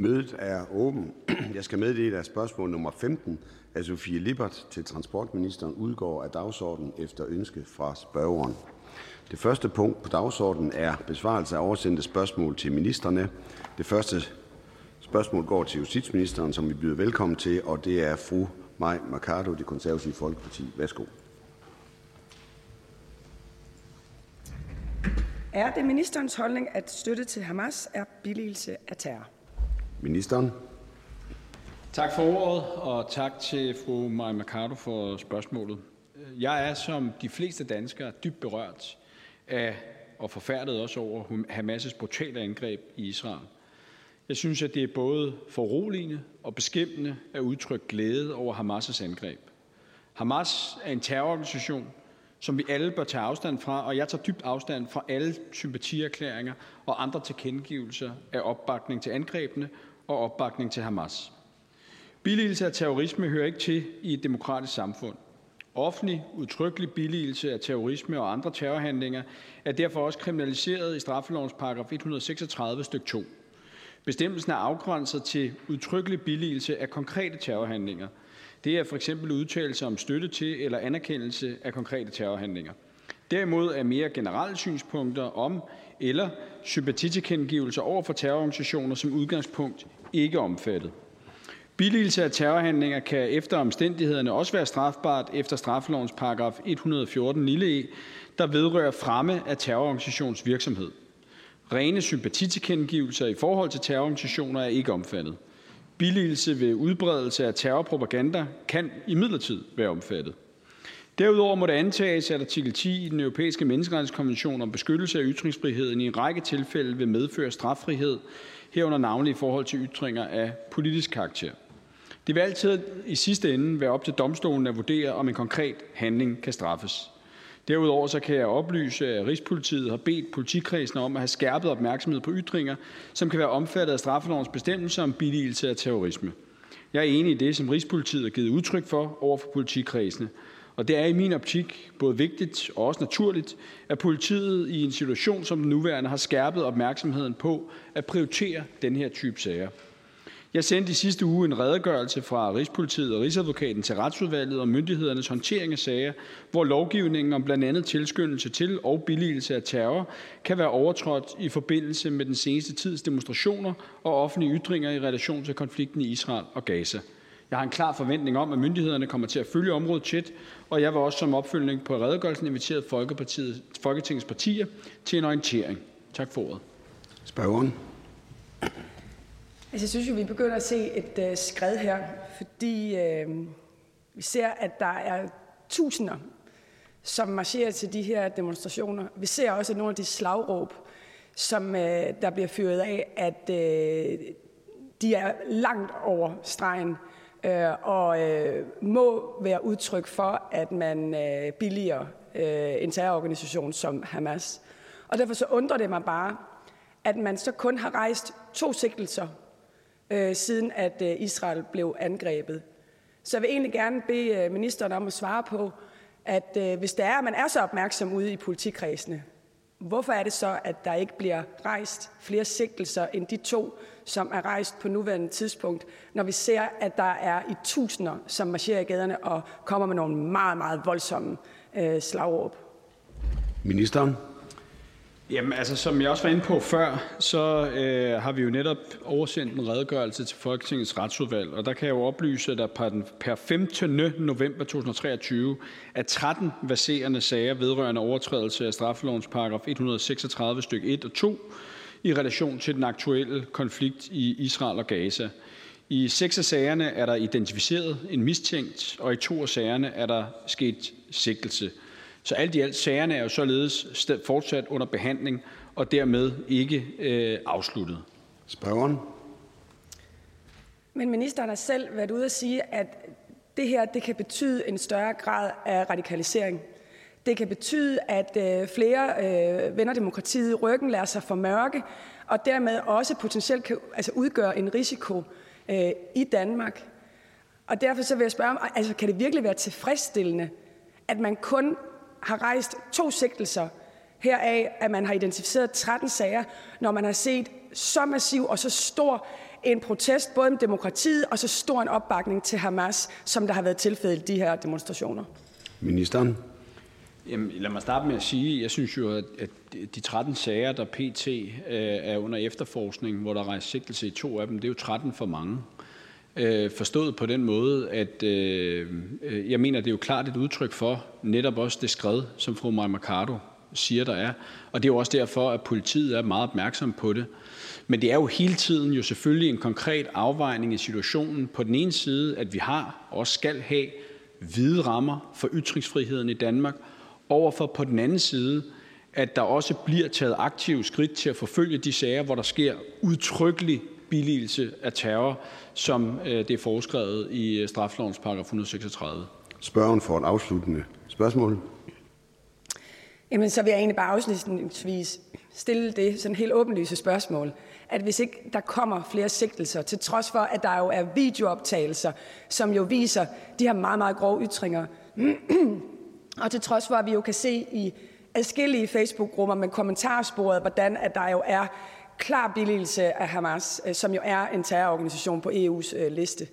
Mødet er åben. Jeg skal meddele, at spørgsmål nummer 15 af Sofie Lippert til transportministeren udgår af dagsordenen efter ønske fra spørgeren. Det første punkt på dagsordenen er besvarelse af oversendte spørgsmål til ministerne. Det første spørgsmål går til justitsministeren, som vi byder velkommen til, og det er fru Maj Mercado, Det Konservative Folkeparti. Værsgo. Er det ministerens holdning, at støtte til Hamas er billigelse af terror? Ministeren. Tak for ordet, og tak til fru Maja Mercado for spørgsmålet. Jeg er som de fleste danskere dybt berørt af og forfærdet også over Hamas' brutale angreb i Israel. Jeg synes, at det er både foruroligende og beskæmmende at udtrykke glæde over Hamas' angreb. Hamas er en terrororganisation, som vi alle bør tage afstand fra, og jeg tager dybt afstand fra alle sympatierklæringer og andre tilkendegivelser af opbakning til angrebene og opbakning til Hamas. Billigelse af terrorisme hører ikke til i et demokratisk samfund. Offentlig, udtrykkelig billigelse af terrorisme og andre terrorhandlinger er derfor også kriminaliseret i straffelovens paragraf 136 stykke 2. Bestemmelsen er afgrænset til udtrykkelig billigelse af konkrete terrorhandlinger. Det er for eksempel udtalelser om støtte til eller anerkendelse af konkrete terrorhandlinger. Derimod er mere generelle synspunkter om eller sympatitilkendegivelser over for terrororganisationer som udgangspunkt ikke omfattet. Billigelse af terrorhandlinger kan efter omstændighederne også være strafbart efter straffelovens paragraf 114 lille e, der vedrører fremme af terrororganisations virksomhed. Rene sympatitilkendegivelser i forhold til terrororganisationer er ikke omfattet. Billigelse ved udbredelse af terrorpropaganda kan imidlertid være omfattet. Derudover må det antages, at artikel 10 i den europæiske menneskerettighedskonvention om beskyttelse af ytringsfriheden i en række tilfælde vil medføre straffrihed, herunder navnlig i forhold til ytringer af politisk karakter. Det vil altid i sidste ende være op til domstolen at vurdere, om en konkret handling kan straffes. Derudover så kan jeg oplyse, at Rigspolitiet har bedt politikredsen om at have skærpet opmærksomhed på ytringer, som kan være omfattet af straffelovens bestemmelser om billigelse af terrorisme. Jeg er enig i det, som Rigspolitiet har givet udtryk for over for politikredsene, og det er i min optik både vigtigt og også naturligt, at politiet i en situation som den nuværende har skærpet opmærksomheden på at prioritere den her type sager. Jeg sendte i sidste uge en redegørelse fra Rigspolitiet og Rigsadvokaten til Retsudvalget om myndighedernes håndtering af sager, hvor lovgivningen om blandt andet tilskyndelse til og billigelse af terror kan være overtrådt i forbindelse med den seneste tids demonstrationer og offentlige ytringer i relation til konflikten i Israel og Gaza. Jeg har en klar forventning om, at myndighederne kommer til at følge området tæt, og jeg vil også som opfølgning på redegørelsen invitere Folketingets partier til en orientering. Tak for ordet. Spørgeren. Altså, jeg synes jo, vi begynder at se et uh, skred her, fordi uh, vi ser, at der er tusinder, som marcherer til de her demonstrationer. Vi ser også, nogle af de slagråb, som uh, der bliver fyret af, at uh, de er langt over stregen øh, og øh, må være udtryk for, at man uh, billiger øh, en terrororganisation som Hamas. Og derfor så undrer det mig bare, at man så kun har rejst to sigtelser øh, siden at øh, Israel blev angrebet. Så jeg vil egentlig gerne bede øh, ministeren om at svare på, at øh, hvis det er, at man er så opmærksom ude i politikredsene, hvorfor er det så, at der ikke bliver rejst flere sigtelser end de to, som er rejst på nuværende tidspunkt, når vi ser, at der er i tusinder, som marcherer i gaderne og kommer med nogle meget, meget voldsomme øh, slagråb? Ministeren. Jamen, altså, som jeg også var inde på før, så øh, har vi jo netop oversendt en redegørelse til Folketingets retsudvalg, og der kan jeg jo oplyse, at der per, 15. november 2023 er 13 verserende sager vedrørende overtrædelse af straffelovens paragraf 136 stykke 1 og 2 i relation til den aktuelle konflikt i Israel og Gaza. I seks af sagerne er der identificeret en mistænkt, og i to af sagerne er der sket sigtelse. Så alt i alt sagerne er jo således fortsat under behandling og dermed ikke øh, afsluttet. Spørgeren. Men ministeren har selv været ude at sige, at det her det kan betyde en større grad af radikalisering. Det kan betyde, at øh, flere øh, vender demokratiet ryggen, lader sig for mørke, og dermed også potentielt kan altså udgøre en risiko øh, i Danmark. Og derfor så vil jeg spørge, altså, kan det virkelig være tilfredsstillende, at man kun har rejst to sigtelser heraf, at man har identificeret 13 sager, når man har set så massiv og så stor en protest både med demokratiet og så stor en opbakning til Hamas, som der har været tilfældet i de her demonstrationer? Ministeren. Jamen, lad mig starte med at sige, jeg synes jo, at de 13 sager, der pt. Øh, er under efterforskning, hvor der er rejst sigtelse i to af dem, det er jo 13 for mange. Øh, forstået på den måde, at øh, øh, jeg mener, det er jo klart et udtryk for netop også det skred, som fru Maja Mercado siger, der er. Og det er jo også derfor, at politiet er meget opmærksom på det. Men det er jo hele tiden jo selvfølgelig en konkret afvejning i situationen. På den ene side, at vi har og skal have hvide rammer for ytringsfriheden i Danmark, overfor på den anden side, at der også bliver taget aktive skridt til at forfølge de sager, hvor der sker udtrykkelig billigelse af terror, som øh, det er foreskrevet i øh, straflovens paragraf 136. Spørgen for et afsluttende spørgsmål. Jamen, så vil jeg egentlig bare afslutningsvis stille det sådan helt åbenlyse spørgsmål, at hvis ikke der kommer flere sigtelser, til trods for, at der jo er videooptagelser, som jo viser de her meget, meget grove ytringer, og til trods for, at vi jo kan se i adskillige Facebook-grupper med kommentarsporet, hvordan at der jo er klar billigelse af Hamas, øh, som jo er en terrororganisation på EU's øh, liste,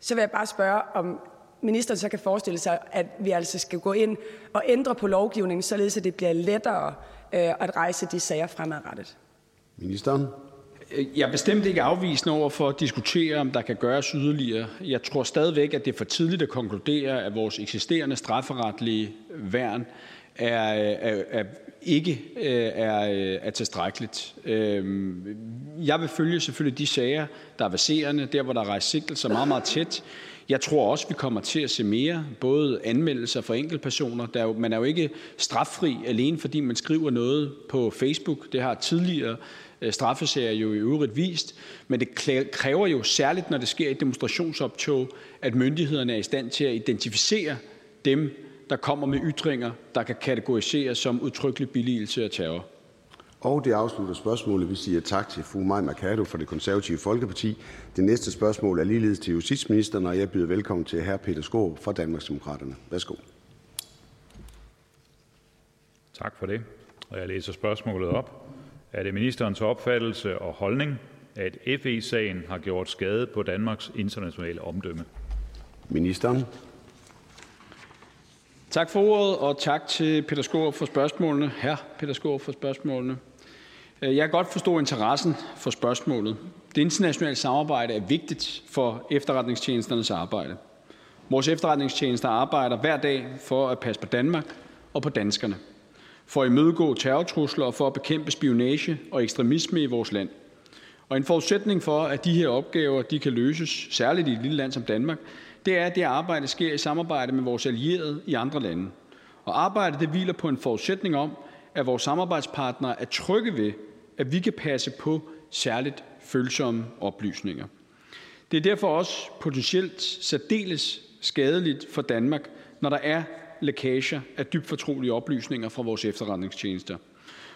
så vil jeg bare spørge, om ministeren så kan forestille sig, at vi altså skal gå ind og ændre på lovgivningen, således at det bliver lettere øh, at rejse de sager fremadrettet. Ministeren. Jeg er bestemt ikke afvisende over for at diskutere, om der kan gøres yderligere. Jeg tror stadigvæk, at det er for tidligt at konkludere, at vores eksisterende strafferetlige værn er, er, er ikke øh, er, øh, er tilstrækkeligt. Øh, jeg vil følge selvfølgelig de sager, der er baserende, der hvor der er rejst sigtelser meget, meget tæt. Jeg tror også, vi kommer til at se mere, både anmeldelser for enkeltpersoner. Der er jo, man er jo ikke straffri alene, fordi man skriver noget på Facebook. Det har tidligere øh, straffesager jo i øvrigt vist. Men det kræver jo særligt, når det sker i demonstrationsoptog, at myndighederne er i stand til at identificere dem, der kommer med ytringer, der kan kategoriseres som udtrykkelig billigelse af terror. Og det afslutter spørgsmålet. Vi siger tak til fru Maja Mercado fra Det Konservative Folkeparti. Det næste spørgsmål er ligeledes til justitsministeren, og jeg byder velkommen til hr. Peter Skåb fra Danmarksdemokraterne. Værsgo. Tak for det. Og jeg læser spørgsmålet op. Er det ministerens opfattelse og holdning, at FE-sagen har gjort skade på Danmarks internationale omdømme? Ministeren. Tak for ordet, og tak til Peter Skårup for spørgsmålene. Her Peter Skårup for spørgsmålene. Øh, jeg kan godt forstå interessen for spørgsmålet. Det internationale samarbejde er vigtigt for efterretningstjenesternes arbejde. Vores efterretningstjenester arbejder hver dag for at passe på Danmark og på danskerne, for at imødegå terrortrusler og for at bekæmpe spionage og ekstremisme i vores land. Og en forudsætning for, at de her opgaver de kan løses, særligt i et lille land som Danmark, det er, at det arbejde sker i samarbejde med vores allierede i andre lande. Og arbejdet det hviler på en forudsætning om, at vores samarbejdspartnere er trygge ved, at vi kan passe på særligt følsomme oplysninger. Det er derfor også potentielt særdeles skadeligt for Danmark, når der er lækager af dybt fortrolige oplysninger fra vores efterretningstjenester.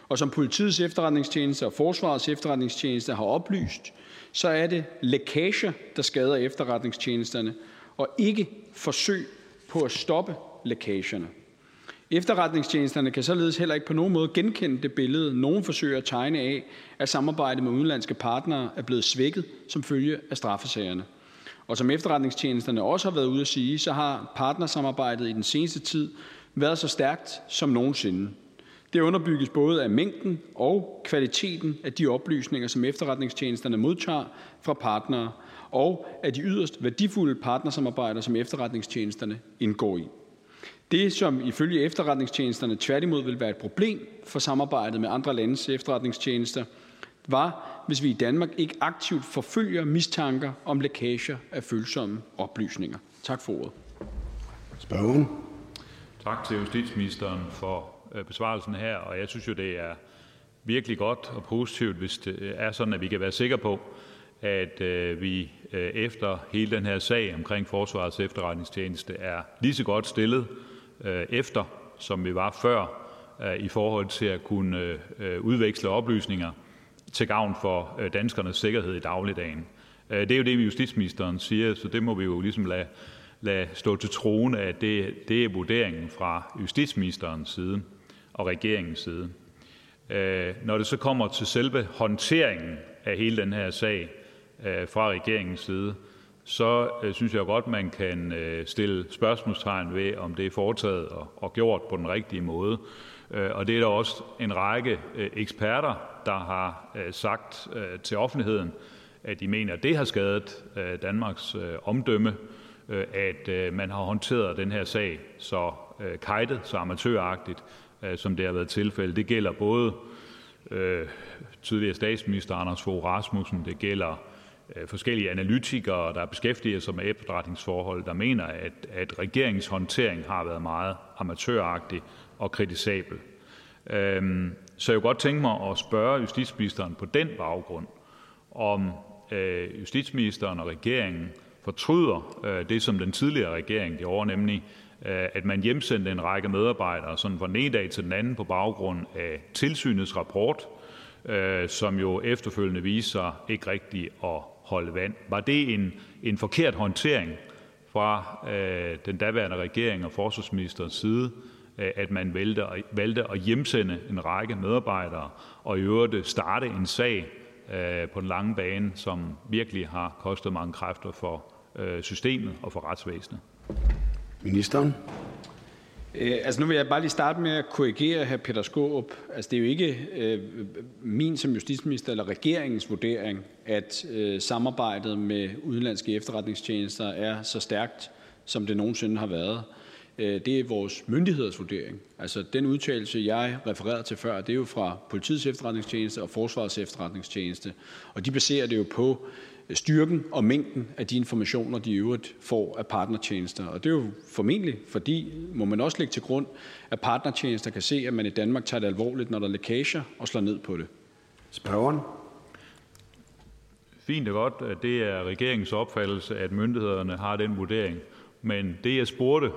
Og som politiets efterretningstjeneste og forsvarets efterretningstjeneste har oplyst, så er det lækager, der skader efterretningstjenesterne, og ikke forsøg på at stoppe lækagerne. Efterretningstjenesterne kan således heller ikke på nogen måde genkende det billede, nogen forsøger at tegne af, at samarbejdet med udenlandske partnere er blevet svækket som følge af straffesagerne. Og som efterretningstjenesterne også har været ude at sige, så har partnersamarbejdet i den seneste tid været så stærkt som nogensinde. Det underbygges både af mængden og kvaliteten af de oplysninger, som efterretningstjenesterne modtager fra partnere, og af de yderst værdifulde partnersamarbejder, som efterretningstjenesterne indgår i. Det, som ifølge efterretningstjenesterne tværtimod vil være et problem for samarbejdet med andre landes efterretningstjenester, var, hvis vi i Danmark ikke aktivt forfølger mistanker om lækager af følsomme oplysninger. Tak for ordet. Spørgen. Tak til justitsministeren for øh, besvarelsen her, og jeg synes jo, det er virkelig godt og positivt, hvis det er sådan, at vi kan være sikre på, at øh, vi øh, Øh, efter hele den her sag omkring Forsvarets Efterretningstjeneste er lige så godt stillet øh, efter, som vi var før, øh, i forhold til at kunne udveksle oplysninger til gavn for danskernes sikkerhed i dagligdagen. Det er jo det, justitsministeren siger, så det må vi jo ligesom lade, lade stå til troende, at det, det er vurderingen fra justitsministerens side og regeringens side. Når det så kommer til selve håndteringen af hele den her sag Øh, fra regeringens side, så øh, synes jeg godt, man kan øh, stille spørgsmålstegn ved, om det er foretaget og gjort på den rigtige måde. Øh, og det er der også en række eksperter, der har sagt til offentligheden, at de mener, at det har skadet Danmarks omdømme, at man har håndteret den her sag så kajtet, så amatøragtigt, som det har været tilfældet. Det gælder både øh, tidligere statsminister Anders Fogh Rasmussen, det gælder Øh, forskellige analytikere, der beskæftiger sig med efterretningsforhold, der mener, at, at regeringens håndtering har været meget amatøragtig og kritisabel. Øhm, så jeg kunne godt tænke mig at spørge justitsministeren på den baggrund, om øh, justitsministeren og regeringen fortryder øh, det, som den tidligere regering gjorde, nemlig Øh, at man hjemsendte en række medarbejdere sådan fra den ene dag til den anden på baggrund af tilsynets rapport, øh, som jo efterfølgende viser sig ikke rigtigt at holde vand. Var det en, en forkert håndtering fra øh, den daværende regering og forsvarsministerens side, øh, at man valgte, valgte at hjemsende en række medarbejdere og i øvrigt øh, starte en sag øh, på den lange bane, som virkelig har kostet mange kræfter for systemet og for retsvæsenet? Ministeren. Øh, altså nu vil jeg bare lige starte med at korrigere her Peter Skåb. Altså det er jo ikke øh, min som justitsminister eller regeringens vurdering, at øh, samarbejdet med udenlandske efterretningstjenester er så stærkt, som det nogensinde har været. Øh, det er vores myndigheders vurdering. Altså den udtalelse, jeg refererede til før, det er jo fra politiets efterretningstjeneste og forsvarets efterretningstjeneste, og de baserer det jo på styrken og mængden af de informationer, de i øvrigt får af partnertjenester. Og det er jo formentlig, fordi, må man også lægge til grund, at partnertjenester kan se, at man i Danmark tager det alvorligt, når der er lækager, og slår ned på det. Spørgeren. Fint og godt, at det er regeringens opfattelse, at myndighederne har den vurdering. Men det, jeg spurgte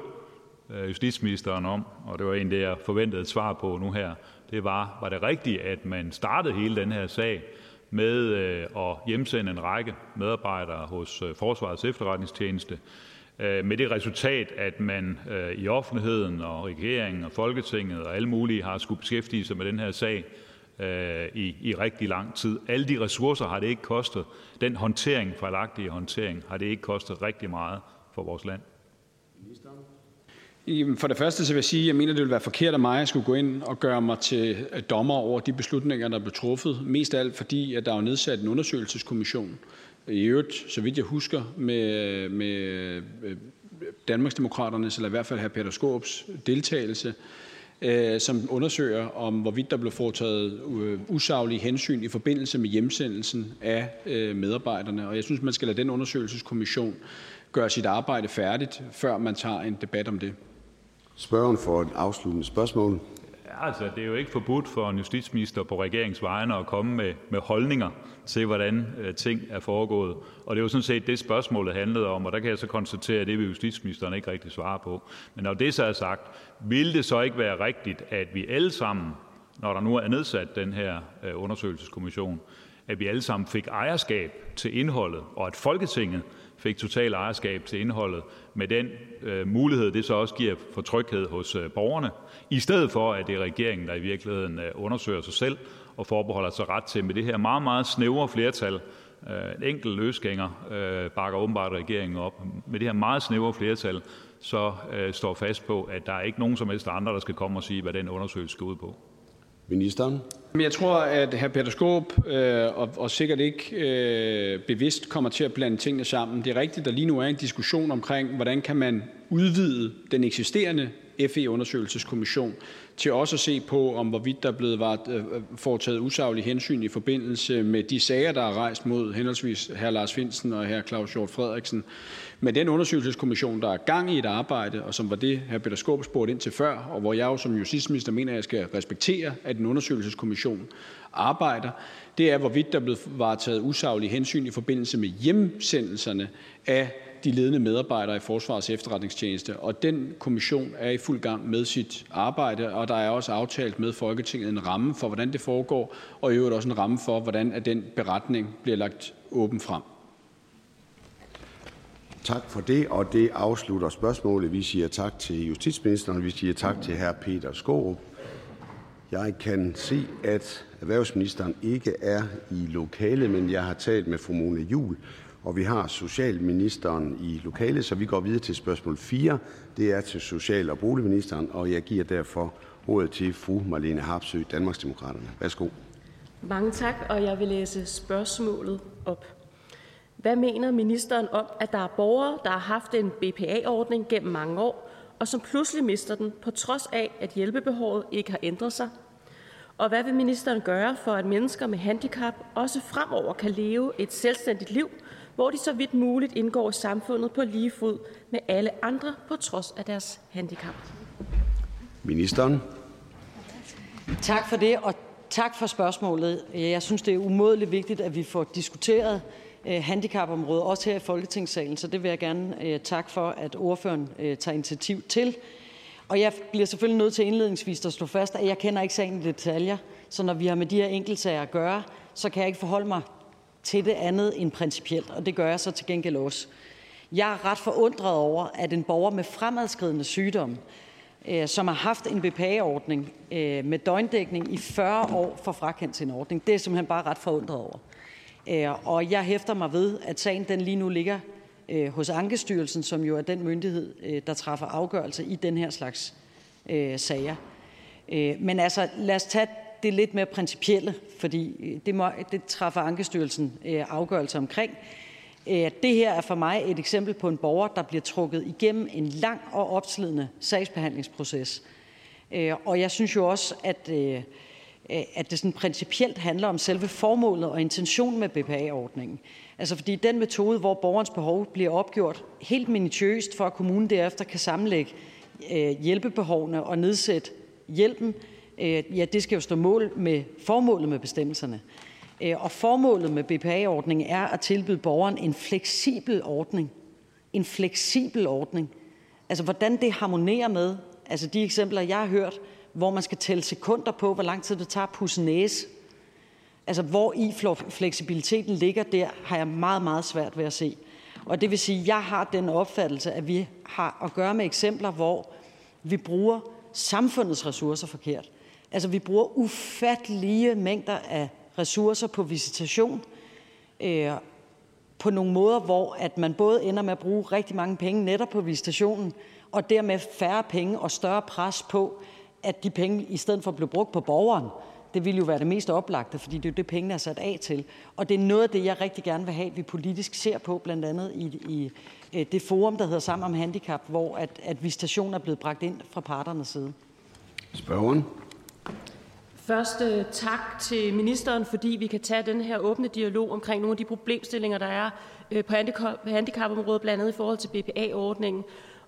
øh, justitsministeren om, og det var en, det jeg forventede et svar på nu her, det var, var det rigtigt, at man startede hele den her sag med øh, at hjemsende en række medarbejdere hos øh, Forsvarets Efterretningstjeneste øh, med det resultat, at man i offentligheden og regeringen og Folketinget og alle mulige har skulle beskæftige sig med den her sag i, i rigtig lang tid. Alle de ressourcer har det ikke kostet. Den håndtering, fejlagtige håndtering, har det ikke kostet rigtig meget for vores land. For det første vil jeg sige, at jeg mener, det ville være forkert af mig at skulle gå ind og gøre mig til øh, dommer over de beslutninger, der blev truffet. Mest af alt fordi, at der er nedsat en undersøgelseskommission, i øvrigt, så vidt jeg husker, med, øh, med øh, Danmarksdemokraternes, eller i hvert fald hr. Peter Skåbs deltagelse, som undersøger, om hvorvidt der blev foretaget usaglige hensyn i forbindelse med hjemsendelsen af medarbejderne. Og jeg synes, man skal lade den undersøgelseskommission gøre sit arbejde færdigt, før man tager en debat om det. Spørgeren for et afsluttende spørgsmål. Altså, det er jo ikke forbudt for en justitsminister på regeringens vegne at komme med, med holdninger til, hvordan øh, ting er foregået. Og det er jo sådan set det, spørgsmålet handlede om, og der kan jeg så konstatere, at det vil justitsministeren ikke rigtig svare på. Men når det så er sagt, vil det så ikke være rigtigt, at vi alle sammen, når der nu er nedsat den her øh, undersøgelseskommission, at vi alle sammen fik ejerskab til indholdet, og at Folketinget fik total ejerskab til indholdet med den øh, mulighed, det så også giver for tryghed hos øh, borgerne, i stedet for at det er regeringen, der i virkeligheden øh, undersøger sig selv og forbeholder sig ret til med det her meget, meget snævre flertal. Øh, en enkelt løsgænger øh, bakker åbenbart regeringen op. Med det her meget snævre flertal, så øh, står fast på, at der er ikke nogen som helst andre, der skal komme og sige, hvad den undersøgelse skal ud på. Ministeren. Jeg tror, at hr. Peter Skåb øh, og, og sikkert ikke øh, bevidst kommer til at blande tingene sammen. Det er rigtigt, der lige nu er en diskussion omkring, hvordan kan man udvide den eksisterende FE-undersøgelseskommission til også at se på, om hvorvidt der er blevet øh, foretaget usaglige hensyn i forbindelse med de sager, der er rejst mod henholdsvis hr. Lars Finsen og hr. Claus Hjort Frederiksen. Men den undersøgelseskommission, der er gang i et arbejde, og som var det, hr. Peter Skåb spurgte ind til før, og hvor jeg jo som justitsminister mener, at jeg skal respektere, at en undersøgelseskommission arbejder, det er, hvorvidt der blev varetaget usaglige hensyn i forbindelse med hjemsendelserne af de ledende medarbejdere i Forsvarets Efterretningstjeneste. Og den kommission er i fuld gang med sit arbejde, og der er også aftalt med Folketinget en ramme for, hvordan det foregår, og i øvrigt også en ramme for, hvordan at den beretning bliver lagt åben frem. Tak for det, og det afslutter spørgsmålet. Vi siger tak til justitsministeren, og vi siger tak til hr. Peter Skorup. Jeg kan se, at erhvervsministeren ikke er i lokale, men jeg har talt med fru Mona Jul, og vi har socialministeren i lokale, så vi går videre til spørgsmål 4. Det er til social- og boligministeren, og jeg giver derfor ordet til fru Marlene Harpsø, Danmarksdemokraterne. Værsgo. Mange tak, og jeg vil læse spørgsmålet op. Hvad mener ministeren om, at der er borgere, der har haft en BPA-ordning gennem mange år, og som pludselig mister den, på trods af, at hjælpebehovet ikke har ændret sig? Og hvad vil ministeren gøre for, at mennesker med handicap også fremover kan leve et selvstændigt liv, hvor de så vidt muligt indgår i samfundet på lige fod med alle andre på trods af deres handicap? Ministeren. Tak for det, og tak for spørgsmålet. Jeg synes, det er umådeligt vigtigt, at vi får diskuteret Øh, handicapområdet, også her i Folketingssalen, så det vil jeg gerne øh, takke for, at ordføreren øh, tager initiativ til. Og jeg bliver selvfølgelig nødt til indledningsvis at slå fast, at jeg kender ikke sagen i detaljer, så når vi har med de her enkeltsager at gøre, så kan jeg ikke forholde mig til det andet end principielt, og det gør jeg så til gengæld også. Jeg er ret forundret over, at en borger med fremadskridende sygdom, øh, som har haft en BPA-ordning øh, med døgndækning i 40 år, får frakendt sin ordning. Det er simpelthen bare ret forundret over. Øh, og jeg hæfter mig ved, at sagen den lige nu ligger øh, hos Ankestyrelsen, som jo er den myndighed, øh, der træffer afgørelse i den her slags sager. Men altså, lad os tage det lidt mere principielle, fordi det, må, det træffer Ankestyrelsen afgørelse omkring. Øh, det her er for mig et eksempel på en borger, der bliver trukket igennem en lang og opslidende sagsbehandlingsproces. Øh, og jeg synes jo også, at, øh, Øh, at det sådan principielt handler om selve formålet og intentionen med BPA-ordningen. Altså fordi den metode, hvor borgerens behov bliver opgjort helt minutiøst, for at kommunen derefter kan sammenlægge øh, hjælpebehovene og nedsætte hjælpen, øh, ja, det skal jo stå mål med formålet med bestemmelserne. Og formålet med BPA-ordningen er at tilbyde borgeren en fleksibel ordning. En fleksibel ordning. Altså, hvordan det harmonerer med altså de eksempler, jeg har hørt, hvor man skal tælle sekunder på, hvor lang tid det tager at pusse næse. Altså, hvor i fleksibiliteten ligger der, har jeg meget, meget svært ved at se. Og det vil sige, at jeg har den opfattelse, at vi har at gøre med eksempler, hvor vi bruger samfundets ressourcer forkert. Altså, vi bruger ufattelige mængder af ressourcer på visitation øh, på nogle måder, hvor at man både ender med at bruge rigtig mange penge netop på visitationen, og dermed færre penge og større pres på, at de penge i stedet for blive brugt på borgeren, det ville jo være det mest oplagte, fordi det er jo det, pengene er sat af til. Og det er noget af det, jeg rigtig gerne vil have, at vi politisk ser på, blandt andet i, i øh, det forum, der hedder Sammen om Handicap, hvor at, at visitation er blevet bragt ind fra parternes side. Spørgeren. Først tak til ministeren, fordi vi kan tage den her åbne dialog omkring nogle af de problemstillinger, der er øh, på handicapområdet, blandt andet i forhold til BPA-ordningen.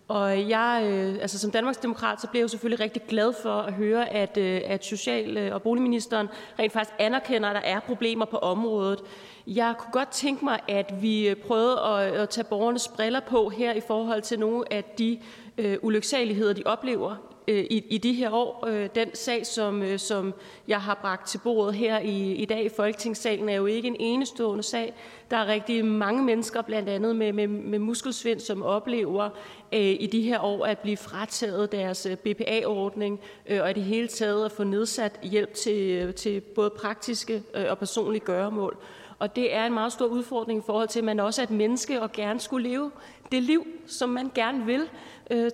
Og jeg, øh, altså som Danmarksdemokrat, så bliver jeg jo selvfølgelig rigtig glad for at høre, at, øh, at Social- øh, og Boligministeren rent faktisk anerkender, at der er problemer på området. Jeg kunne godt tænke mig, at vi øh, prøvede at, at tage borgernes briller på her i forhold til nogle af de øh, ulyksaligheder, de oplever Øh, i, i de her år. Øh, den sag, som, øh, som jeg har bragt til bordet her i, i dag i Folketingssalen, er jo ikke en enestående sag. Der er rigtig mange mennesker, blandt andet med, med, med muskelsvind, som oplever øh, i de her år at blive frataget deres øh, BPA-ordning, øh, og i det hele taget at få nedsat hjælp til, øh, til både praktiske øh, og personlige gøremål. Og det er en meget stor udfordring i forhold til, at man også er et menneske og gerne skulle leve det liv, som man gerne vil. Øh,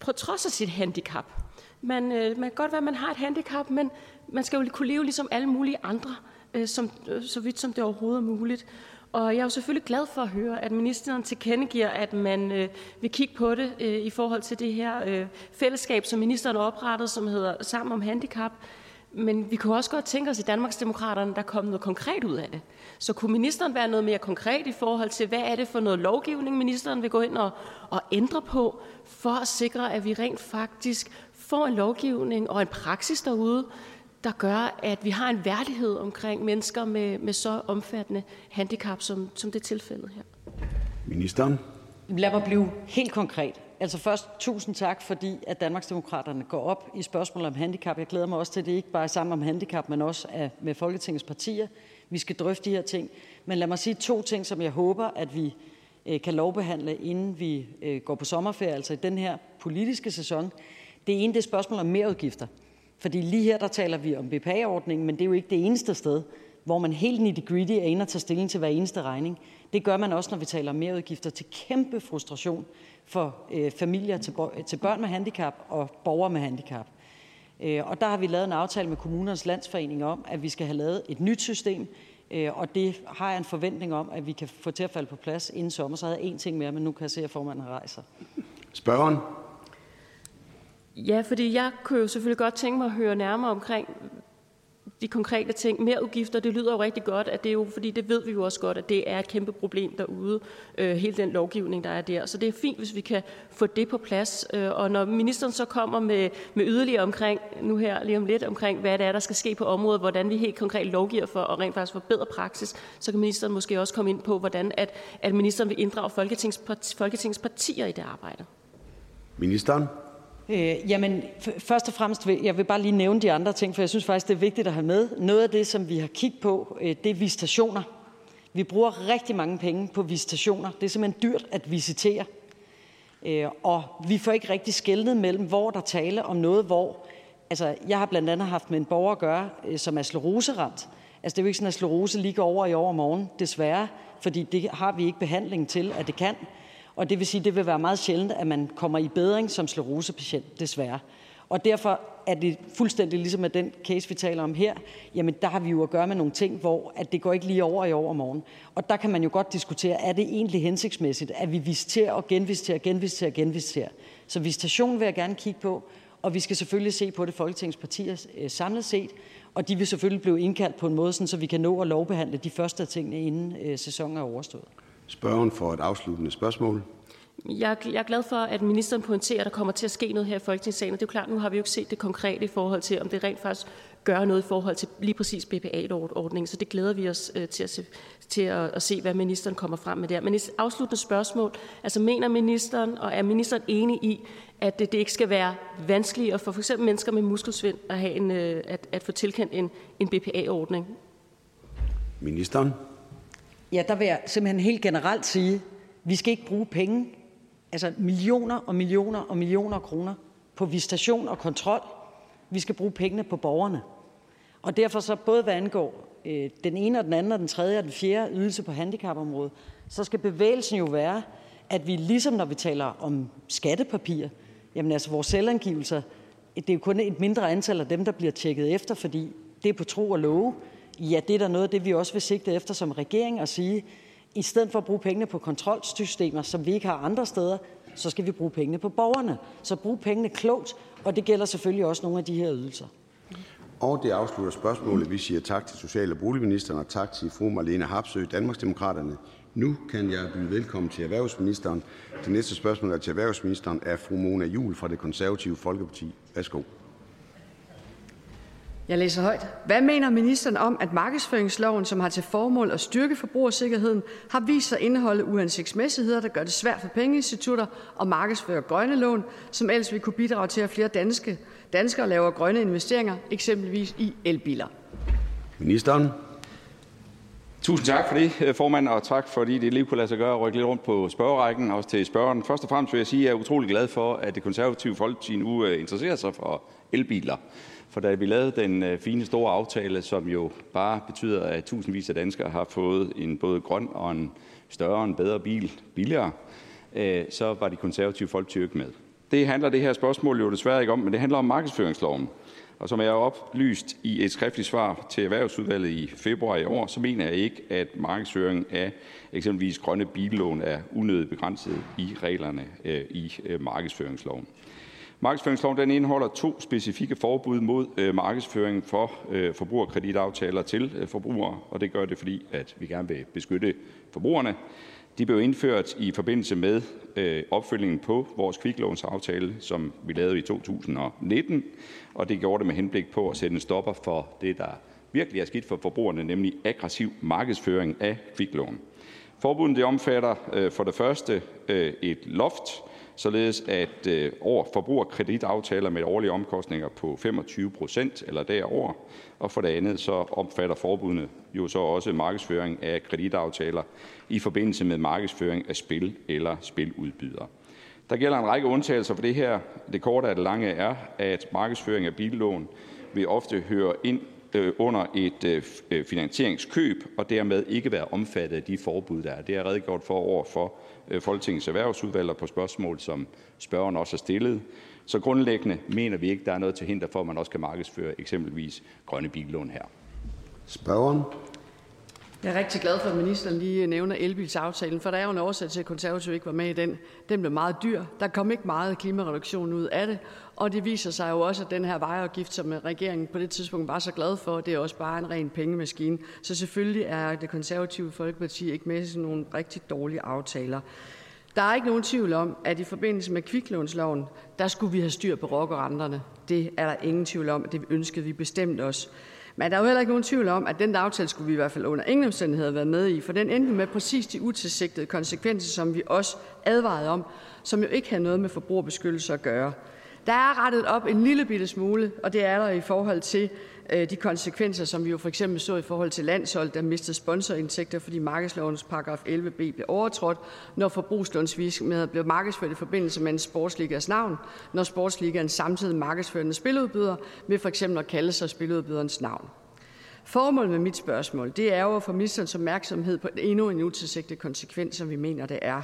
på trods af sit handicap. Man, øh, man kan godt være, at man har et handicap, men man skal jo kunne leve ligesom alle mulige andre, øh, som, øh, så vidt som det overhovedet er muligt. Og jeg er jo selvfølgelig glad for at høre, at ministeren tilkendegiver, at man øh, vil kigge på det øh, i forhold til det her øh, fællesskab, som ministeren har oprettet, som hedder Sammen om Handicap. Men vi kunne også godt tænke os i Danmarksdemokraterne, der kom noget konkret ud af det. Så kunne ministeren være noget mere konkret i forhold til, hvad er det for noget lovgivning, ministeren vil gå ind og, og ændre på, for at sikre, at vi rent faktisk får en lovgivning og en praksis derude, der gør, at vi har en værdighed omkring mennesker med, med så omfattende handicap, som, som det er tilfældet her. Ministeren. Lad mig blive helt konkret. Altså først tusind tak, fordi at Danmarksdemokraterne går op i spørgsmålet om handicap. Jeg glæder mig også til, at det ikke bare er sammen om handicap, men også er med Folketingets partier. Vi skal drøfte de her ting. Men lad mig sige to ting, som jeg håber, at vi øh, kan lovbehandle, inden vi øh, går på sommerferie, altså i den her politiske sæson. Det ene det er spørgsmålet om merudgifter. Fordi lige her, der taler vi om BPA-ordningen, men det er jo ikke det eneste sted, hvor man helt nitty-gritty er inde og tager stilling til hver eneste regning. Det gør man også, når vi taler om merudgifter til kæmpe frustration for øh, familier til, til børn med handicap og borgere med handicap. Øh, og der har vi lavet en aftale med kommunernes landsforening om, at vi skal have lavet et nyt system, øh, og det har jeg en forventning om, at vi kan få til at falde på plads inden sommer. Så havde jeg én ting mere, men nu kan jeg se, at formanden rejser. Spørgeren? Ja, fordi jeg kunne jo selvfølgelig godt tænke mig at høre nærmere omkring de konkrete ting. Mere udgifter, det lyder jo rigtig godt, at det er jo, fordi det ved vi jo også godt, at det er et kæmpe problem derude, øh, hele den lovgivning, der er der. Så det er fint, hvis vi kan få det på plads. Øh, og når ministeren så kommer med, med yderligere omkring, nu her lige om lidt, omkring hvad det er, der skal ske på området, hvordan vi helt konkret lovgiver for at rent faktisk forbedre praksis, så kan ministeren måske også komme ind på, hvordan at, at ministeren vil inddrage Folketings, Folketingets partier i det arbejde. Ministeren? Øh, jamen, først og fremmest vil jeg vil bare lige nævne de andre ting, for jeg synes faktisk, det er vigtigt at have med. Noget af det, som vi har kigget på, øh, det er visitationer. Vi bruger rigtig mange penge på visitationer. Det er simpelthen dyrt at visitere. Øh, og vi får ikke rigtig skældnet mellem, hvor der tale om noget, hvor... Altså, jeg har blandt andet haft med en borger at gøre, øh, som er skleroseramt. Altså, det er jo ikke sådan, at sklerose lige går over i overmorgen, desværre, fordi det har vi ikke behandling til, at det kan. Og det vil sige, det vil være meget sjældent, at man kommer i bedring som sklerosepatient, desværre. Og derfor er det fuldstændig ligesom med den case, vi taler om her, jamen der har vi jo at gøre med nogle ting, hvor at det går ikke lige over i overmorgen. Og der kan man jo godt diskutere, er det egentlig hensigtsmæssigt, at vi visiterer og genvisiterer, genvisiterer, genvisiterer. Så visitation vil jeg gerne kigge på, og vi skal selvfølgelig se på det folketingspartier øh, samlet set, og de vil selvfølgelig blive indkaldt på en måde, sådan, så vi kan nå at lovbehandle de første af tingene, inden øh, sæsonen er overstået. Spørgen for et afsluttende spørgsmål. Jeg, jeg er glad for, at ministeren pointerer, at der kommer til at ske noget her i Folketingssalen. Det er jo klart, nu har vi jo ikke set det konkrete i forhold til, om det rent faktisk gør noget i forhold til lige præcis BPA-ordningen, så det glæder vi os øh, til, at se, til at, at se, hvad ministeren kommer frem med der. Men et afsluttende spørgsmål, altså mener ministeren, og er ministeren enig i, at det, det ikke skal være vanskeligt for f.eks. mennesker med muskelsvind at, have en, øh, at, at få tilkendt en, en BPA-ordning? Ministeren? Ja, der vil jeg simpelthen helt generelt sige, vi skal ikke bruge penge, altså millioner og millioner og millioner af kroner på visitation og kontrol. Vi skal bruge pengene på borgerne. Og derfor så både hvad angår øh, den ene og den anden og den tredje og den fjerde ydelse på handicapområdet, så skal bevægelsen jo være, at vi ligesom når vi taler om skattepapir, jamen altså vores selvangivelser, det er jo kun et mindre antal af dem, der bliver tjekket efter, fordi det er på tro og love. Ja, det er da noget af det, vi også vil sigte efter som regering at sige, i stedet for at bruge pengene på kontrolsystemer, som vi ikke har andre steder, så skal vi bruge pengene på borgerne. Så brug pengene klogt, og det gælder selvfølgelig også nogle af de her ydelser. Og det afslutter spørgsmålet. Vi siger tak til social- og boligministeren og tak til fru Marlene Harpsø, Danmarksdemokraterne. Nu kan jeg byde velkommen til erhvervsministeren. Det næste spørgsmål er til erhvervsministeren af fru Mona Jul fra det konservative Folkeparti. Værsgo. Jeg læser højt. Hvad mener ministeren om, at markedsføringsloven, som har til formål at styrke forbrugersikkerheden, har vist sig indeholde uansigtsmæssigheder, der gør det svært for pengeinstitutter at markedsføre grønne lån, som ellers vil kunne bidrage til, at flere danske, danskere laver grønne investeringer, eksempelvis i elbiler? Ministeren. Tusind tak for det, formand, og tak fordi det lige kunne lade sig gøre at rykke lidt rundt på spørgerækken, også til spørgeren. Først og fremmest vil jeg sige, at jeg er utrolig glad for, at det konservative folkeparti nu øh, interesserer sig for elbiler. For da vi lavede den øh, fine store aftale, som jo bare betyder, at tusindvis af danskere har fået en både grøn og en større og en bedre bil billigere, øh, så var de konservative folk ikke med. Det handler det her spørgsmål jo desværre ikke om, men det handler om markedsføringsloven. Og som jeg har oplyst i et skriftligt svar til Erhvervsudvalget i februar i år, så mener jeg ikke, at markedsføring af eksempelvis grønne billån er unødigt begrænset i reglerne øh, i markedsføringsloven. Markedsføringsloven den indeholder to specifikke forbud mod øh, markedsføring for øh, forbrugerkreditaftaler til øh, forbrugere, og det gør det, fordi at vi gerne vil beskytte forbrugerne. De blev indført i forbindelse med øh, opfølgningen på vores kviklånsaftale, som vi lavede i 2019, og det gjorde det med henblik på at sætte en stopper for det, der virkelig er skidt for forbrugerne, nemlig aggressiv markedsføring af kviklån. Forbuddet det omfatter øh, for det første øh, et loft således at øh, over forbrugerkreditaftaler med årlige omkostninger på 25 procent eller derover. Og for det andet så omfatter forbudene jo så også markedsføring af kreditaftaler i forbindelse med markedsføring af spil eller spiludbydere. Der gælder en række undtagelser for det her. Det korte af det lange er, at markedsføring af billån vil ofte høre ind øh, under et øh, finansieringskøb og dermed ikke være omfattet af de forbud, der er. Det er redegjort for over for Øh, Folketingets erhvervsudvalg og på spørgsmål, som spørgeren også har stillet. Så grundlæggende mener vi ikke, der er noget til hinder for, at man også kan markedsføre eksempelvis grønne billån her. Spørgeren. Jeg er rigtig glad for, at ministeren lige nævner elbilsaftalen, for der er jo en årsag til, at konservative ikke var med i den. Den blev meget dyr. Der kom ikke meget klimareduktion ud af det, og det viser sig jo også, at den her vejafgift, som regeringen på det tidspunkt var så glad for, det er også bare en ren pengemaskine. Så selvfølgelig er det konservative Folkeparti ikke med i sådan nogle rigtig dårlige aftaler. Der er ikke nogen tvivl om, at i forbindelse med kviklånsloven, der skulle vi have styr på rockerrenterne. Det er der ingen tvivl om, det ønskede vi bestemt også. Men der er jo heller ikke nogen tvivl om, at den aftale skulle vi i hvert fald under ingen omstændigheder være med i, for den endte med præcis de utilsigtede konsekvenser, som vi også advarede om, som jo ikke havde noget med forbrugerbeskyttelse at gøre. Der er rettet op en lille bitte smule, og det er der i forhold til Øh, de konsekvenser, som vi jo for eksempel så i forhold til landshold, der mistede sponsorindtægter, fordi markedslovens paragraf 11b blev overtrådt, når forbrugslånsvirksomheder blev markedsført i forbindelse med en sportsligas navn, når sportsligaen samtidig markedsførende spiludbyder med for eksempel at kalde sig spiludbyderens navn. Formålet med mit spørgsmål det er jo at få ministerens opmærksomhed på endnu en utilsigtet konsekvens, som vi mener, det er.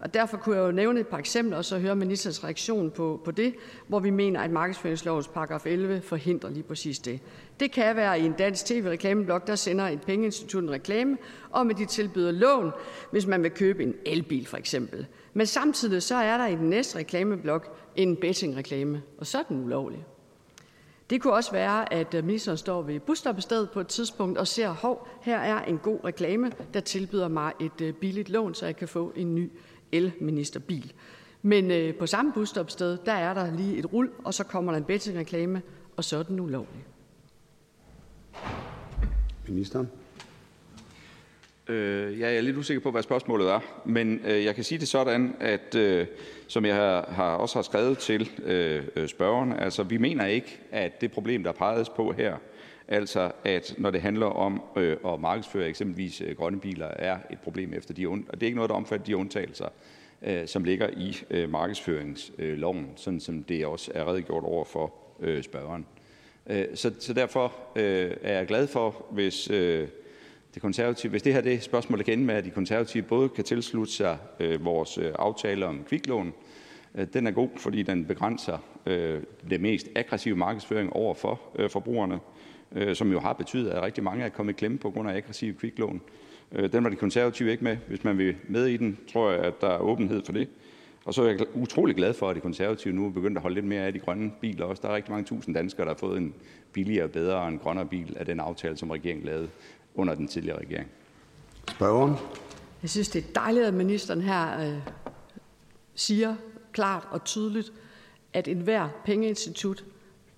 Og derfor kunne jeg jo nævne et par eksempler, og så høre ministerens reaktion på, på det, hvor vi mener, at markedsføringslovens paragraf 11 forhindrer lige præcis det. Det kan være i en dansk tv-reklameblok, der sender et pengeinstitut en reklame, om at de tilbyder lån, hvis man vil købe en elbil for eksempel. Men samtidig så er der i den næste reklameblok en bettingreklame, og så er den ulovlig. Det kunne også være, at ministeren står ved busstoppestedet på et tidspunkt og ser, hov, her er en god reklame, der tilbyder mig et øh, billigt lån, så jeg kan få en ny elministerbil. Men øh, på samme busstopsted, der er der lige et rul, og så kommer der en bettingreklame, og så er den ulovlig. Ministeren. Øh, ja, jeg er lidt usikker på, hvad spørgsmålet er, men øh, jeg kan sige det sådan, at øh, som jeg har, har også har skrevet til øh, øh, spørgeren, altså vi mener ikke, at det problem, der peges på her, altså at når det handler om øh, at markedsføre eksempelvis øh, grønne biler, er et problem efter de und- og det er ikke noget, der omfatter de undtagelser, øh, som ligger i øh, markedsføringsloven, sådan som det også er redegjort over for øh, spørgeren. Øh, så, så derfor øh, er jeg glad for, hvis øh, det konservative, hvis det her det spørgsmål kan ende med, at de konservative både kan tilslutte sig øh, vores øh, aftale om kviklån, øh, den er god, fordi den begrænser øh, det mest aggressive markedsføring over for øh, forbrugerne, øh, som jo har betydet, at rigtig mange er kommet i klemme på grund af aggressive kviklån. Øh, den var de konservative ikke med. Hvis man vil med i den, tror jeg, at der er åbenhed for det. Og så er jeg utrolig glad for, at de konservative nu er begyndt at holde lidt mere af de grønne biler også. Der er rigtig mange tusind danskere, der har fået en billigere, bedre og en grønnere bil af den aftale, som regeringen lavede under den tidligere regering. Spørgeren. Jeg synes, det er dejligt, at ministeren her øh, siger klart og tydeligt, at enhver pengeinstitut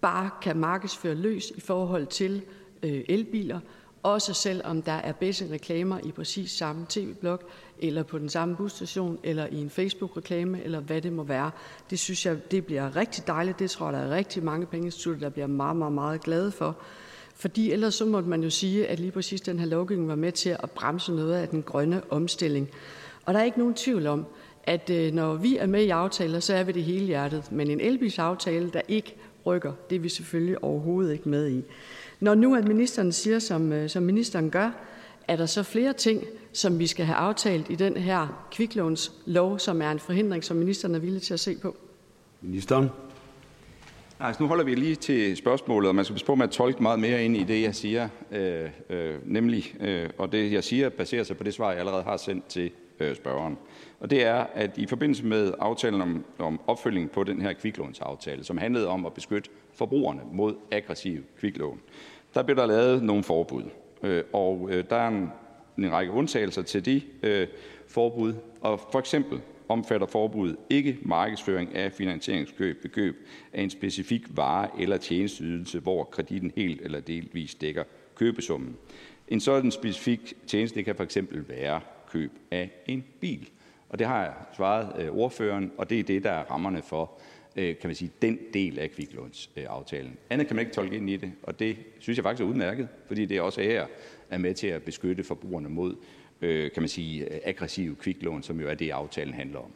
bare kan markedsføre løs i forhold til øh, elbiler, også selvom der er bedste reklamer i præcis samme tv-blok, eller på den samme busstation, eller i en Facebook-reklame, eller hvad det må være. Det synes jeg, det bliver rigtig dejligt. Det tror jeg, der er rigtig mange pengeinstitutter, der bliver meget, meget, meget glade for. Fordi ellers så måtte man jo sige, at lige præcis den her lovgivning var med til at bremse noget af den grønne omstilling. Og der er ikke nogen tvivl om, at øh, når vi er med i aftaler, så er vi det hele hjertet. Men en elbilsaftale, der ikke rykker, det er vi selvfølgelig overhovedet ikke med i. Når nu at ministeren siger, som, øh, som ministeren gør, er der så flere ting, som vi skal have aftalt i den her kviklånslov, som er en forhindring, som ministeren er villig til at se på? Ministeren. Altså, nu holder vi lige til spørgsmålet, og man skal passe på med at tolke meget mere ind i det, jeg siger. Øh, øh, nemlig, øh, og det jeg siger baserer sig på det svar, jeg allerede har sendt til øh, spørgeren. Og det er, at i forbindelse med aftalen om, om opfølging på den her kviklånsaftale, som handlede om at beskytte forbrugerne mod aggressiv kviklån, der blev der lavet nogle forbud. Øh, og øh, der er en, en række undtagelser til de øh, forbud. Og for eksempel omfatter forbuddet ikke markedsføring af finansieringskøb ved køb af en specifik vare eller tjenesteydelse, hvor kreditten helt eller delvis dækker købesummen. En sådan specifik tjeneste kan for eksempel være køb af en bil. Og det har jeg svaret øh, ordføreren, og det er det, der er rammerne for øh, kan man sige, den del af kviklånsaftalen. Andet kan man ikke tolke ind i det, og det synes jeg faktisk er udmærket, fordi det også her er med til at beskytte forbrugerne mod øh, kan man sige, aggressive kviklån, som jo er det, aftalen handler om.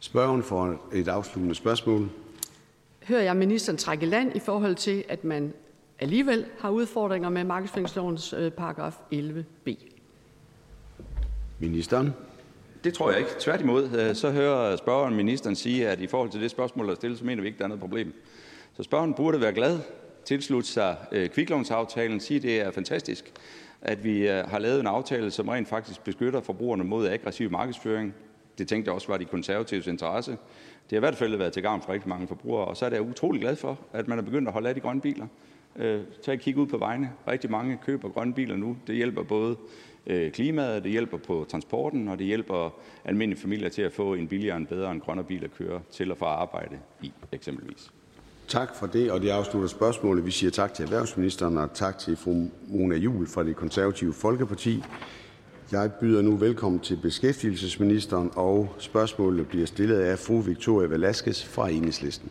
Spørgen får et afsluttende spørgsmål. Hører jeg ministeren trække i land i forhold til, at man alligevel har udfordringer med markedsføringslovens paragraf 11b? Ministeren. Det tror jeg ikke. Tværtimod, øh, så hører spørgeren ministeren sige, at i forhold til det spørgsmål, der er stillet, så mener vi ikke, der er noget problem. Så spørgeren burde være glad, tilslutte sig øh, kviklånsaftalen, sige, at det er fantastisk, at vi øh, har lavet en aftale, som rent faktisk beskytter forbrugerne mod aggressiv markedsføring. Det tænkte jeg også var de konservatives interesse. Det har i hvert fald været til gavn for rigtig mange forbrugere, og så er jeg utrolig glad for, at man er begyndt at holde af de grønne biler. Øh, tag et kig ud på vejene. Rigtig mange køber grønne biler nu. Det hjælper både øh, klimaet, det hjælper på transporten, og det hjælper almindelige familier til at få en billigere en bedre en grønnere bil at køre til og fra arbejde i, eksempelvis. Tak for det, og det afslutter spørgsmålet. Vi siger tak til erhvervsministeren og tak til fru Mona Jul fra det konservative Folkeparti. Jeg byder nu velkommen til beskæftigelsesministeren, og spørgsmålet bliver stillet af fru Victoria Velasquez fra Enhedslisten.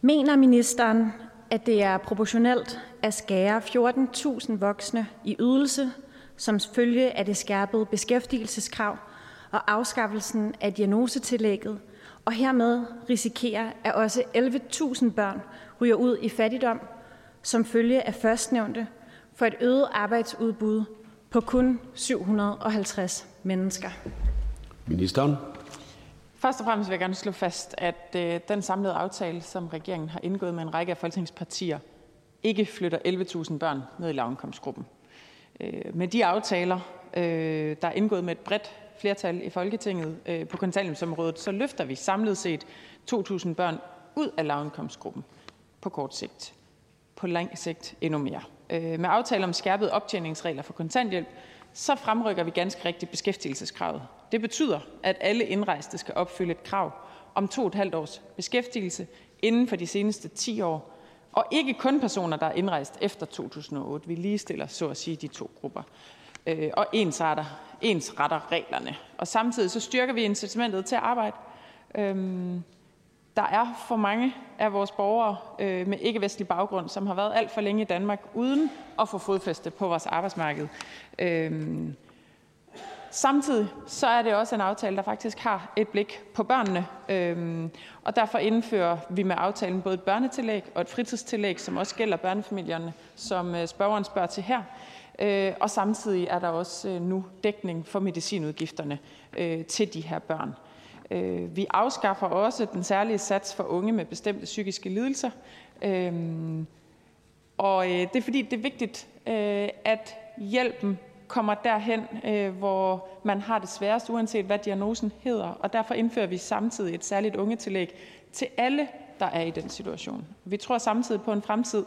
Mener ministeren, at det er proportionelt at skære 14.000 voksne i ydelse som følge af det skærpede beskæftigelseskrav og afskaffelsen af diagnosetillægget, og hermed risikerer, at også 11.000 børn ryger ud i fattigdom som følge af førstnævnte for et øget arbejdsudbud på kun 750 mennesker? Ministeren. Først og fremmest vil jeg gerne slå fast, at øh, den samlede aftale, som regeringen har indgået med en række af folketingspartier, ikke flytter 11.000 børn ned i lavindkomstgruppen. Øh, med de aftaler, øh, der er indgået med et bredt flertal i Folketinget øh, på kontanthjælpsområdet, så løfter vi samlet set 2.000 børn ud af lavindkomstgruppen på kort sigt. På lang sigt endnu mere. Øh, med aftale om skærpede optjeningsregler for kontanthjælp, så fremrykker vi ganske rigtigt beskæftigelseskravet. Det betyder, at alle indrejste skal opfylde et krav om to et halvt års beskæftigelse inden for de seneste 10 år, og ikke kun personer, der er indrejst efter 2008. Vi ligestiller så at sige de to grupper øh, og ensretter, ensretter reglerne. Og samtidig så styrker vi incitamentet til at arbejde. Øhm, der er for mange af vores borgere øh, med ikke-vestlig baggrund, som har været alt for længe i Danmark uden at få fodfæste på vores arbejdsmarked. Øhm, Samtidig så er det også en aftale, der faktisk har et blik på børnene, øhm, og derfor indfører vi med aftalen både et børnetillæg og et fritidstillæg, som også gælder børnefamilierne, som øh, spørgeren spørger til her. Øh, og samtidig er der også øh, nu dækning for medicinudgifterne øh, til de her børn. Øh, vi afskaffer også den særlige sats for unge med bestemte psykiske lidelser. Øh, og øh, det er fordi, det er vigtigt, øh, at hjælpen kommer derhen, øh, hvor man har det sværest, uanset hvad diagnosen hedder. Og derfor indfører vi samtidig et særligt ungetillæg til alle, der er i den situation. Vi tror samtidig på en fremtid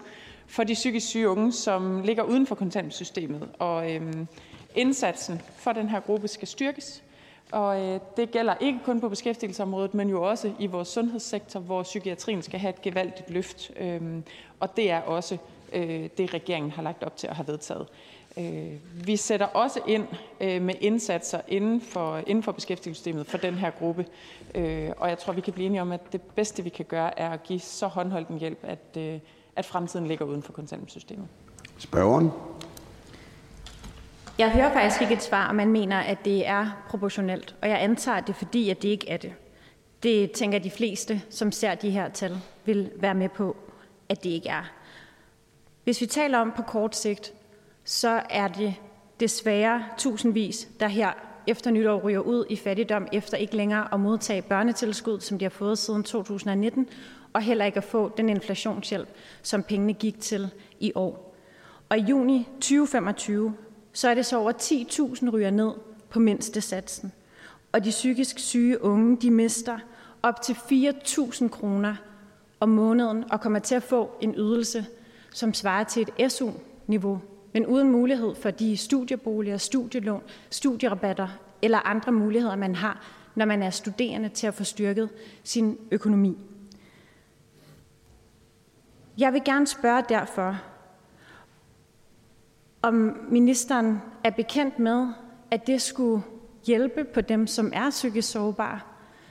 for de psykisk syge unge, som ligger uden for kontantsystemet. Og øhm, indsatsen for den her gruppe skal styrkes. Og øh, det gælder ikke kun på beskæftigelsesområdet, men jo også i vores sundhedssektor, hvor psykiatrien skal have et gevaldigt løft. Øhm, og det er også øh, det, regeringen har lagt op til at have vedtaget. Øh, vi sætter også ind øh, med indsatser inden for, inden for beskæftigelsessystemet for den her gruppe. Øh, og jeg tror, vi kan blive enige om, at det bedste, vi kan gøre, er at give så håndholdt en hjælp, at, at fremtiden ligger uden for kontanthjælpssystemet. Spørgeren? Jeg hører faktisk ikke et svar, om man mener, at det er proportionelt. Og jeg antager, det er fordi, at det ikke er det. Det tænker de fleste, som ser de her tal, vil være med på, at det ikke er. Hvis vi taler om på kort sigt, så er det desværre tusindvis, der her efter nytår ryger ud i fattigdom efter ikke længere at modtage børnetilskud, som de har fået siden 2019, og heller ikke at få den inflationshjælp, som pengene gik til i år. Og i juni 2025, så er det så over 10.000 ryger ned på mindste satsen. Og de psykisk syge unge, de mister op til 4.000 kroner om måneden og kommer til at få en ydelse, som svarer til et SU-niveau men uden mulighed for de studieboliger, studielån, studierabatter eller andre muligheder, man har, når man er studerende til at få styrket sin økonomi. Jeg vil gerne spørge derfor, om ministeren er bekendt med, at det skulle hjælpe på dem, som er psykisk sårbare,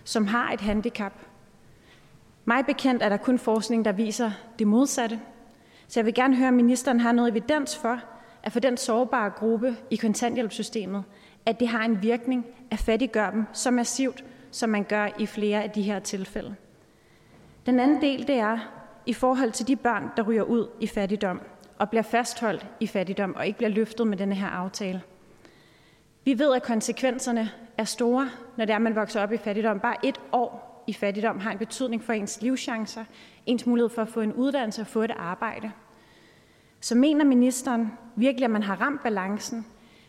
som har et handicap. Mig bekendt er der kun forskning, der viser det modsatte. Så jeg vil gerne høre, om ministeren har noget evidens for, at for den sårbare gruppe i kontanthjælpssystemet, at det har en virkning at fattiggøre dem så massivt, som man gør i flere af de her tilfælde. Den anden del, det er i forhold til de børn, der ryger ud i fattigdom og bliver fastholdt i fattigdom og ikke bliver løftet med denne her aftale. Vi ved, at konsekvenserne er store, når det er, man vokser op i fattigdom. Bare et år i fattigdom har en betydning for ens livschancer, ens mulighed for at få en uddannelse og få et arbejde. Så mener ministeren virkelig, at man har ramt balancen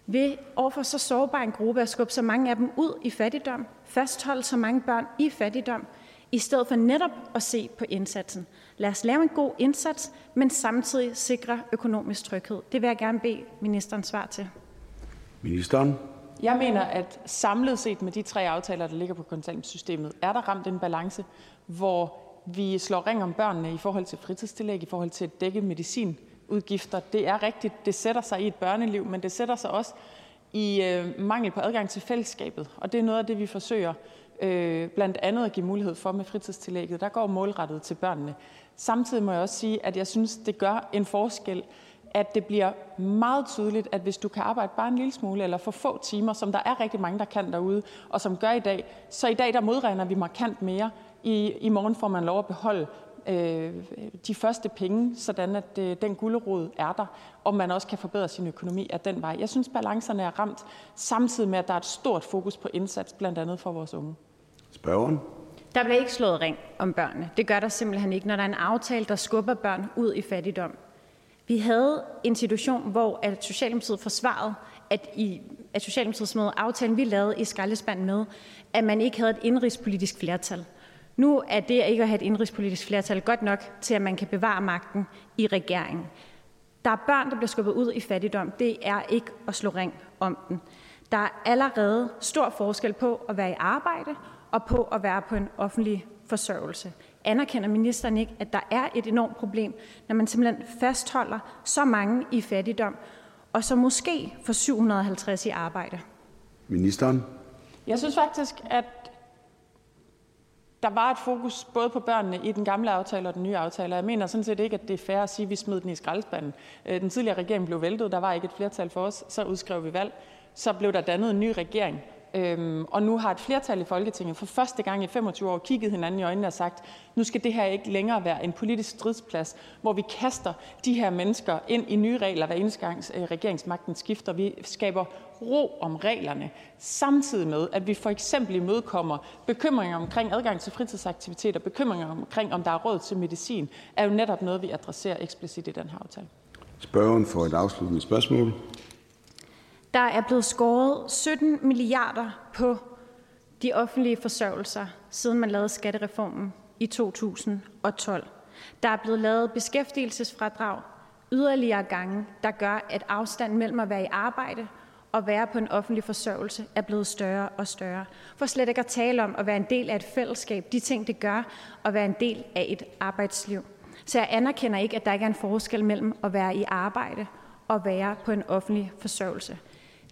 ved overfor så sårbar en gruppe at skubbe så mange af dem ud i fattigdom, fastholde så mange børn i fattigdom, i stedet for netop at se på indsatsen. Lad os lave en god indsats, men samtidig sikre økonomisk tryghed. Det vil jeg gerne bede ministeren svar til. Ministeren. Jeg mener, at samlet set med de tre aftaler, der ligger på kontanthjælpssystemet, er der ramt en balance, hvor vi slår ring om børnene i forhold til fritidstillæg, i forhold til at dække medicinudgifter. Det er rigtigt, det sætter sig i et børneliv, men det sætter sig også i øh, mangel på adgang til fællesskabet. Og det er noget af det, vi forsøger øh, blandt andet at give mulighed for med fritidstillægget. Der går målrettet til børnene. Samtidig må jeg også sige, at jeg synes, det gør en forskel, at det bliver meget tydeligt, at hvis du kan arbejde bare en lille smule eller for få timer, som der er rigtig mange, der kan derude, og som gør i dag, så i dag der modregner vi markant mere. I, i morgen får man lov at beholde øh, de første penge, sådan at øh, den gulderod er der, og man også kan forbedre sin økonomi af den vej. Jeg synes, balancerne er ramt, samtidig med, at der er et stort fokus på indsats, blandt andet for vores unge. Spørgeren. Der bliver ikke slået ring om børnene. Det gør der simpelthen ikke, når der er en aftale, der skubber børn ud i fattigdom. Vi havde en situation, hvor at Socialdemokratiet forsvarede, at, i, at Socialdemokratiet smed aftalen, vi lavede i skraldespanden med, at man ikke havde et indrigspolitisk flertal. Nu er det ikke at have et indrigspolitisk flertal godt nok til, at man kan bevare magten i regeringen. Der er børn, der bliver skubbet ud i fattigdom. Det er ikke at slå ring om den. Der er allerede stor forskel på at være i arbejde og på at være på en offentlig forsørgelse. Anerkender ministeren ikke, at der er et enormt problem, når man simpelthen fastholder så mange i fattigdom, og så måske får 750 i arbejde? Ministeren. Jeg synes faktisk, at der var et fokus både på børnene i den gamle aftale og den nye aftale. Jeg mener sådan set ikke, at det er fair at sige, at vi smed den i skraldespanden. Øh, den tidligere regering blev væltet, der var ikke et flertal for os, så udskrev vi valg. Så blev der dannet en ny regering, Øhm, og nu har et flertal i Folketinget for første gang i 25 år kigget hinanden i øjnene og sagt, nu skal det her ikke længere være en politisk stridsplads, hvor vi kaster de her mennesker ind i nye regler, hver eneste gang øh, regeringsmagten skifter. Vi skaber ro om reglerne, samtidig med, at vi for eksempel imødekommer bekymringer omkring adgang til fritidsaktiviteter, bekymringer omkring, om der er råd til medicin, er jo netop noget, vi adresserer eksplicit i den her aftale. Spørgeren for et afsluttende spørgsmål. Der er blevet skåret 17 milliarder på de offentlige forsørgelser, siden man lavede skattereformen i 2012. Der er blevet lavet beskæftigelsesfradrag yderligere gange, der gør, at afstanden mellem at være i arbejde og være på en offentlig forsørgelse er blevet større og større. For slet ikke at tale om at være en del af et fællesskab, de ting, det gør at være en del af et arbejdsliv. Så jeg anerkender ikke, at der ikke er en forskel mellem at være i arbejde og være på en offentlig forsørgelse.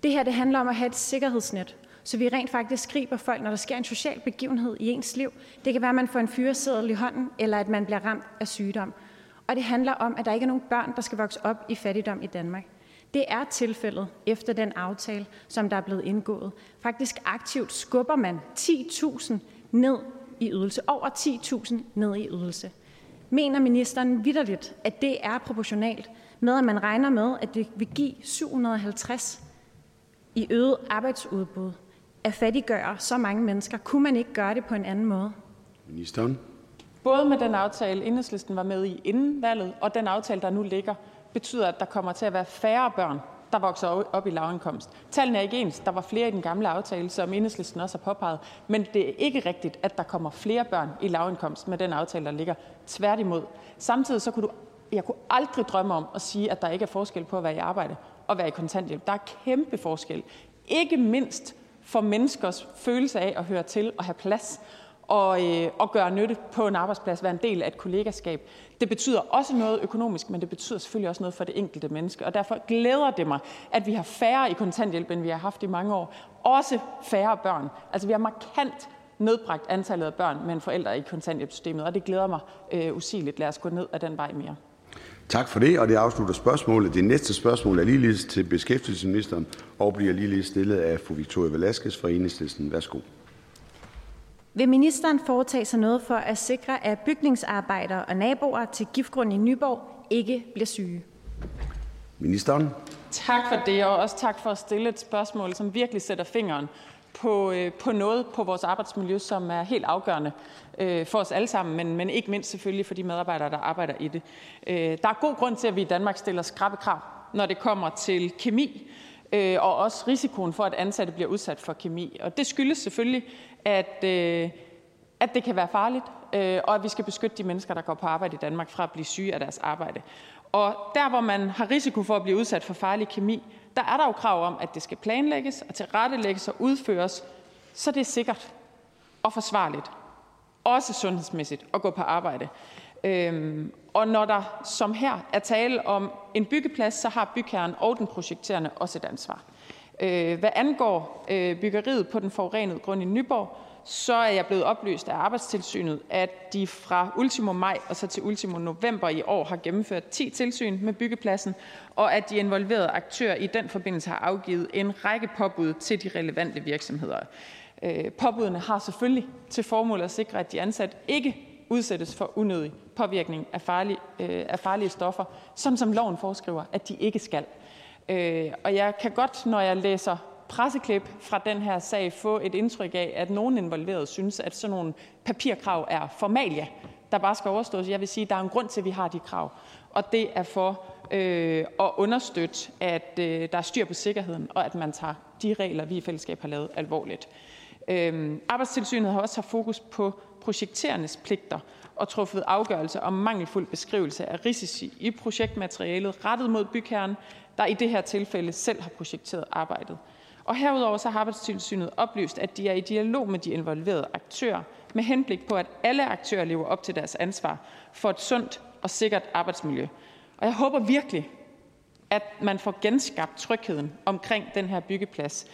Det her det handler om at have et sikkerhedsnet, så vi rent faktisk griber folk, når der sker en social begivenhed i ens liv. Det kan være, at man får en fyreseddel i hånden, eller at man bliver ramt af sygdom. Og det handler om, at der ikke er nogen børn, der skal vokse op i fattigdom i Danmark. Det er tilfældet efter den aftale, som der er blevet indgået. Faktisk aktivt skubber man 10.000 ned i ydelse. Over 10.000 ned i ydelse. Mener ministeren vidderligt, at det er proportionalt med, at man regner med, at det vil give 750 i øget arbejdsudbud at fattiggøre så mange mennesker? Kunne man ikke gøre det på en anden måde? Ministeren. Både med den aftale, enhedslisten var med i inden valget, og den aftale, der nu ligger, betyder, at der kommer til at være færre børn, der vokser op i lavindkomst. Tallene er ikke ens. Der var flere i den gamle aftale, som enhedslisten også har påpeget. Men det er ikke rigtigt, at der kommer flere børn i lavindkomst med den aftale, der ligger. Tværtimod. Samtidig så kunne du jeg kunne aldrig drømme om at sige, at der ikke er forskel på at være i arbejde og være i kontanthjælp. Der er kæmpe forskel. Ikke mindst for menneskers følelse af at høre til og have plads og, øh, og gøre nytte på en arbejdsplads, være en del af et kollegaskab. Det betyder også noget økonomisk, men det betyder selvfølgelig også noget for det enkelte menneske. Og derfor glæder det mig, at vi har færre i kontanthjælp, end vi har haft i mange år. Også færre børn. Altså vi har markant nedbragt antallet af børn med en forælder i kontanthjælpssystemet, og det glæder mig øh, usigeligt. Lad os gå ned ad den vej mere. Tak for det, og det afslutter spørgsmålet. Det næste spørgsmål er ligeledes til beskæftigelsesministeren og bliver ligeledes stillet af fru Victoria Velasquez fra Enhedslisten. Værsgo. Vil ministeren foretage sig noget for at sikre, at bygningsarbejdere og naboer til giftgrund i Nyborg ikke bliver syge? Ministeren. Tak for det, og også tak for at stille et spørgsmål, som virkelig sætter fingeren på, øh, på noget på vores arbejdsmiljø, som er helt afgørende øh, for os alle sammen, men, men ikke mindst selvfølgelig for de medarbejdere, der arbejder i det. Øh, der er god grund til, at vi i Danmark stiller skrappe krav, når det kommer til kemi, øh, og også risikoen for, at ansatte bliver udsat for kemi. Og det skyldes selvfølgelig, at, øh, at det kan være farligt, øh, og at vi skal beskytte de mennesker, der går på arbejde i Danmark, fra at blive syge af deres arbejde. Og der, hvor man har risiko for at blive udsat for farlig kemi, der er der jo krav om, at det skal planlægges og tilrettelægges og udføres, så det er sikkert og forsvarligt, også sundhedsmæssigt, at gå på arbejde. Øhm, og når der som her er tale om en byggeplads, så har bygherren og den projekterende også et ansvar. Øh, hvad angår øh, byggeriet på den forurenede grund i Nyborg, så er jeg blevet oplyst af Arbejdstilsynet, at de fra ultimo maj og så til ultimo november i år har gennemført 10 tilsyn med byggepladsen, og at de involverede aktører i den forbindelse har afgivet en række påbud til de relevante virksomheder. Øh, påbudene har selvfølgelig til formål at sikre, at de ansatte ikke udsættes for unødig påvirkning af farlige, øh, af farlige stoffer, som som loven foreskriver, at de ikke skal. Øh, og jeg kan godt, når jeg læser presseklip fra den her sag få et indtryk af, at nogen involverede synes, at sådan nogle papirkrav er formalia, der bare skal overstås. Jeg vil sige, at der er en grund til, at vi har de krav, og det er for øh, at understøtte, at øh, der er styr på sikkerheden, og at man tager de regler, vi i fællesskab har lavet, alvorligt. Øh, Arbejdstilsynet har også haft fokus på projekterernes pligter og truffet afgørelse om mangelfuld beskrivelse af risici i projektmaterialet rettet mod bygherren, der i det her tilfælde selv har projekteret arbejdet. Og herudover så har Arbejdstilsynet oplyst, at de er i dialog med de involverede aktører med henblik på, at alle aktører lever op til deres ansvar for et sundt og sikkert arbejdsmiljø. Og jeg håber virkelig, at man får genskabt trygheden omkring den her byggeplads.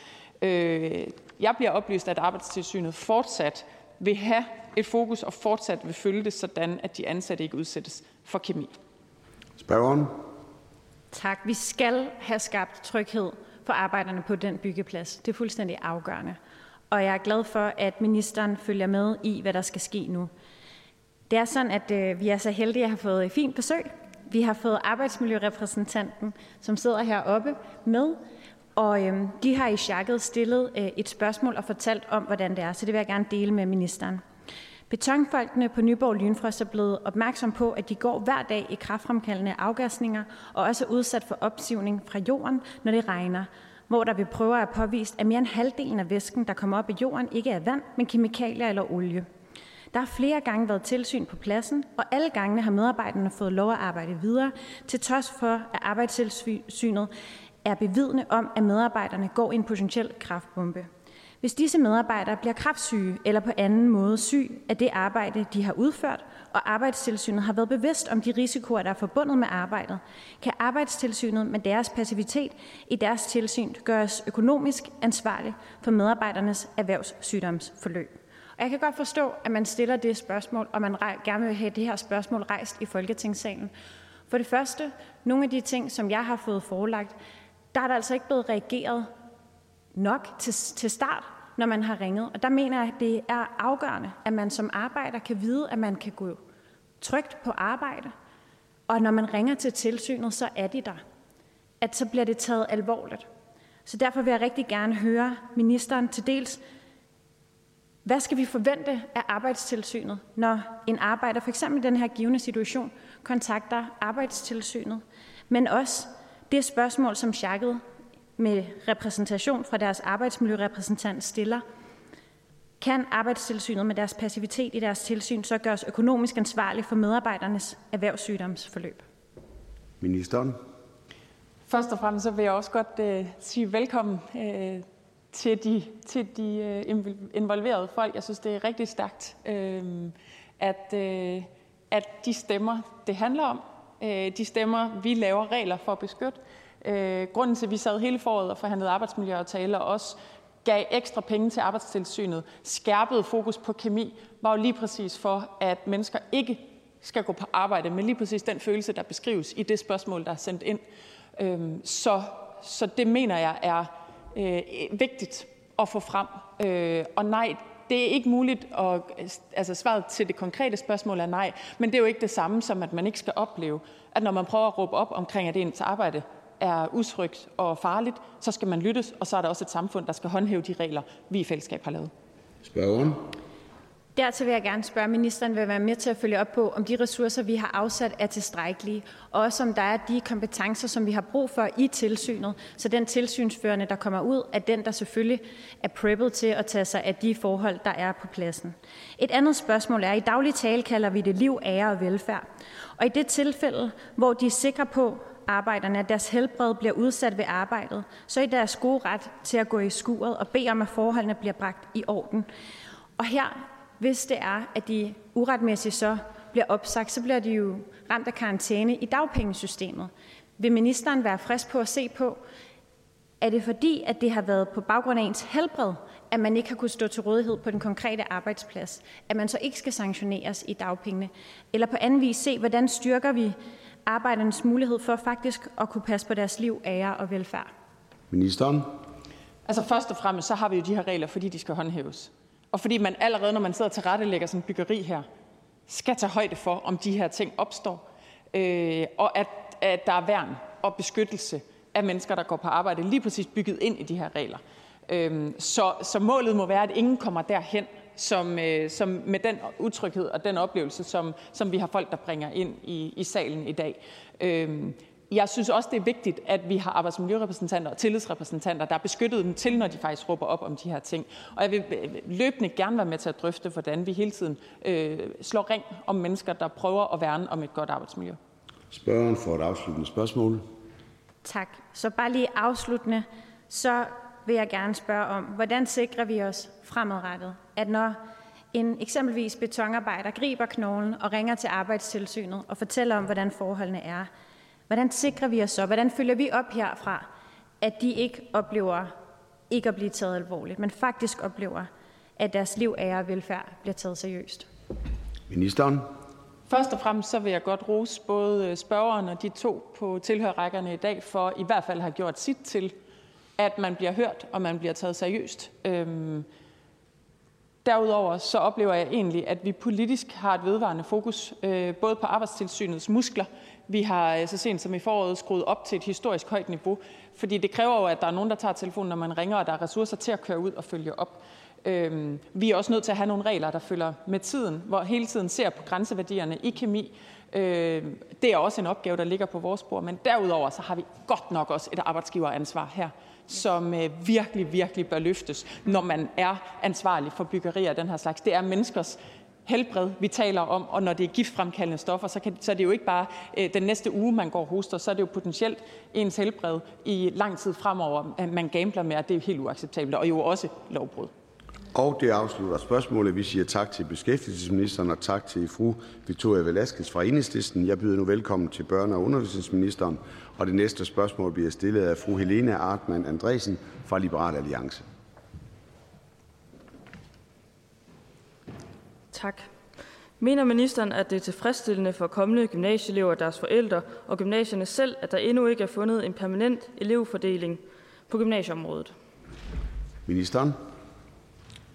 Øh, jeg bliver oplyst, at Arbejdstilsynet fortsat vil have et fokus og fortsat vil følge det sådan, at de ansatte ikke udsættes for kemi. Spørgeren. Tak. Vi skal have skabt tryghed for arbejderne på den byggeplads. Det er fuldstændig afgørende. Og jeg er glad for, at ministeren følger med i, hvad der skal ske nu. Det er sådan, at øh, vi er så heldige at have fået et fint besøg. Vi har fået arbejdsmiljørepræsentanten, som sidder heroppe med, og øh, de har i chakket stillet øh, et spørgsmål og fortalt om, hvordan det er, så det vil jeg gerne dele med ministeren. Betonfolkene på Nyborg Lynfrost er blevet opmærksom på, at de går hver dag i kraftfremkaldende afgasninger og også er udsat for opsivning fra jorden, når det regner, hvor der ved prøver er påvist, at mere end halvdelen af væsken, der kommer op i jorden, ikke er vand, men kemikalier eller olie. Der har flere gange været tilsyn på pladsen, og alle gangene har medarbejderne fået lov at arbejde videre, til trods for, at arbejdstilsynet er bevidne om, at medarbejderne går i en potentiel kraftbombe. Hvis disse medarbejdere bliver kraftsyge eller på anden måde syg af det arbejde, de har udført, og arbejdstilsynet har været bevidst om de risikoer, der er forbundet med arbejdet, kan arbejdstilsynet med deres passivitet i deres tilsyn gøres økonomisk ansvarlig for medarbejdernes erhvervssygdomsforløb. Og jeg kan godt forstå, at man stiller det spørgsmål, og man gerne vil have det her spørgsmål rejst i Folketingssalen. For det første, nogle af de ting, som jeg har fået forelagt, der er der altså ikke blevet reageret nok til, til start, når man har ringet. Og der mener jeg, at det er afgørende, at man som arbejder kan vide, at man kan gå trygt på arbejde. Og når man ringer til tilsynet, så er de der. At så bliver det taget alvorligt. Så derfor vil jeg rigtig gerne høre ministeren til dels, hvad skal vi forvente af arbejdstilsynet, når en arbejder, for eksempel i den her givende situation, kontakter arbejdstilsynet, men også det spørgsmål, som Sjakket med repræsentation fra deres arbejdsmiljørepræsentant stiller, kan arbejdstilsynet med deres passivitet i deres tilsyn så gøres økonomisk ansvarlig for medarbejdernes erhvervssygdomsforløb? Ministeren. Først og fremmest så vil jeg også godt uh, sige velkommen uh, til de, til de uh, involverede folk. Jeg synes, det er rigtig stærkt, uh, at, uh, at de stemmer, det handler om, uh, de stemmer, vi laver regler for at beskytte, Øh, grunden til, at vi sad hele foråret og forhandlede arbejdsmiljøaftaler, også gav ekstra penge til arbejdstilsynet, skærpede fokus på kemi, var jo lige præcis for, at mennesker ikke skal gå på arbejde med lige præcis den følelse, der beskrives i det spørgsmål, der er sendt ind. Øhm, så, så det mener jeg er øh, vigtigt at få frem. Øh, og nej, det er ikke muligt at altså svaret til det konkrete spørgsmål er nej, men det er jo ikke det samme som, at man ikke skal opleve, at når man prøver at råbe op omkring, at ens arbejde er utrygt og farligt, så skal man lyttes, og så er der også et samfund, der skal håndhæve de regler, vi i fællesskab har lavet. Spørgeren. Dertil vil jeg gerne spørge, ministeren vil være med til at følge op på, om de ressourcer, vi har afsat, er tilstrækkelige, og også om der er de kompetencer, som vi har brug for i tilsynet, så den tilsynsførende, der kommer ud, er den, der selvfølgelig er preppet til at tage sig af de forhold, der er på pladsen. Et andet spørgsmål er, i daglig tale kalder vi det liv, ære og velfærd. Og i det tilfælde, hvor de er sikre på, arbejderne, at deres helbred bliver udsat ved arbejdet, så er deres gode ret til at gå i skuret og bede om, at forholdene bliver bragt i orden. Og her hvis det er, at de uretmæssigt så bliver opsagt, så bliver de jo ramt af karantæne i dagpengesystemet. Vil ministeren være frisk på at se på, er det fordi, at det har været på baggrund af ens helbred, at man ikke har kunnet stå til rådighed på den konkrete arbejdsplads, at man så ikke skal sanktioneres i dagpengene? Eller på anden vis se, hvordan styrker vi arbejdernes mulighed for faktisk at kunne passe på deres liv, ære og velfærd? Ministeren. Altså først og fremmest, så har vi jo de her regler, fordi de skal håndhæves og fordi man allerede, når man sidder til rette lægger sådan byggeri her, skal tage højde for, om de her ting opstår, øh, og at, at der er værn og beskyttelse af mennesker, der går på arbejde, lige præcis bygget ind i de her regler. Øh, så, så målet må være, at ingen kommer derhen, som, øh, som med den utryghed og den oplevelse, som, som vi har folk, der bringer ind i, i salen i dag. Øh, jeg synes også, det er vigtigt, at vi har arbejdsmiljørepræsentanter og tillidsrepræsentanter, der er beskyttet dem til, når de faktisk råber op om de her ting. Og jeg vil øh, løbende gerne være med til at drøfte, hvordan vi hele tiden øh, slår ring om mennesker, der prøver at værne om et godt arbejdsmiljø. Spørgeren får et afsluttende spørgsmål. Tak. Så bare lige afsluttende, så vil jeg gerne spørge om, hvordan sikrer vi os fremadrettet, at når en eksempelvis betonarbejder griber knoglen og ringer til arbejdstilsynet og fortæller om, hvordan forholdene er, Hvordan sikrer vi os så? Hvordan følger vi op herfra, at de ikke oplever ikke at blive taget alvorligt, men faktisk oplever, at deres liv, ære og velfærd bliver taget seriøst? Ministeren. Først og fremmest så vil jeg godt rose både spørgeren og de to på tilhørrækkerne i dag for i hvert fald at have gjort sit til, at man bliver hørt og man bliver taget seriøst. Øhm, derudover så oplever jeg egentlig, at vi politisk har et vedvarende fokus øh, både på arbejdstilsynets muskler, vi har øh, så sent som i foråret skruet op til et historisk højt niveau, fordi det kræver jo, at der er nogen, der tager telefonen, når man ringer, og der er ressourcer til at køre ud og følge op. Øhm, vi er også nødt til at have nogle regler, der følger med tiden, hvor hele tiden ser på grænseværdierne i kemi. Øhm, det er også en opgave, der ligger på vores bord, men derudover så har vi godt nok også et arbejdsgiveransvar her, som øh, virkelig, virkelig bør løftes, når man er ansvarlig for byggerier af den her slags. Det er menneskers helbred, vi taler om, og når det er giftfremkaldende stoffer, så, kan, så er det jo ikke bare øh, den næste uge, man går og hoster, så er det jo potentielt ens helbred i lang tid fremover, at man gambler med, at det er helt uacceptabelt, og jo også lovbrud. Og det afslutter spørgsmålet. Vi siger tak til beskæftigelsesministeren og tak til fru Victoria Velasquez fra Enhedslisten. Jeg byder nu velkommen til børne- og undervisningsministeren, og det næste spørgsmål bliver stillet af fru Helena Artmann Andresen fra Liberal Alliance. Tak. Mener ministeren, at det er tilfredsstillende for kommende gymnasieelever og deres forældre og gymnasierne selv, at der endnu ikke er fundet en permanent elevfordeling på gymnasieområdet? Ministeren.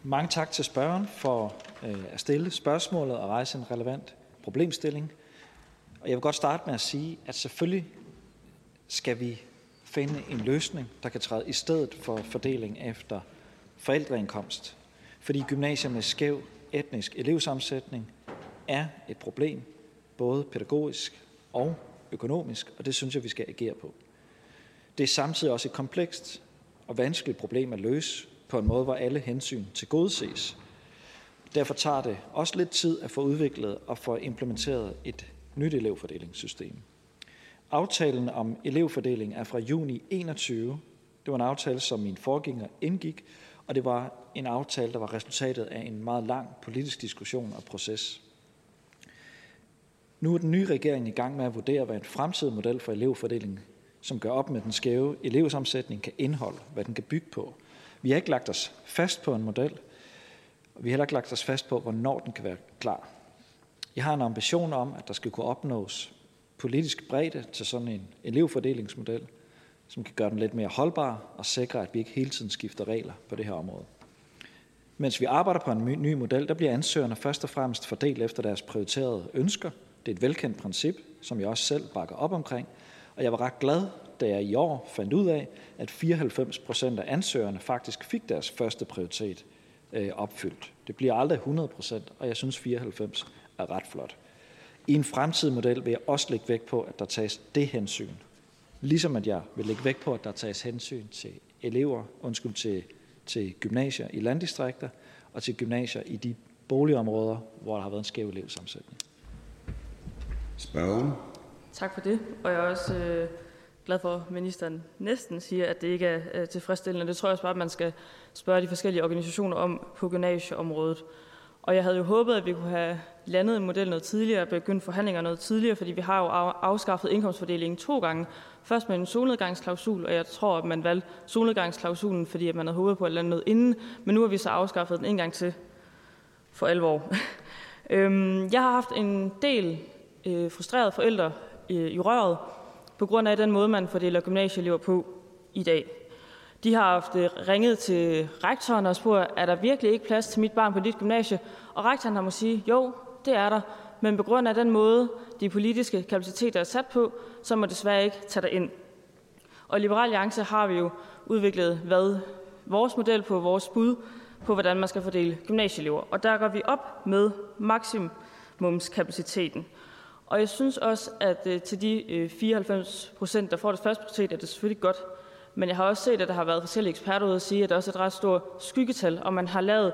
Mange tak til spørgeren for øh, at stille spørgsmålet og rejse en relevant problemstilling. Og jeg vil godt starte med at sige, at selvfølgelig skal vi finde en løsning, der kan træde i stedet for fordeling efter forældreindkomst. Fordi gymnasier med skæv etnisk elevsammensætning er et problem, både pædagogisk og økonomisk, og det synes jeg, vi skal agere på. Det er samtidig også et komplekst og vanskeligt problem at løse på en måde, hvor alle hensyn til godses. Derfor tager det også lidt tid at få udviklet og få implementeret et nyt elevfordelingssystem. Aftalen om elevfordeling er fra juni 21. Det var en aftale, som min forgænger indgik, og det var en aftale, der var resultatet af en meget lang politisk diskussion og proces. Nu er den nye regering i gang med at vurdere, hvad en fremtidig model for elevfordeling, som gør op med den skæve elevsammensætning, kan indeholde, hvad den kan bygge på. Vi har ikke lagt os fast på en model, og vi har heller ikke lagt os fast på, hvornår den kan være klar. Jeg har en ambition om, at der skal kunne opnås politisk bredde til sådan en elevfordelingsmodel, som kan gøre den lidt mere holdbar og sikre, at vi ikke hele tiden skifter regler på det her område. Mens vi arbejder på en ny model, der bliver ansøgerne først og fremmest fordelt efter deres prioriterede ønsker. Det er et velkendt princip, som jeg også selv bakker op omkring. Og jeg var ret glad, da jeg i år fandt ud af, at 94 procent af ansøgerne faktisk fik deres første prioritet øh, opfyldt. Det bliver aldrig 100 procent, og jeg synes 94 er ret flot. I en fremtidig model vil jeg også lægge vægt på, at der tages det hensyn. Ligesom at jeg vil lægge vægt på, at der tages hensyn til elever, undskyld, til, til gymnasier i landdistrikter og til gymnasier i de boligområder, hvor der har været en skæv elevsammensætning. Spørgen. Tak for det. Og jeg er også øh, glad for, at ministeren næsten siger, at det ikke er øh, tilfredsstillende. Det tror jeg også bare, at man skal spørge de forskellige organisationer om på gymnasieområdet. Og jeg havde jo håbet, at vi kunne have landet en model noget tidligere begyndt forhandlinger noget tidligere, fordi vi har jo afskaffet indkomstfordelingen to gange. Først med en solnedgangsklausul, og jeg tror, at man valgte solnedgangsklausulen, fordi at man havde håbet på at lande noget inden, men nu har vi så afskaffet den en gang til for alvor. Øhm, jeg har haft en del øh, frustrerede forældre øh, i røret, på grund af den måde, man fordeler gymnasieelever på i dag. De har haft øh, ringet til rektoren og spurgt, er der virkelig ikke plads til mit barn på dit gymnasie? Og rektoren har må sige, jo, det er der, men på grund af den måde, de politiske kapaciteter er sat på, så må desværre ikke tage dig ind. Og i Liberal Alliance har vi jo udviklet hvad vores model på vores bud på, hvordan man skal fordele gymnasieelever. Og der går vi op med maksimumskapaciteten. Og jeg synes også, at øh, til de øh, 94 procent, der får det første prioritet, er det selvfølgelig godt. Men jeg har også set, at der har været forskellige eksperter ude at sige, at der også er et ret stort skyggetal, og man har lavet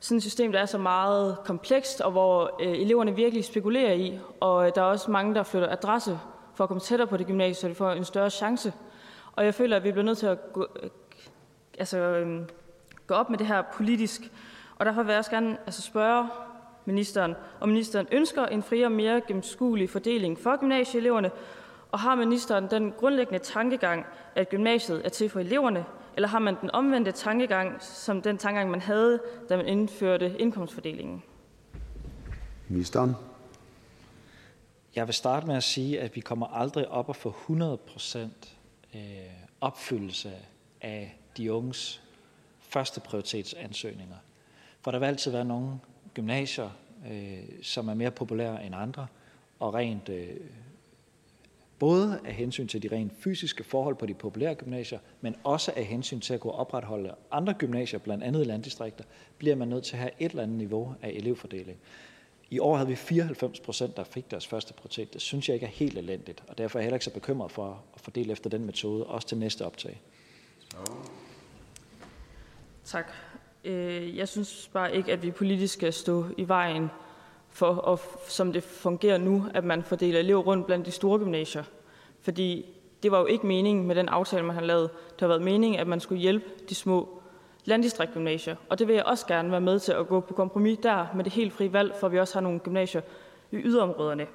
sådan et system, der er så meget komplekst, og hvor øh, eleverne virkelig spekulerer i, og øh, der er også mange, der flytter adresse for at komme tættere på det gymnasie, så de får en større chance. Og jeg føler, at vi bliver nødt til at gå, øh, altså, øh, gå op med det her politisk. Og derfor vil jeg også gerne altså, spørge ministeren, om ministeren ønsker en friere og mere gennemskuelig fordeling for gymnasieeleverne, og har ministeren den grundlæggende tankegang, at gymnasiet er til for eleverne, eller har man den omvendte tankegang, som den tankegang, man havde, da man indførte indkomstfordelingen? Ministeren. Jeg vil starte med at sige, at vi kommer aldrig op og få 100 procent øh, opfyldelse af de unges første prioritetsansøgninger. For der vil altid være nogle gymnasier, øh, som er mere populære end andre, og rent øh, både af hensyn til de rent fysiske forhold på de populære gymnasier, men også af hensyn til at kunne opretholde andre gymnasier, blandt andet i landdistrikter, bliver man nødt til at have et eller andet niveau af elevfordeling. I år havde vi 94 procent, der fik deres første prioritet. Det synes jeg ikke er helt elendigt, og derfor er jeg heller ikke så bekymret for at fordele efter den metode, også til næste optag. Tak. Øh, jeg synes bare ikke, at vi politisk skal stå i vejen for, og som det fungerer nu, at man fordeler elever rundt blandt de store gymnasier. Fordi det var jo ikke meningen med den aftale, man har lavet. Det har været meningen, at man skulle hjælpe de små landdistriktgymnasier. Og det vil jeg også gerne være med til at gå på kompromis der med det helt frie valg, for vi også har nogle gymnasier i yderområderne.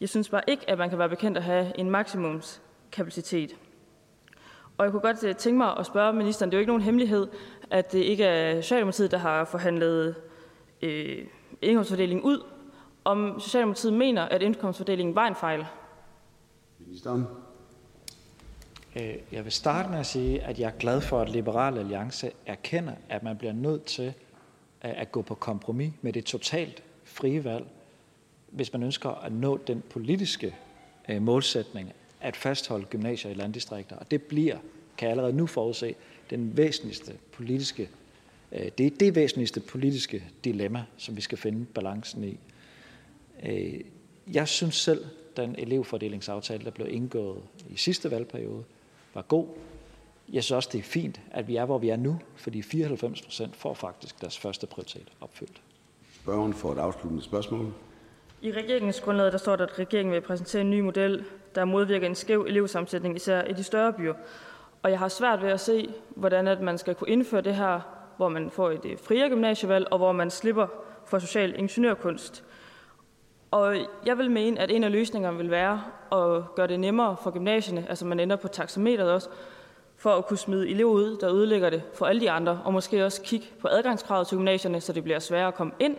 Jeg synes bare ikke, at man kan være bekendt at have en maksimumskapacitet. Og jeg kunne godt øh, tænke mig at spørge ministeren, det er jo ikke nogen hemmelighed, at det ikke er Socialdemokratiet, der har forhandlet øh, indkomstfordelingen ud, om Socialdemokratiet mener, at indkomstfordelingen var en fejl. Ministeren. Øh, jeg vil starte med at sige, at jeg er glad for, at Liberal Alliance erkender, at man bliver nødt til at gå på kompromis med det totalt frie valg, hvis man ønsker at nå den politiske øh, målsætning at fastholde gymnasier i landdistrikter. Og det bliver, kan jeg allerede nu forudse, den væsentligste politiske det er det væsentligste politiske dilemma, som vi skal finde balancen i. Øh, jeg synes selv, den elevfordelingsaftale, der blev indgået i sidste valgperiode, var god. Jeg synes også, det er fint, at vi er, hvor vi er nu, fordi 94 procent får faktisk deres første prioritet opfyldt. Spørgen får et afsluttende spørgsmål. I regeringsgrundlaget der står der, at regeringen vil præsentere en ny model, der modvirker en skæv elevsammensætning, især i de større byer. Og jeg har svært ved at se, hvordan at man skal kunne indføre det her hvor man får et øh, friere gymnasievalg, og hvor man slipper for social ingeniørkunst. Og jeg vil mene, at en af løsningerne vil være at gøre det nemmere for gymnasierne, altså man ender på taxameteret også, for at kunne smide elever ud, der ødelægger det for alle de andre, og måske også kigge på adgangskravet til gymnasierne, så det bliver sværere at komme ind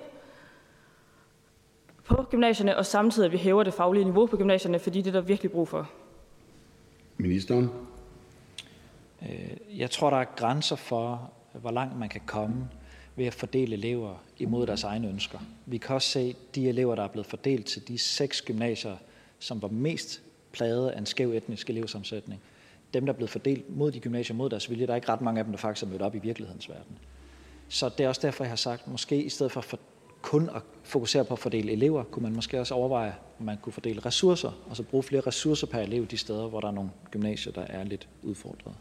på gymnasierne, og samtidig at vi hæver det faglige niveau på gymnasierne, fordi det er der virkelig brug for. Ministeren. Øh, jeg tror, der er grænser for, hvor langt man kan komme ved at fordele elever imod deres egne ønsker. Vi kan også se de elever, der er blevet fordelt til de seks gymnasier, som var mest plaget af en skæv etnisk elevsammensætning. Dem, der er blevet fordelt mod de gymnasier mod deres vilje, der er ikke ret mange af dem, der faktisk er mødt op i virkelighedens verden. Så det er også derfor, jeg har sagt, måske i stedet for for kun at fokusere på at fordele elever, kunne man måske også overveje, om man kunne fordele ressourcer, og så bruge flere ressourcer per elev de steder, hvor der er nogle gymnasier, der er lidt udfordret.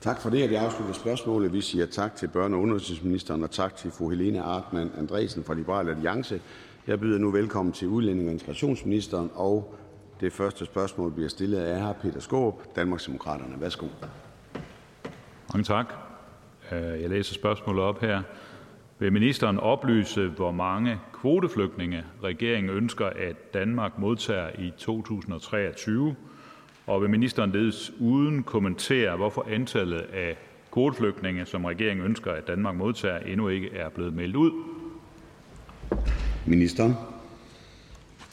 Tak for det, at jeg afslutter spørgsmålet. Vi siger tak til børne- og undervisningsministeren og tak til fru Helene Artmann Andresen fra Liberal Alliance. Jeg byder nu velkommen til udlænding- og integrationsministeren, og det første spørgsmål bliver stillet af hr. Peter Skåb, Danmarksdemokraterne. Værsgo. Mange tak. Øh, jeg læser spørgsmålet op her. Vil ministeren oplyse, hvor mange kvoteflygtninge regeringen ønsker, at Danmark modtager i 2023, og vil ministeren uden kommentere, hvorfor antallet af kvoteflygtninge, som regeringen ønsker, at Danmark modtager, endnu ikke er blevet meldt ud? Ministeren.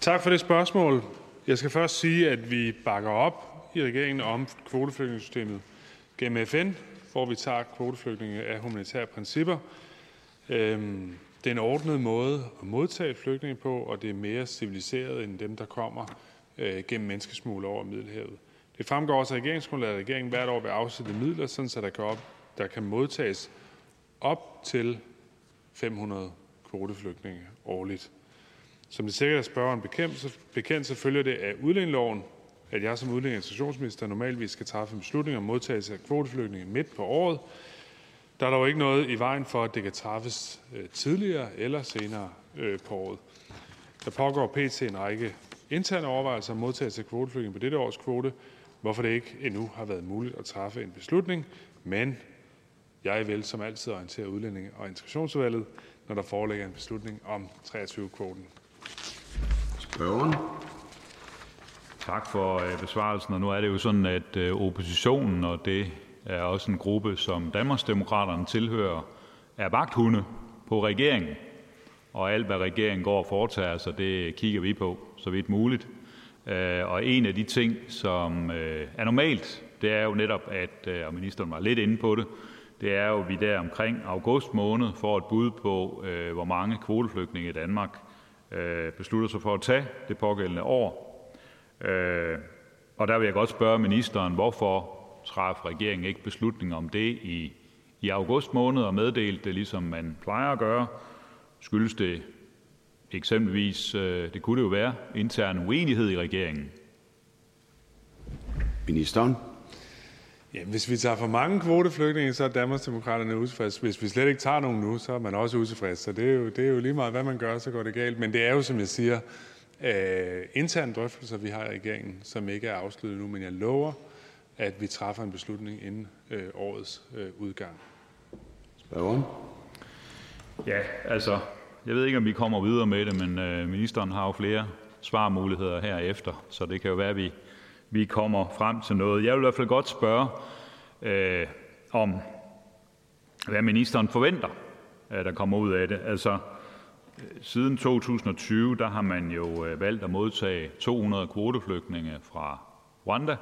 Tak for det spørgsmål. Jeg skal først sige, at vi bakker op i regeringen om kvoteflygtningesystemet gennem FN, hvor vi tager kvoteflygtninge af humanitære principper. Øhm, det er en ordnet måde at modtage flygtninge på, og det er mere civiliseret end dem, der kommer øh, gennem menneskesmugler over Middelhavet. Det fremgår også af regeringsgrundlaget, at regeringen hvert år vil afsætte midler, sådan så der kan, op, der kan modtages op til 500 kvoteflygtninge årligt. Som det sikkert er spørgeren bekendt, så, bekendt, så følger det af udlændingeloven, at jeg som udlænding- og integrationsminister normalvis skal træffe en beslutning om modtagelse af kvoteflygtninge midt på året. Der er dog ikke noget i vejen for, at det kan træffes øh, tidligere eller senere øh, på året. Der pågår pt. en række interne overvejelser om modtagelse af kvoteflygtninge på dette års kvote, hvorfor det ikke endnu har været muligt at træffe en beslutning, men jeg vil som altid orientere udlændinge- og integrationsudvalget, når der foreligger en beslutning om 23-kvoten. Spørgeren. Tak for øh, besvarelsen. Og nu er det jo sådan, at øh, oppositionen, og det er også en gruppe, som Danmarksdemokraterne tilhører, er vagthunde på regeringen. Og alt, hvad regeringen går og foretager sig, det kigger vi på, så vidt muligt. Øh, og en af de ting, som øh, er normalt, det er jo netop, at, øh, og ministeren var lidt inde på det, det er jo, at vi der omkring august måned får et bud på, øh, hvor mange kvoteflygtninge i Danmark beslutter sig for at tage det pågældende år. Og der vil jeg godt spørge ministeren, hvorfor træffer regeringen ikke beslutning om det i, i august måned og meddelte det, ligesom man plejer at gøre? Skyldes det eksempelvis, det kunne det jo være, intern uenighed i regeringen? Ministeren. Ja, hvis vi tager for mange kvoteflygtninge, så er Danmarksdemokraterne utilfredse. Hvis vi slet ikke tager nogen nu, så er man også utilfreds. Så det er, jo, det er jo lige meget, hvad man gør, så går det galt. Men det er jo, som jeg siger, øh, interne drøftelser, vi har i regeringen, som ikke er afsluttet nu. Men jeg lover, at vi træffer en beslutning inden øh, årets øh, udgang. Spørgeren. Ja, altså, jeg ved ikke, om vi kommer videre med det, men øh, ministeren har jo flere svarmuligheder herefter, så det kan jo være, at vi vi kommer frem til noget. Jeg vil i hvert fald godt spørge øh, om, hvad ministeren forventer, at der kommer ud af det. Altså, siden 2020 der har man jo øh, valgt at modtage 200 kvoteflygtninge fra Rwanda,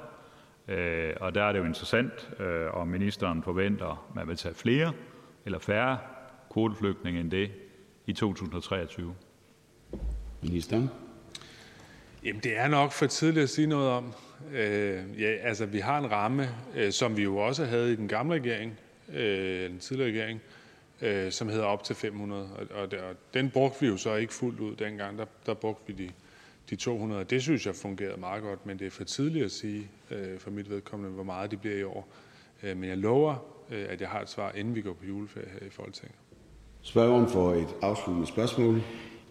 øh, og der er det jo interessant, øh, om ministeren forventer, at man vil tage flere eller færre kvoteflygtninge end det i 2023. Ministeren. Jamen, det er nok for tidligt at sige noget om. Øh, ja, altså, vi har en ramme, øh, som vi jo også havde i den gamle regering, øh, den tidligere regering, øh, som hedder op til 500. Og, og, der, og den brugte vi jo så ikke fuldt ud dengang. Der, der brugte vi de, de 200. Det synes jeg fungerede meget godt, men det er for tidligt at sige øh, for mit vedkommende, hvor meget det bliver i år. Øh, men jeg lover, øh, at jeg har et svar, inden vi går på juleferie her i Folketinget. Spørgeren for et afsluttende spørgsmål.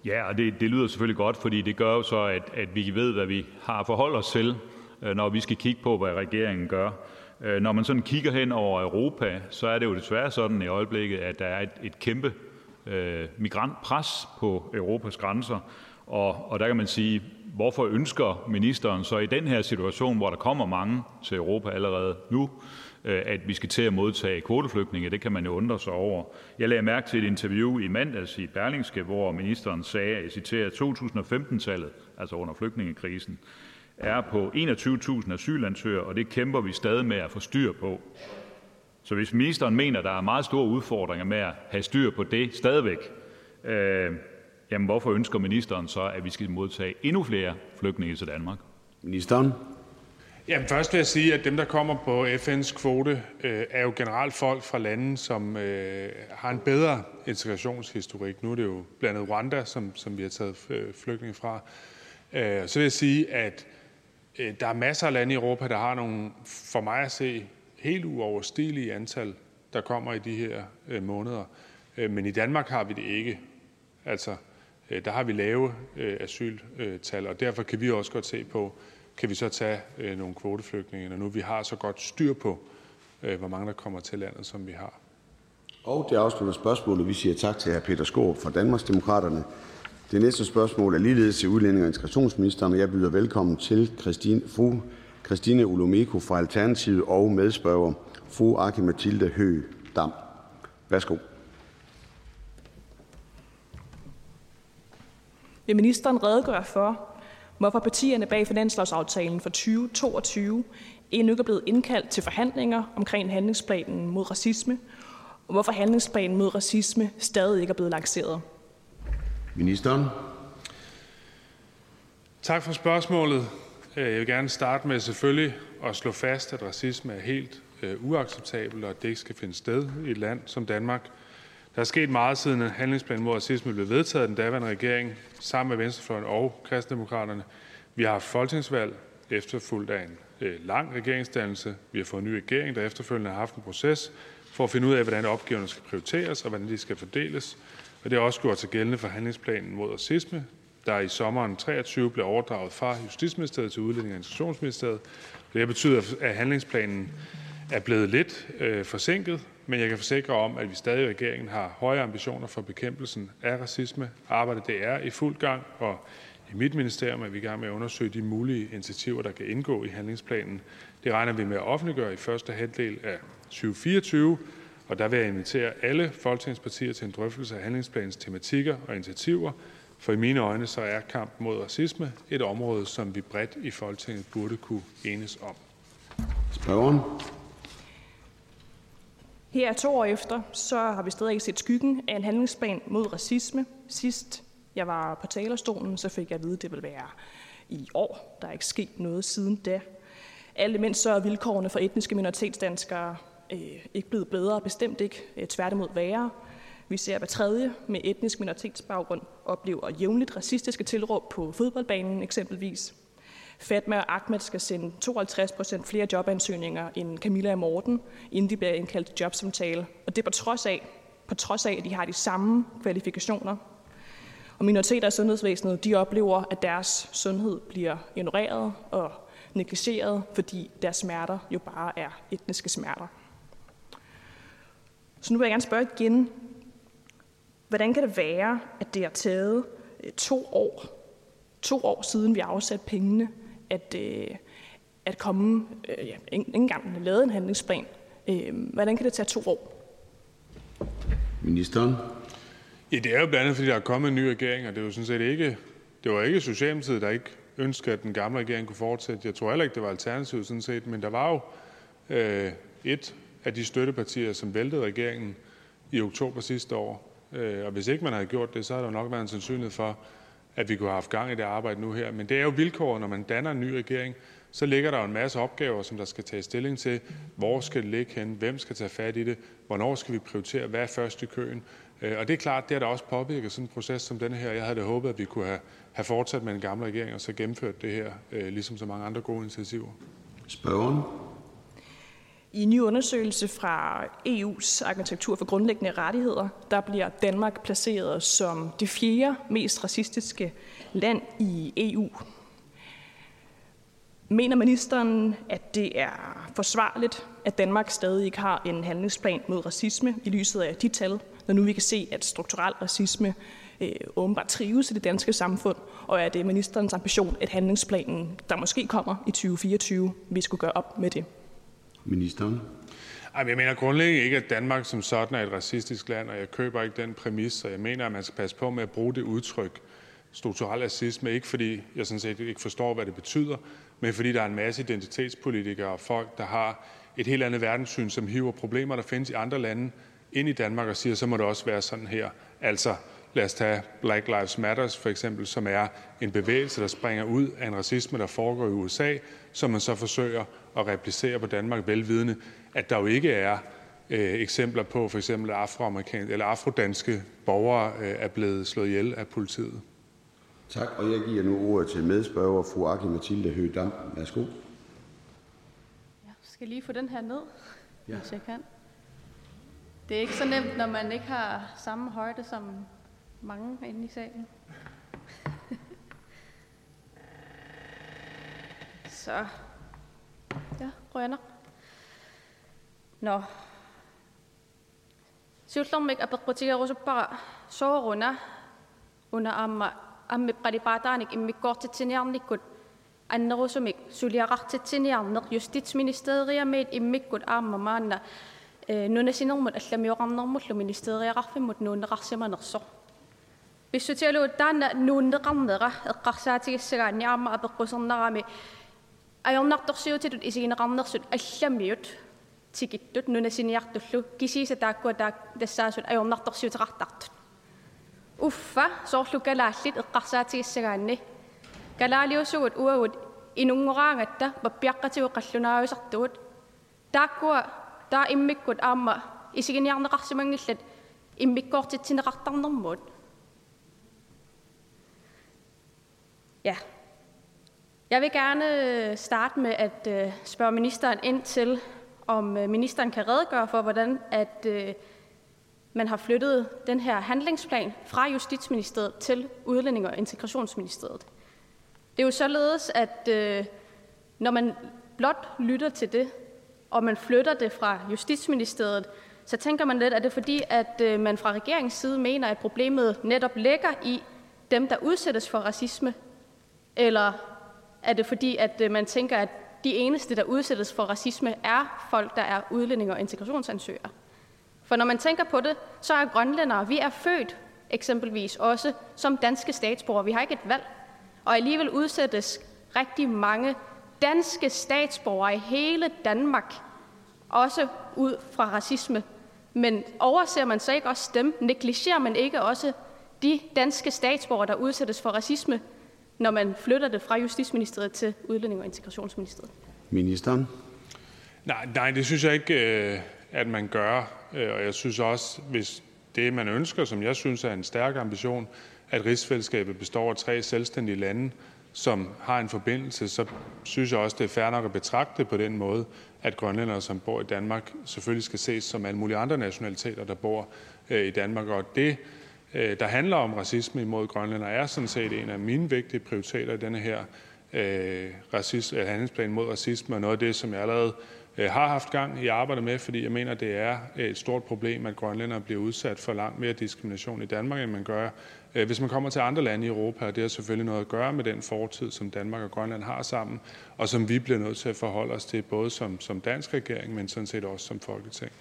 Ja, og det, det lyder selvfølgelig godt, fordi det gør jo så, at, at vi ved, hvad vi har forhold os til, øh, når vi skal kigge på, hvad regeringen gør. Øh, når man sådan kigger hen over Europa, så er det jo desværre sådan i øjeblikket, at der er et, et kæmpe øh, migrantpres på Europas grænser, Og, og der kan man sige, hvorfor ønsker ministeren så i den her situation, hvor der kommer mange til Europa allerede nu, Øh, at vi skal til at modtage kvoteflygtninge? Det kan man jo undre sig over. Jeg lagde mærke til et interview i mandags i Berlingske, hvor ministeren sagde, at jeg citerer, 2015-tallet, altså under flygtningekrisen, er på 21.000 asylansøgere, og det kæmper vi stadig med at få styr på. Så hvis ministeren mener, der er meget store udfordringer med at have styr på det stadigvæk, øh, jamen hvorfor ønsker ministeren så, at vi skal modtage endnu flere flygtninge til Danmark? Ministeren. Jamen først vil jeg sige, at dem, der kommer på FN's kvote, øh, er jo generelt folk fra lande, som øh, har en bedre integrationshistorik. Nu er det jo blandt andet Rwanda, som, som vi har taget øh, flygtninge fra. Øh, så vil jeg sige, at øh, der er masser af lande i Europa, der har nogle, for mig at se, helt uoverstigelige antal, der kommer i de her øh, måneder. Øh, men i Danmark har vi det ikke. Altså, øh, der har vi lave øh, asyltal, og derfor kan vi også godt se på, kan vi så tage øh, nogle kvoteflygtninge, når nu vi har så godt styr på, øh, hvor mange der kommer til landet, som vi har. Og det afslutter spørgsmålet. Vi siger tak til hr. Peter Skåb fra Danmarksdemokraterne. Det næste spørgsmål er ligeledes til udlænding og integrationsministeren, og jeg byder velkommen til Christine, fru Christine Olumeko fra Alternativet og medspørger fru Aki Mathilde Høgh Dam. Værsgo. Vil ministeren redegøre for, hvorfor partierne bag finanslovsaftalen for 2022 endnu ikke er blevet indkaldt til forhandlinger omkring handlingsplanen mod racisme, og hvorfor handlingsplanen mod racisme stadig ikke er blevet lanceret? Ministeren. Tak for spørgsmålet. Jeg vil gerne starte med selvfølgelig at slå fast, at racisme er helt øh, uacceptabelt, og at det ikke skal finde sted i et land som Danmark. Der er sket meget siden handlingsplan mod racisme blev vedtaget af den daværende regering sammen med Venstrefløjen og Kristdemokraterne. Vi har haft folketingsvalg efterfulgt af en øh, lang regeringsdannelse. Vi har fået en ny regering, der efterfølgende har haft en proces for at finde ud af, hvordan opgaverne skal prioriteres og hvordan de skal fordeles. Og det har også gjort sig gældende for handlingsplanen mod racisme, der i sommeren 23 blev overdraget fra Justitsministeriet til Udlænding og Integrationsministeriet. Det betyder, at handlingsplanen er blevet lidt øh, forsinket, men jeg kan forsikre om, at vi stadig i regeringen har høje ambitioner for bekæmpelsen af racisme. Arbejdet det er i fuld gang, og i mit ministerium er vi i gang med at undersøge de mulige initiativer, der kan indgå i handlingsplanen. Det regner vi med at offentliggøre i første halvdel af 2024, og der vil jeg invitere alle folketingspartier til en drøftelse af handlingsplanens tematikker og initiativer, for i mine øjne så er kampen mod racisme et område, som vi bredt i Folketinget burde kunne enes om. Spørgeren. Her to år efter, så har vi stadig ikke set skyggen af en handlingsplan mod racisme. Sidst jeg var på talerstolen, så fik jeg at vide, at det ville være i år. Der er ikke sket noget siden da. Alt imens så er vilkårene for etniske minoritetsdanskere øh, ikke blevet bedre, bestemt ikke, øh, tværtimod værre. Vi ser, hver tredje med etnisk minoritetsbaggrund oplever jævnligt racistiske tilråb på fodboldbanen eksempelvis. Fatma og Ahmed skal sende 52 procent flere jobansøgninger end Camilla og Morten, inden de bliver indkaldt til jobsamtale. Og det på trods af, på trods af, at de har de samme kvalifikationer. Og minoriteter i sundhedsvæsenet, de oplever, at deres sundhed bliver ignoreret og negligeret, fordi deres smerter jo bare er etniske smerter. Så nu vil jeg gerne spørge igen, hvordan kan det være, at det har taget øh, to år, to år siden vi afsatte pengene, at, øh, at komme, øh, ja, ikke engang lavet en handlingsplan. hvordan kan det tage to år? Ministeren. Ja, det er jo blandt andet, fordi der er kommet en ny regering, og det er jo sådan set ikke, det var ikke Socialdemokratiet, der ikke ønskede, at den gamle regering kunne fortsætte. Jeg tror heller ikke, det var Alternativet sådan set, men der var jo øh, et af de støttepartier, som væltede regeringen i oktober sidste år. Øh, og hvis ikke man havde gjort det, så havde der nok været en sandsynlighed for, at vi kunne have haft gang i det arbejde nu her. Men det er jo vilkåret, når man danner en ny regering, så ligger der jo en masse opgaver, som der skal tage stilling til. Hvor skal det ligge hen? Hvem skal tage fat i det? Hvornår skal vi prioritere? Hvad er først i køen? Øh, og det er klart, det har da også påvirket sådan en proces som denne her. Jeg havde da håbet, at vi kunne have, have fortsat med den gamle regering og så gennemført det her, øh, ligesom så mange andre gode initiativer. Spørgeren. I en ny undersøgelse fra EU's Arkitektur for Grundlæggende Rettigheder, der bliver Danmark placeret som det fjerde mest racistiske land i EU. Mener ministeren, at det er forsvarligt, at Danmark stadig ikke har en handlingsplan mod racisme i lyset af de tal, når nu vi kan se, at strukturel racisme øh, åbenbart trives i det danske samfund, og er det ministerens ambition, at handlingsplanen, der måske kommer i 2024, vi skulle gøre op med det? Ministeren. Jeg mener grundlæggende ikke, at Danmark som sådan er et racistisk land, og jeg køber ikke den præmis, og jeg mener, at man skal passe på med at bruge det udtryk strukturel racisme, ikke fordi jeg sådan set ikke forstår, hvad det betyder, men fordi der er en masse identitetspolitikere og folk, der har et helt andet verdenssyn, som hiver problemer, der findes i andre lande, ind i Danmark og siger, så må det også være sådan her. Altså, lad os tage Black Lives Matters for eksempel, som er en bevægelse, der springer ud af en racisme, der foregår i USA, som man så forsøger at replicere på Danmark, velvidende, at der jo ikke er øh, eksempler på for eksempel afroamerikanske eller afrodanske borgere øh, er blevet slået ihjel af politiet. Tak, og jeg giver nu ordet til medspørger fru Aki Mathilde Høgh Værsgo. Jeg skal lige få den her ned, ja. hvis jeg kan. Det er ikke så nemt, når man ikke har samme højde som mange inde i salen. så. Ja, rønner. Nå. Siutlormik apeqqutigerusuppaqa sooruna una amma аммипқалипаатааник иммиккоортитсиниарниккут аннерусумик сулиақартитсиниарнеқ justitsministeriamиит иммиккут аама маанна э нунасинермут алламиоқарнермуллу министериақарфиммут нуунеқарсиманерсо писсутиалуу таана нууннеқарнера эққарсаатигиссагаани аама апеққусернарами ajornartorsiutitut isigineqarnersut алламиут тикиттут нунасиниартуллу кисиса тааккуа таак тассаасут ajornartorsiuteqartartut уффа соорлукалааллит эққарсаатигиссагаанни калаалиусугут уагут инунгораангатта паппиаққатигу қаллунаависартугут тааккуа таа иммиккут аама исигиниарнеқарсимангиллат иммиккоортитсинеқартарнэрмуут Ja. Jeg vil gerne øh, starte med at øh, spørge ministeren ind til, om øh, ministeren kan redegøre for, hvordan at man har flyttet den her handlingsplan fra Justitsministeriet til Udlænding- og Integrationsministeriet. Det er jo således, at når man blot lytter til det, og man flytter det fra Justitsministeriet, så tænker man lidt, at det er fordi, at man fra regeringens side mener, at problemet netop ligger i dem, der udsættes for racisme, eller er det fordi, at øh, man tænker, at de eneste, der udsættes for racisme, er folk, der er udlændinge og integrationsansøgere? For når man tænker på det, så er grønlændere, vi er født eksempelvis også som danske statsborgere. Vi har ikke et valg. Og alligevel udsættes rigtig mange danske statsborgere i hele Danmark, også ud fra racisme. Men overser man så ikke også dem? Negligerer man ikke også de danske statsborgere, der udsættes for racisme, når man flytter det fra Justitsministeriet til Udlænding- og Integrationsministeriet? Ministeren? Nej, nej, det synes jeg ikke, øh, at man gør. Øh, og jeg synes også, hvis det, man ønsker, som jeg synes er en stærk ambition, at rigsfællesskabet består af tre selvstændige lande, som har en forbindelse, så synes jeg også, det er fair nok at betragte på den måde, at grønlændere, som bor i Danmark, selvfølgelig skal ses som alle mulige andre nationaliteter, der bor øh, i Danmark. Og det, Øh, der handler om racisme imod grønlænder, er sådan set en af mine vigtige prioriteter i denne her øh, øh, handlingsplan mod racisme, og noget af det, som jeg allerede Øh, har haft gang i arbejdet med, fordi jeg mener, det er et stort problem, at grønlændere bliver udsat for langt mere diskrimination i Danmark, end man gør, hvis man kommer til andre lande i Europa. Og det har selvfølgelig noget at gøre med den fortid, som Danmark og Grønland har sammen, og som vi bliver nødt til at forholde os til, både som, som dansk regering, men sådan set også som folketing.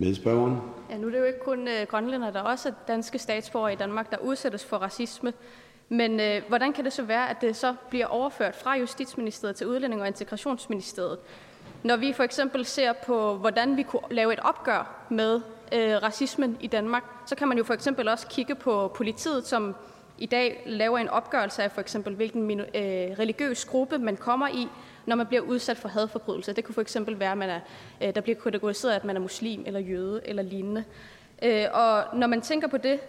Medspørgeren. Ja, nu er det jo ikke kun øh, grønlænder, der også er danske statsborgere i Danmark, der udsættes for racisme. Men øh, hvordan kan det så være, at det så bliver overført fra Justitsministeriet til Udlænding- og Integrationsministeriet? Når vi for eksempel ser på, hvordan vi kunne lave et opgør med øh, racismen i Danmark, så kan man jo for eksempel også kigge på politiet, som i dag laver en opgørelse af for eksempel, hvilken øh, religiøs gruppe man kommer i, når man bliver udsat for hadforbrydelser. Det kunne for eksempel være, at man er, øh, der bliver kategoriseret, at man er muslim eller jøde eller lignende. Øh, og når man tænker på det,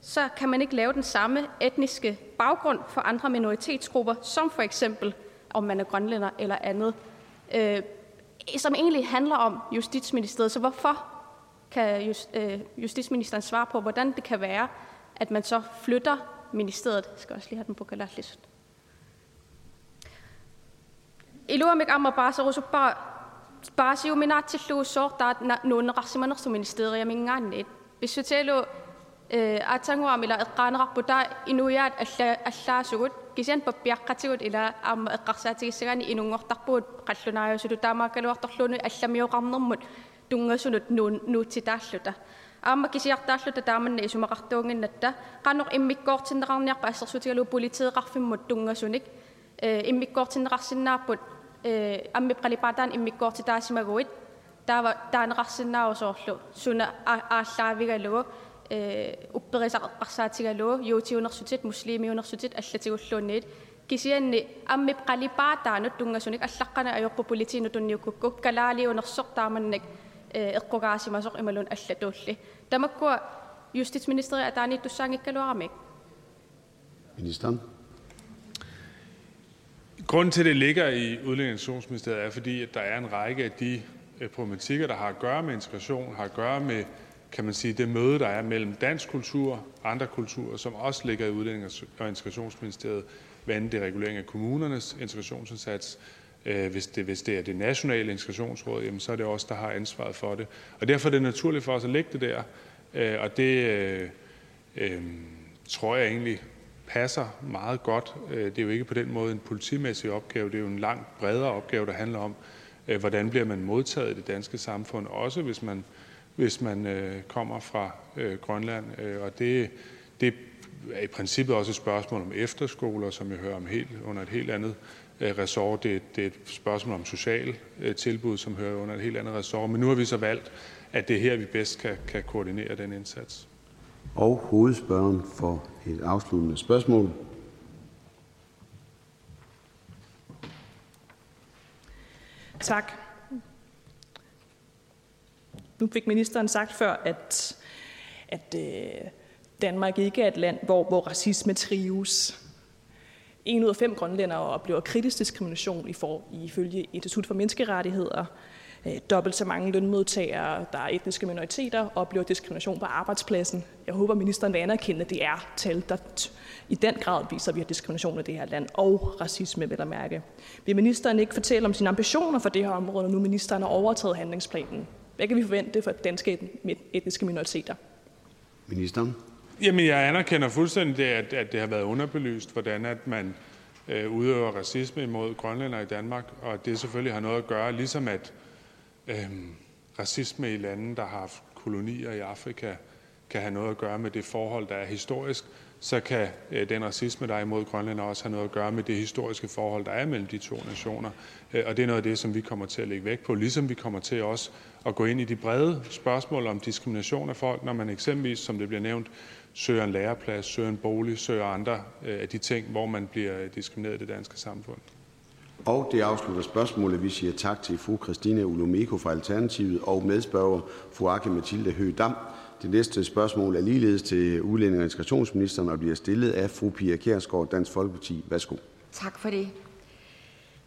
så kan man ikke lave den samme etniske baggrund for andre minoritetsgrupper, som for eksempel om man er grønlænder eller andet, øh, som egentlig handler om Justitsministeriet. Så hvorfor kan just, øh, Justitsministeren svare på, hvordan det kan være, at man så flytter ministeriet? Jeg skal også lige have den på galatlis. Iluamik amma baasarusu pa baasiuminaatsilluussoortaat nuunneqarsimanersu ministeriaminggaanniit. Pissutelu атангуам ила эққаанеқарпута инуяат алла аллаасугут кисиан паппиаққатигут ила аама эққарсаатигиссагани инунгортарпугут қаллунаариусулу таамааккалуарторлуну алламиоқарнэрмут тунгасунут нуун нуутситааллута аама кисиартааллута тааманна исумақартуунгиннатта qanor иммиккоортиннеқарниарпа ассерсутигалу политеэқарфиммут тунгасуник э иммиккоортиннеқарсиннааппут э аммиққалипаатаан иммиккоортитаасимагуит таава таанеқарсиннаавусоорлу суна ааллаавигалугу упперисақарсаатигалугу юутиунерсутит муслимиунерсутит аллатигуллуунниит кисианни аммип қалипаатаанут тунгасуник аллаққана ajorpu политину тунниуккукку калаалиунерсоқ тааманнак эққугаасимасоқ ималун аллатуулли тамаккуа justitsministeriet атааниттуссаангиккалуарамик Ministeren. Grunden til, at det ligger i Udlændinge- er, fordi at der er en række af de øh, problematikker, der har at gøre med integration, har at gøre med kan man sige, det møde, der er mellem dansk kultur og andre kulturer, som også ligger i Udlændinge- og Integrationsministeriet, hvad enten det er regulering af kommunernes integrationsindsats, øh, hvis, det, hvis det er det nationale integrationsråd, jamen, så er det også der har ansvaret for det. Og derfor er det naturligt for os at lægge det der, øh, og det øh, øh, tror jeg egentlig passer meget godt. Øh, det er jo ikke på den måde en politimæssig opgave, det er jo en langt bredere opgave, der handler om, øh, hvordan bliver man modtaget i det danske samfund, også hvis man, hvis man øh, kommer fra Grønland. Og det, det er i princippet også et spørgsmål om efterskoler, som jeg hører om helt, under et helt andet ressort. Det, det er et spørgsmål om social tilbud, som hører under et helt andet ressort. Men nu har vi så valgt, at det er her, vi bedst kan, kan koordinere den indsats. Og hovedspørgeren for et afsluttende spørgsmål. Tak. Nu fik ministeren sagt før, at, at øh, Danmark ikke er et land, hvor, hvor racisme trives. En ud af fem grønlændere oplever kritisk diskrimination i for, ifølge Institut for Menneskerettigheder. Øh, dobbelt så mange lønmodtagere, der er etniske minoriteter, oplever diskrimination på arbejdspladsen. Jeg håber, ministeren vil anerkende, at det er tal, der i den grad viser, at vi har diskrimination i det her land, og racisme, vil jeg mærke. Vil ministeren ikke fortælle om sine ambitioner for det her område, når nu ministeren har overtaget handlingsplanen? Hvad kan vi forvente for danske etniske minoriteter? Ministeren. Jamen, jeg anerkender fuldstændig, at, at det har været underbelyst, hvordan at man øh, udøver racisme imod grønlænder i Danmark, og det selvfølgelig har noget at gøre, ligesom at Øhm, racisme i lande, der har haft kolonier i Afrika, kan have noget at gøre med det forhold, der er historisk, så kan øh, den racisme, der er imod Grønland, også have noget at gøre med det historiske forhold, der er mellem de to nationer. Øh, og det er noget af det, som vi kommer til at lægge vægt på, ligesom vi kommer til også at gå ind i de brede spørgsmål om diskrimination af folk, når man eksempelvis, som det bliver nævnt, søger en læreplads, søger en bolig, søger andre øh, af de ting, hvor man bliver diskrimineret i det danske samfund. Og det afslutter spørgsmålet. Vi siger tak til fru Christine Olumeko fra Alternativet og medspørger fru Ake Mathilde Høgh-Dam. Det næste spørgsmål er ligeledes til udlænding- og integrationsministeren og bliver stillet af fru Pia Kjærsgaard, Dansk Folkeparti. Værsgo. Tak for det.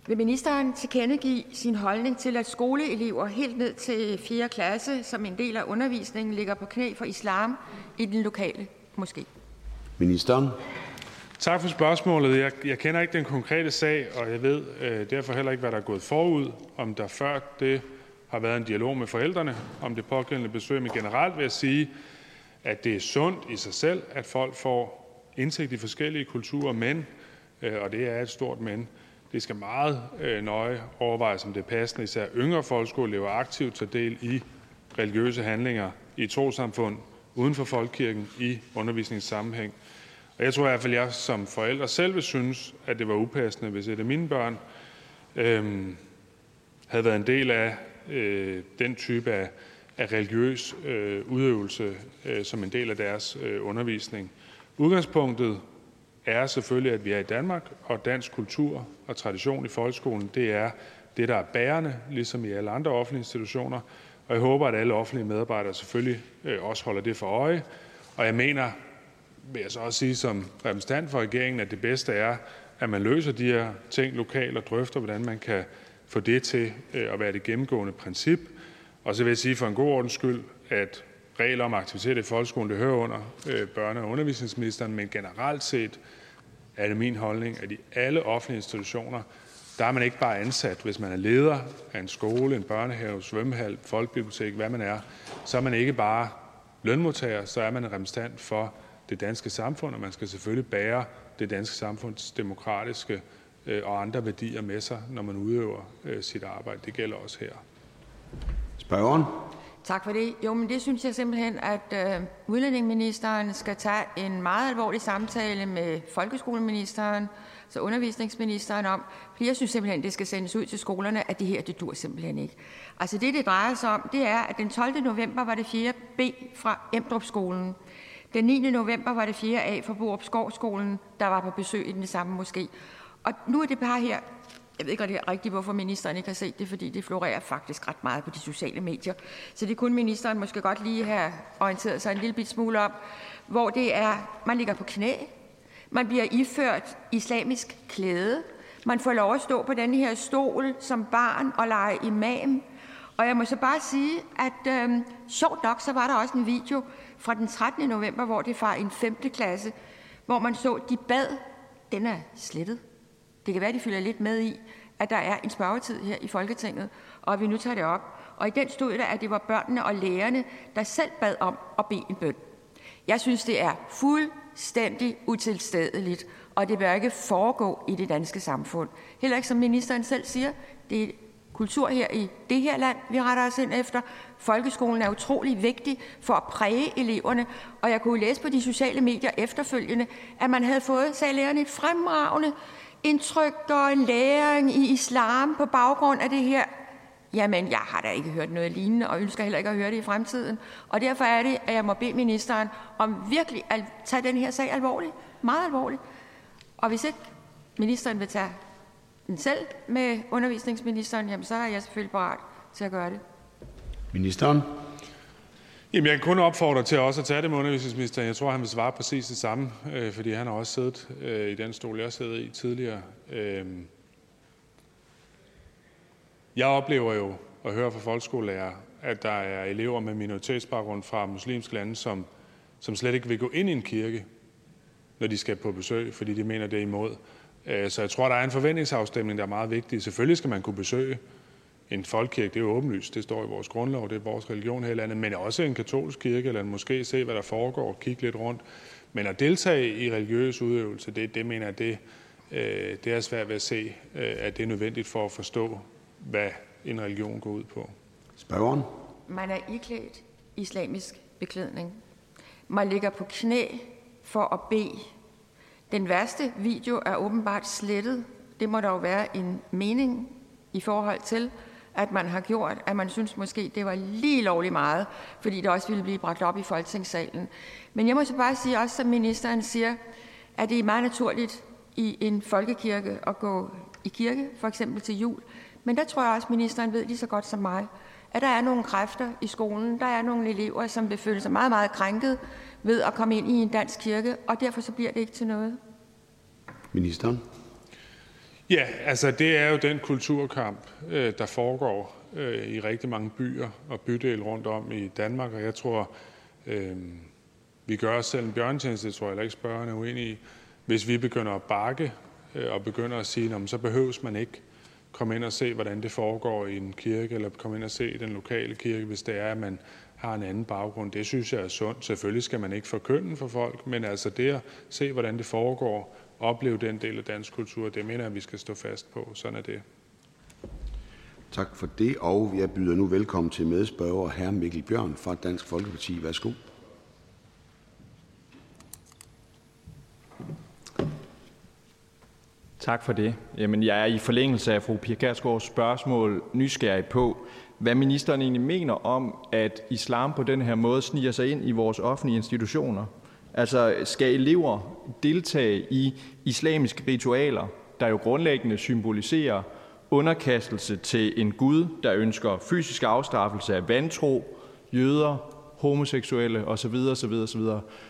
Vil ministeren tilkendegive sin holdning til, at skoleelever helt ned til 4. klasse som en del af undervisningen ligger på knæ for islam i den lokale moské? Ministeren. Tak for spørgsmålet. Jeg, jeg kender ikke den konkrete sag, og jeg ved øh, derfor heller ikke, hvad der er gået forud. Om der før det har været en dialog med forældrene om det pågældende besøg. Men generelt vil jeg sige, at det er sundt i sig selv, at folk får indsigt i forskellige kulturer, men, øh, og det er et stort men, det skal meget øh, nøje overvejes, om det er passende, især yngre folkeskoleelever aktivt tager del i religiøse handlinger i trosamfund uden for folkekirken i undervisningssammenhæng. Og jeg tror i hvert fald, at jeg som forælder selv vil synes, at det var upassende, hvis et af mine børn øhm, havde været en del af øh, den type af, af religiøs øh, udøvelse øh, som en del af deres øh, undervisning. Udgangspunktet er selvfølgelig, at vi er i Danmark, og dansk kultur og tradition i folkeskolen, det er det, der er bærende, ligesom i alle andre offentlige institutioner. Og jeg håber, at alle offentlige medarbejdere selvfølgelig øh, også holder det for øje. Og jeg mener, vil jeg så også sige som repræsentant for regeringen, at det bedste er, at man løser de her ting lokalt og drøfter, hvordan man kan få det til øh, at være det gennemgående princip. Og så vil jeg sige for en god ordens skyld, at regler om aktivitet i folkeskolen, det hører under øh, børne- og undervisningsministeren, men generelt set er det min holdning, at i alle offentlige institutioner, der er man ikke bare ansat, hvis man er leder af en skole, en børnehave, svømmehal, folkebibliotek, hvad man er, så er man ikke bare lønmodtager, så er man en repræsentant for det danske samfund, og man skal selvfølgelig bære det danske samfunds demokratiske øh, og andre værdier med sig, når man udøver øh, sit arbejde. Det gælder også her. Spørgeren. Tak for det. Jo, men det synes jeg simpelthen, at øh, udlændingeministeren skal tage en meget alvorlig samtale med folkeskoleministeren, så undervisningsministeren om, fordi jeg synes simpelthen, det skal sendes ud til skolerne, at det her, det dur simpelthen ikke. Altså det, det drejer sig om, det er, at den 12. november var det 4. B fra Emdrup-skolen. Den 9. november var det 4. A fra Borup Skovskolen, der var på besøg i den samme moské. Og nu er det bare her, jeg ved ikke rigtigt, hvorfor ministeren ikke har set det, fordi det florerer faktisk ret meget på de sociale medier. Så det kunne ministeren måske godt lige have orienteret sig en lille bit smule om, hvor det er, man ligger på knæ, man bliver iført islamisk klæde, man får lov at stå på den her stol som barn og lege imam. Og jeg må så bare sige, at øh, sjovt nok, så var der også en video fra den 13. november, hvor det var en 5. klasse, hvor man så, de bad, den er slettet. Det kan være, de fylder lidt med i, at der er en spørgetid her i Folketinget, og at vi nu tager det op. Og i den stod der, at det var børnene og lærerne, der selv bad om at bede en bøn. Jeg synes, det er fuldstændig utilstedeligt, og det bør ikke foregå i det danske samfund. Heller ikke som ministeren selv siger, det er kultur her i det her land, vi retter os ind efter. Folkeskolen er utrolig vigtig for at præge eleverne, og jeg kunne læse på de sociale medier efterfølgende, at man havde fået, sagde lærerne, et fremragende indtryk og en læring i islam på baggrund af det her. Jamen, jeg har da ikke hørt noget lignende, og ønsker heller ikke at høre det i fremtiden. Og derfor er det, at jeg må bede ministeren om virkelig at tage den her sag alvorligt. Meget alvorligt. Og hvis ikke ministeren vil tage selv med undervisningsministeren, jamen så er jeg selvfølgelig parat til at gøre det. Ministeren. Jamen, jeg kan kun opfordre til også at tage det med undervisningsministeren. Jeg tror, han vil svare præcis det samme, øh, fordi han har også siddet øh, i den stol, jeg sidder i tidligere. Øh, jeg oplever jo at høre fra folkeskolelærer, at der er elever med minoritetsbaggrund fra muslimske lande, som, som slet ikke vil gå ind i en kirke, når de skal på besøg, fordi de mener, det er imod. Øh, så jeg tror, der er en forventningsafstemning, der er meget vigtig. Selvfølgelig skal man kunne besøge en folkekirke, det er jo åbenlyst, det står i vores grundlov, det er vores religion her i landet, men også en katolsk kirke, eller måske se, hvad der foregår, kigge lidt rundt. Men at deltage i religiøs udøvelse, det, det mener jeg, det, øh, det er svært ved at se, øh, at det er nødvendigt for at forstå, hvad en religion går ud på. Spørgeren? Man er iklædt islamisk beklædning. Man ligger på knæ for at bede. Den værste video er åbenbart slettet. Det må der jo være en mening i forhold til, at man har gjort, at man synes måske, det var lige lovligt meget, fordi det også ville blive bragt op i Folketingssalen. Men jeg må så bare sige, også som ministeren siger, at det er meget naturligt i en folkekirke at gå i kirke, for eksempel til jul. Men der tror jeg også, at ministeren ved lige så godt som mig, at der er nogle kræfter i skolen, der er nogle elever, som vil føle sig meget, meget krænket ved at komme ind i en dansk kirke, og derfor så bliver det ikke til noget. Ministeren. Ja, altså det er jo den kulturkamp, øh, der foregår øh, i rigtig mange byer og bydele rundt om i Danmark, og jeg tror, øh, vi gør os selv en bjørntjeneste, det tror jeg heller ikke spørgeren er uenig i, hvis vi begynder at bakke øh, og begynder at sige, så behøves man ikke komme ind og se, hvordan det foregår i en kirke, eller komme ind og se den lokale kirke, hvis det er, at man har en anden baggrund. Det synes jeg er sundt. Selvfølgelig skal man ikke forkynde for folk, men altså det at se, hvordan det foregår, opleve den del af dansk kultur, det mener jeg, vi skal stå fast på. Sådan er det. Tak for det, og jeg byder nu velkommen til medspørger hr. Mikkel Bjørn fra Dansk Folkeparti. Værsgo. Tak for det. Jamen, jeg er i forlængelse af fru Pia Kærsgaards spørgsmål nysgerrig på, hvad ministeren egentlig mener om, at islam på den her måde sniger sig ind i vores offentlige institutioner. Altså, skal elever deltage i islamiske ritualer, der jo grundlæggende symboliserer underkastelse til en Gud, der ønsker fysisk afstraffelse af vantro, jøder, homoseksuelle osv. osv. osv.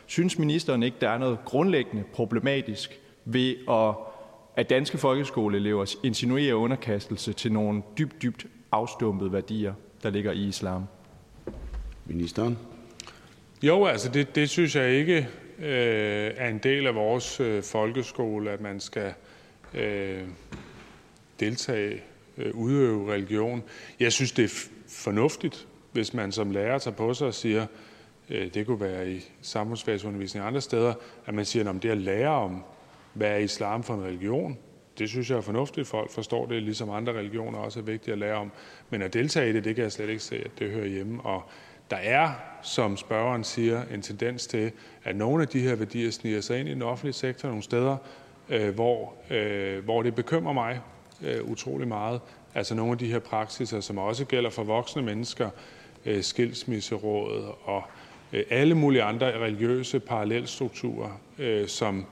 Synes ministeren ikke, der er noget grundlæggende problematisk ved at at danske folkeskoleelever insinuerer underkastelse til nogle dybt, dybt afstumpede værdier, der ligger i islam? Ministeren. Jo, altså det, det synes jeg ikke øh, er en del af vores øh, folkeskole, at man skal øh, deltage, øh, udøve religion. Jeg synes, det er fornuftigt, hvis man som lærer tager på sig og siger, øh, det kunne være i samfundsfagsundervisning andre steder, at man siger, at det at lære om, hvad er islam for en religion, det synes jeg er fornuftigt. Folk forstår det, ligesom andre religioner også er vigtige at lære om. Men at deltage i det, det kan jeg slet ikke se, at det hører hjemme. Og der er, som spørgeren siger, en tendens til, at nogle af de her værdier sniger sig ind i den offentlige sektor nogle steder, øh, hvor, øh, hvor det bekymrer mig øh, utrolig meget. Altså nogle af de her praksiser, som også gælder for voksne mennesker, øh, skilsmisserådet og øh, alle mulige andre religiøse parallelstrukturer, øh, som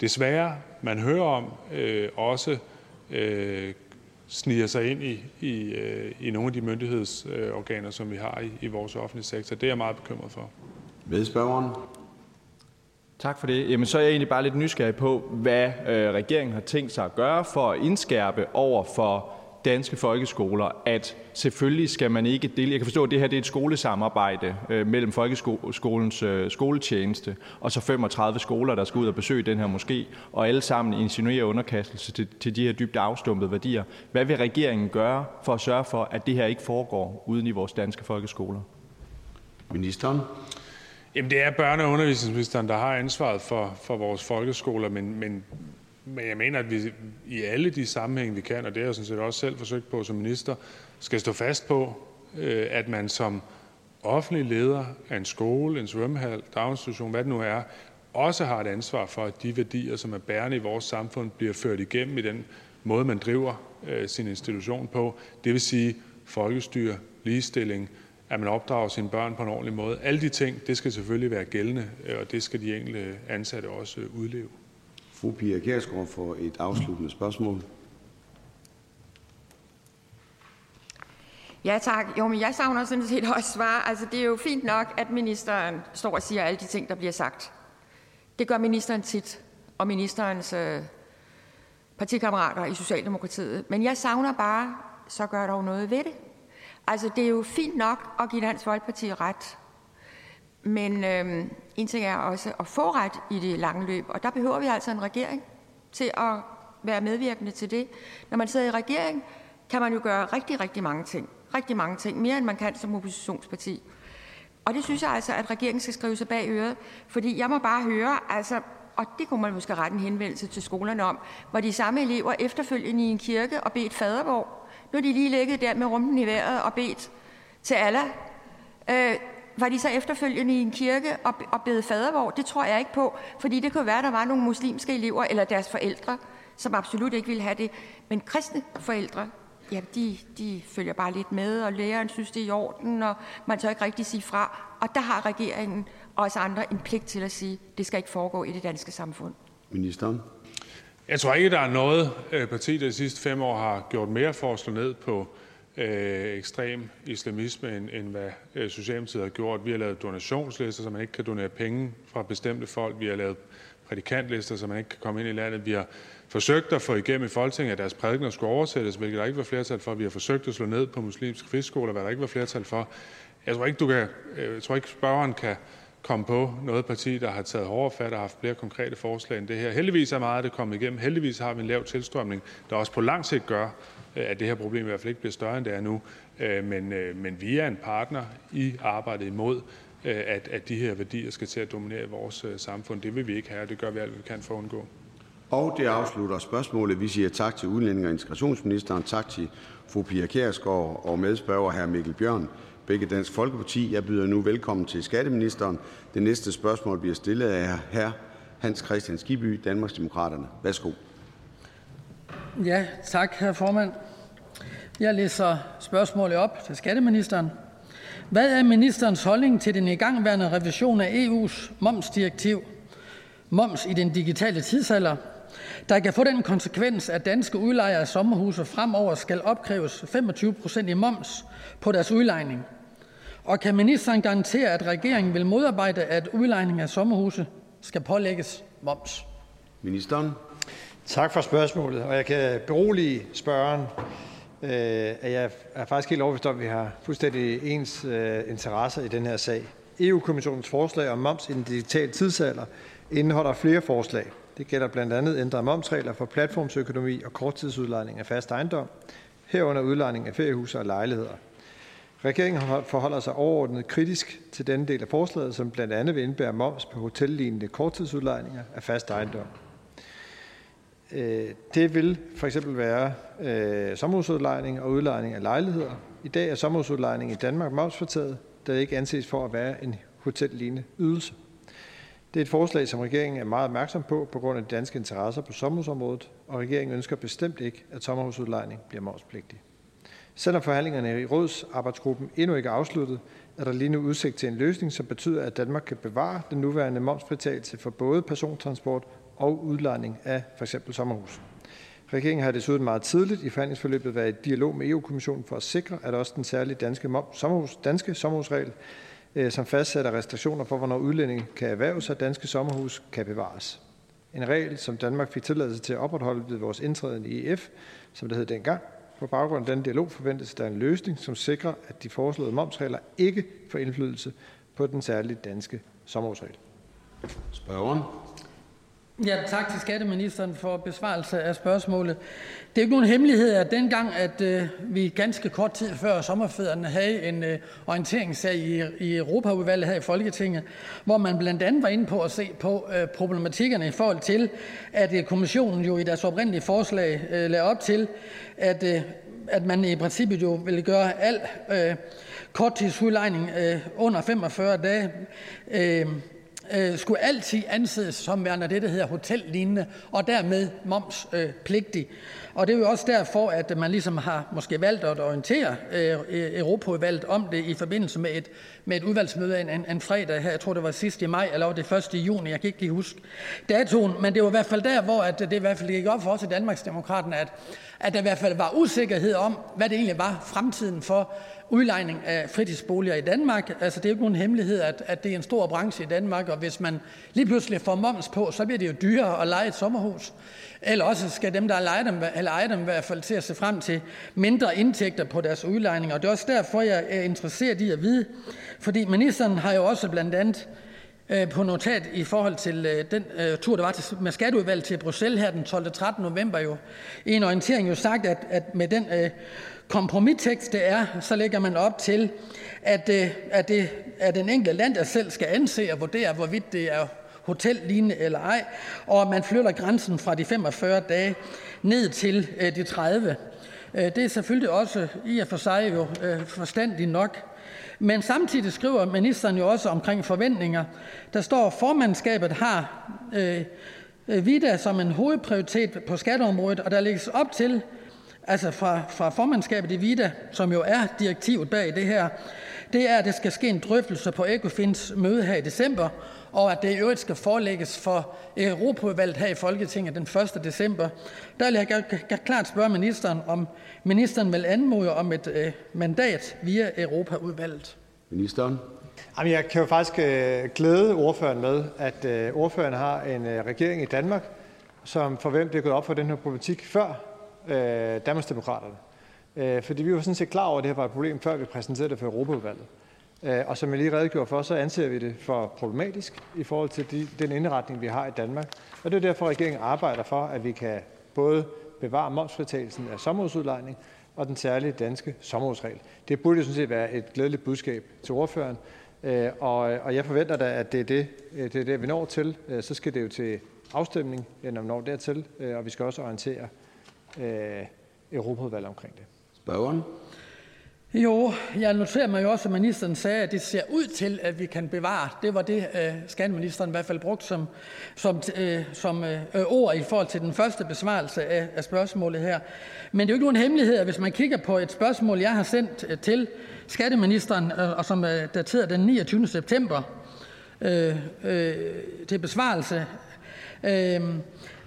desværre man hører om, øh, også øh, sniger sig ind i, i, øh, i nogle af de myndighedsorganer, som vi har i, i vores offentlige sektor. Det er jeg meget bekymret for. Medspørgeren. Tak for det. Jamen, så er jeg egentlig bare lidt nysgerrig på, hvad øh, regeringen har tænkt sig at gøre for at indskærpe over for danske folkeskoler, at selvfølgelig skal man ikke dele. Jeg kan forstå, at det her det er et skolesamarbejde øh, mellem folkeskolens øh, skoletjeneste og så 35 skoler, der skal ud og besøge den her moské, og alle sammen insinuerer underkastelse til, til de her dybt afstumpede værdier. Hvad vil regeringen gøre for at sørge for, at det her ikke foregår uden i vores danske folkeskoler? Ministeren. Jamen, det er børne- og undervisningsministeren, der har ansvaret for, for vores folkeskoler, men, men men jeg mener, at vi i alle de sammenhænge, vi kan, og det har jeg sådan set også selv forsøgt på som minister, skal stå fast på, øh, at man som offentlig leder af en skole, en svømmehal, daginstitution, hvad det nu er, også har et ansvar for, at de værdier, som er bærende i vores samfund, bliver ført igennem i den måde, man driver øh, sin institution på. Det vil sige folkestyre, ligestilling, at man opdrager sine børn på en ordentlig måde. Alle de ting, det skal selvfølgelig være gældende, øh, og det skal de enkelte ansatte også øh, udleve. Fru Pia Kjærsgaard for et afsluttende spørgsmål. Ja, tak. Jo, men jeg savner sådan set også svar. Altså, det er jo fint nok, at ministeren står og siger alle de ting, der bliver sagt. Det gør ministeren tit, og ministerens øh, partikammerater i Socialdemokratiet. Men jeg savner bare, så gør dog noget ved det. Altså, det er jo fint nok at give Dansk Folkeparti ret. Men øh, en ting er også at få ret i det lange løb, og der behøver vi altså en regering til at være medvirkende til det. Når man sidder i regering, kan man jo gøre rigtig, rigtig mange ting. Rigtig mange ting. Mere end man kan som oppositionsparti. Og det synes jeg altså, at regeringen skal skrive sig bag øret. Fordi jeg må bare høre, altså, og det kunne man måske rette en henvendelse til skolerne om, hvor de samme elever efterfølgende i en kirke og bedt faderborg. Nu er de lige ligget der med rumpen i vejret og bedt til alle. Øh, var de så efterfølgende i en kirke og, og bede fadervor? Det tror jeg ikke på, fordi det kunne være, at der var nogle muslimske elever eller deres forældre, som absolut ikke ville have det. Men kristne forældre, ja, de, de følger bare lidt med, og læreren synes, det er i orden, og man tør ikke rigtig sige fra. Og der har regeringen og os andre en pligt til at sige, at det skal ikke foregå i det danske samfund. Ministeren. Jeg tror ikke, der er noget øh, parti, der de sidste fem år har gjort mere for at slå ned på øh, Øh, ekstrem islamisme, end, end hvad øh, Socialdemokratiet har gjort. Vi har lavet donationslister, så man ikke kan donere penge fra bestemte folk. Vi har lavet prædikantlister, så man ikke kan komme ind i landet. Vi har forsøgt at få igennem i Folketinget, at deres prædikner skulle oversættes, hvilket der ikke var flertal for. Vi har forsøgt at slå ned på muslimske friskoler, hvad der ikke var flertal for. Jeg tror ikke, du kan, øh, jeg tror ikke spørgeren kan komme på noget parti, der har taget hårdere fat og haft flere konkrete forslag end det her. Heldigvis er meget af det kommet igennem. Heldigvis har vi en lav tilstrømning, der også på lang sigt gør, at det her problem i hvert fald ikke bliver større, end det er nu. Øh, men, øh, men vi er en partner i arbejdet imod, at, at de her værdier skal til at dominere vores samfund. Det vil vi ikke have, og det gør vi alt, hvad vi kan for at undgå. Og det afslutter spørgsmålet. Vi siger tak til udlænding- og integrationsministeren, tak til fru Pia Kjærsgaard og medspørger hr. Mikkel Bjørn, begge Dansk Folkeparti. Jeg byder nu velkommen til skatteministeren. Det næste spørgsmål bliver stillet af hr. Hans Christian Skibby, Danmarksdemokraterne. Værsgo. Ja, tak, herr formand. Jeg læser spørgsmålet op til skatteministeren. Hvad er ministerens holdning til den igangværende revision af EU's momsdirektiv, moms i den digitale tidsalder, der kan få den konsekvens, at danske udlejere af sommerhuse fremover skal opkræves 25 procent i moms på deres udlejning? Og kan ministeren garantere, at regeringen vil modarbejde, at udlejning af sommerhuse skal pålægges moms? Ministeren. Tak for spørgsmålet. Og jeg kan berolige spørgeren, øh, at jeg er faktisk helt overbevist om, at vi har fuldstændig ens øh, interesser i den her sag. EU-kommissionens forslag om moms i den digitale tidsalder indeholder flere forslag. Det gælder blandt andet ændrede momsregler for platformsøkonomi og korttidsudlejning af fast ejendom, herunder udlejning af feriehuse og lejligheder. Regeringen forholder sig overordnet kritisk til denne del af forslaget, som blandt andet vil indbære moms på hotellignende korttidsudlejninger af fast ejendom. Øh, det vil for eksempel være øh, sommerhusudlejning og udlejning af lejligheder. I dag er sommerhusudlejning i Danmark momsfortaget, da det ikke anses for at være en hotellignende ydelse. Det er et forslag, som regeringen er meget opmærksom på på grund af de danske interesser på sommerhusområdet, og regeringen ønsker bestemt ikke, at sommerhusudlejning bliver momspligtig. Selvom forhandlingerne i rådsarbejdsgruppen endnu ikke er afsluttet, er der lige nu udsigt til en løsning, som betyder, at Danmark kan bevare den nuværende momsfritagelse for både persontransport og udlejning af f.eks. sommerhus. Regeringen har desuden meget tidligt i forhandlingsforløbet været i dialog med EU-kommissionen for at sikre, at også den særlige danske, sommerhus, danske sommerhusregel, øh, som fastsætter restriktioner for, hvornår udlændinge kan erhverve sig danske sommerhus, kan bevares. En regel, som Danmark fik tilladelse til at opretholde ved vores indtræden i EF, som det hed dengang. På baggrund af den dialog forventes der en løsning, som sikrer, at de foreslåede momsregler ikke får indflydelse på den særlige danske sommerhusregel. Spørgeren. Ja, tak til skatteministeren for besvarelse af spørgsmålet. Det er ikke nogen hemmelighed, at dengang, at øh, vi ganske kort tid før sommerferien havde en øh, orienteringssag i, i Europaudvalget her i Folketinget, hvor man blandt andet var inde på at se på øh, problematikkerne i forhold til, at øh, kommissionen jo i deres oprindelige forslag øh, lagde op til, at, øh, at man i princippet jo ville gøre al øh, korttidsudlejning øh, under 45 dage øh, Øh, skulle altid anses som værende det, der hedder hotellignende, og dermed momspligtig. Og det er jo også derfor, at man ligesom har måske valgt at orientere øh, Europaudvalget om det i forbindelse med et, med et udvalgsmøde en, en, en fredag her. Jeg tror, det var sidst i maj, eller det 1. juni. Jeg kan ikke lige huske datoen. Men det var i hvert fald der, hvor at det i hvert fald gik op for os i Danmarksdemokraterne, at, at der i hvert fald var usikkerhed om, hvad det egentlig var fremtiden for udlejning af fritidsboliger i Danmark. Altså, det er jo ikke nogen hemmelighed, at, at det er en stor branche i Danmark, og hvis man lige pludselig får moms på, så bliver det jo dyrere at lege et sommerhus. Eller også skal dem, der lejer dem, eller ejer dem i hvert fald til at se frem til mindre indtægter på deres udlejning. Og det er også derfor, jeg er interesseret i at vide, fordi ministeren har jo også blandt andet øh, på notat i forhold til øh, den øh, tur, der var til, med skatteudvalget til Bruxelles her den 12. 13. november jo, i en orientering jo sagt, at, at med den øh, kompromistekst, det er, så lægger man op til, at, øh, at, det er den enkelte land, der selv skal anse og vurdere, hvorvidt det er hotellignende eller ej, og man flytter grænsen fra de 45 dage ned til øh, de 30. Øh, det er selvfølgelig også i og for sig jo forstandigt nok. Men samtidig skriver ministeren jo også omkring forventninger. Der står, formandskabet har øh, VIDA som en hovedprioritet på skatteområdet, og der lægges op til, altså fra, fra formandskabet i VIDA, som jo er direktivet bag det her, det er, at der skal ske en drøftelse på ECOFINs møde her i december, og at det i øvrigt skal forelægges for Europaudvalget her i Folketinget den 1. december. Der vil jeg klart spørge ministeren, om ministeren vil anmode om et øh, mandat via Europaudvalget. Ministeren. Jamen, jeg kan jo faktisk øh, glæde ordføreren med, at øh, ordføreren har en regering i Danmark, som for hvem det er gået op for den her politik før øh, Danmarksdemokraterne. Øh, fordi vi var sådan set klar over, at det her var et problem, før vi præsenterede det for Europaudvalget. Øh, og som jeg lige redegjorde for, så anser vi det for problematisk i forhold til de, den indretning, vi har i Danmark. Og det er derfor, at regeringen arbejder for, at vi kan både bevare momsfritagelsen af sommerhusudlejning og den særlige danske sommerhusregel. Det burde jo sådan set være et glædeligt budskab til ordføreren. Øh, og, og jeg forventer da, at det er det, øh, det er det, vi når til. Øh, så skal det jo til afstemning, når vi når dertil, øh, og vi skal også orientere øh, Europaudvalget omkring det. Spørgeren? Jo, jeg noterer mig jo også, at ministeren sagde, at det ser ud til, at vi kan bevare. Det var det, øh, skatteministeren i hvert fald brugt som, som, øh, som øh, ord i forhold til den første besvarelse af, af spørgsmålet her. Men det er jo ikke nogen hemmelighed, at hvis man kigger på et spørgsmål, jeg har sendt øh, til skatteministeren, øh, og som er dateret den 29. september øh, øh, til besvarelse, øh,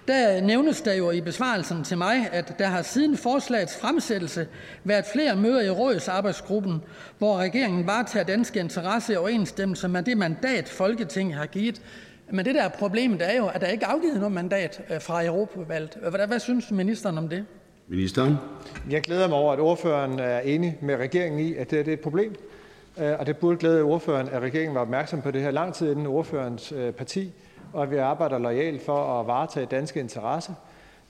der nævnes der jo i besvarelsen til mig, at der har siden forslagets fremsættelse været flere møder i rådsarbejdsgruppen, hvor regeringen varetager danske interesser i overensstemmelse med det mandat, Folketinget har givet. Men det der er problemet er jo, at der ikke er afgivet noget mandat øh, fra Europaudvalget. Hvad, hvad synes ministeren om det? Ministeren. Jeg glæder mig over, at ordføreren er enig med regeringen i, at det, er et problem. Øh, og det burde glæde ordføreren, at regeringen var opmærksom på det her lang tid inden ordførens øh, parti og at vi arbejder lojalt for at varetage danske interesser.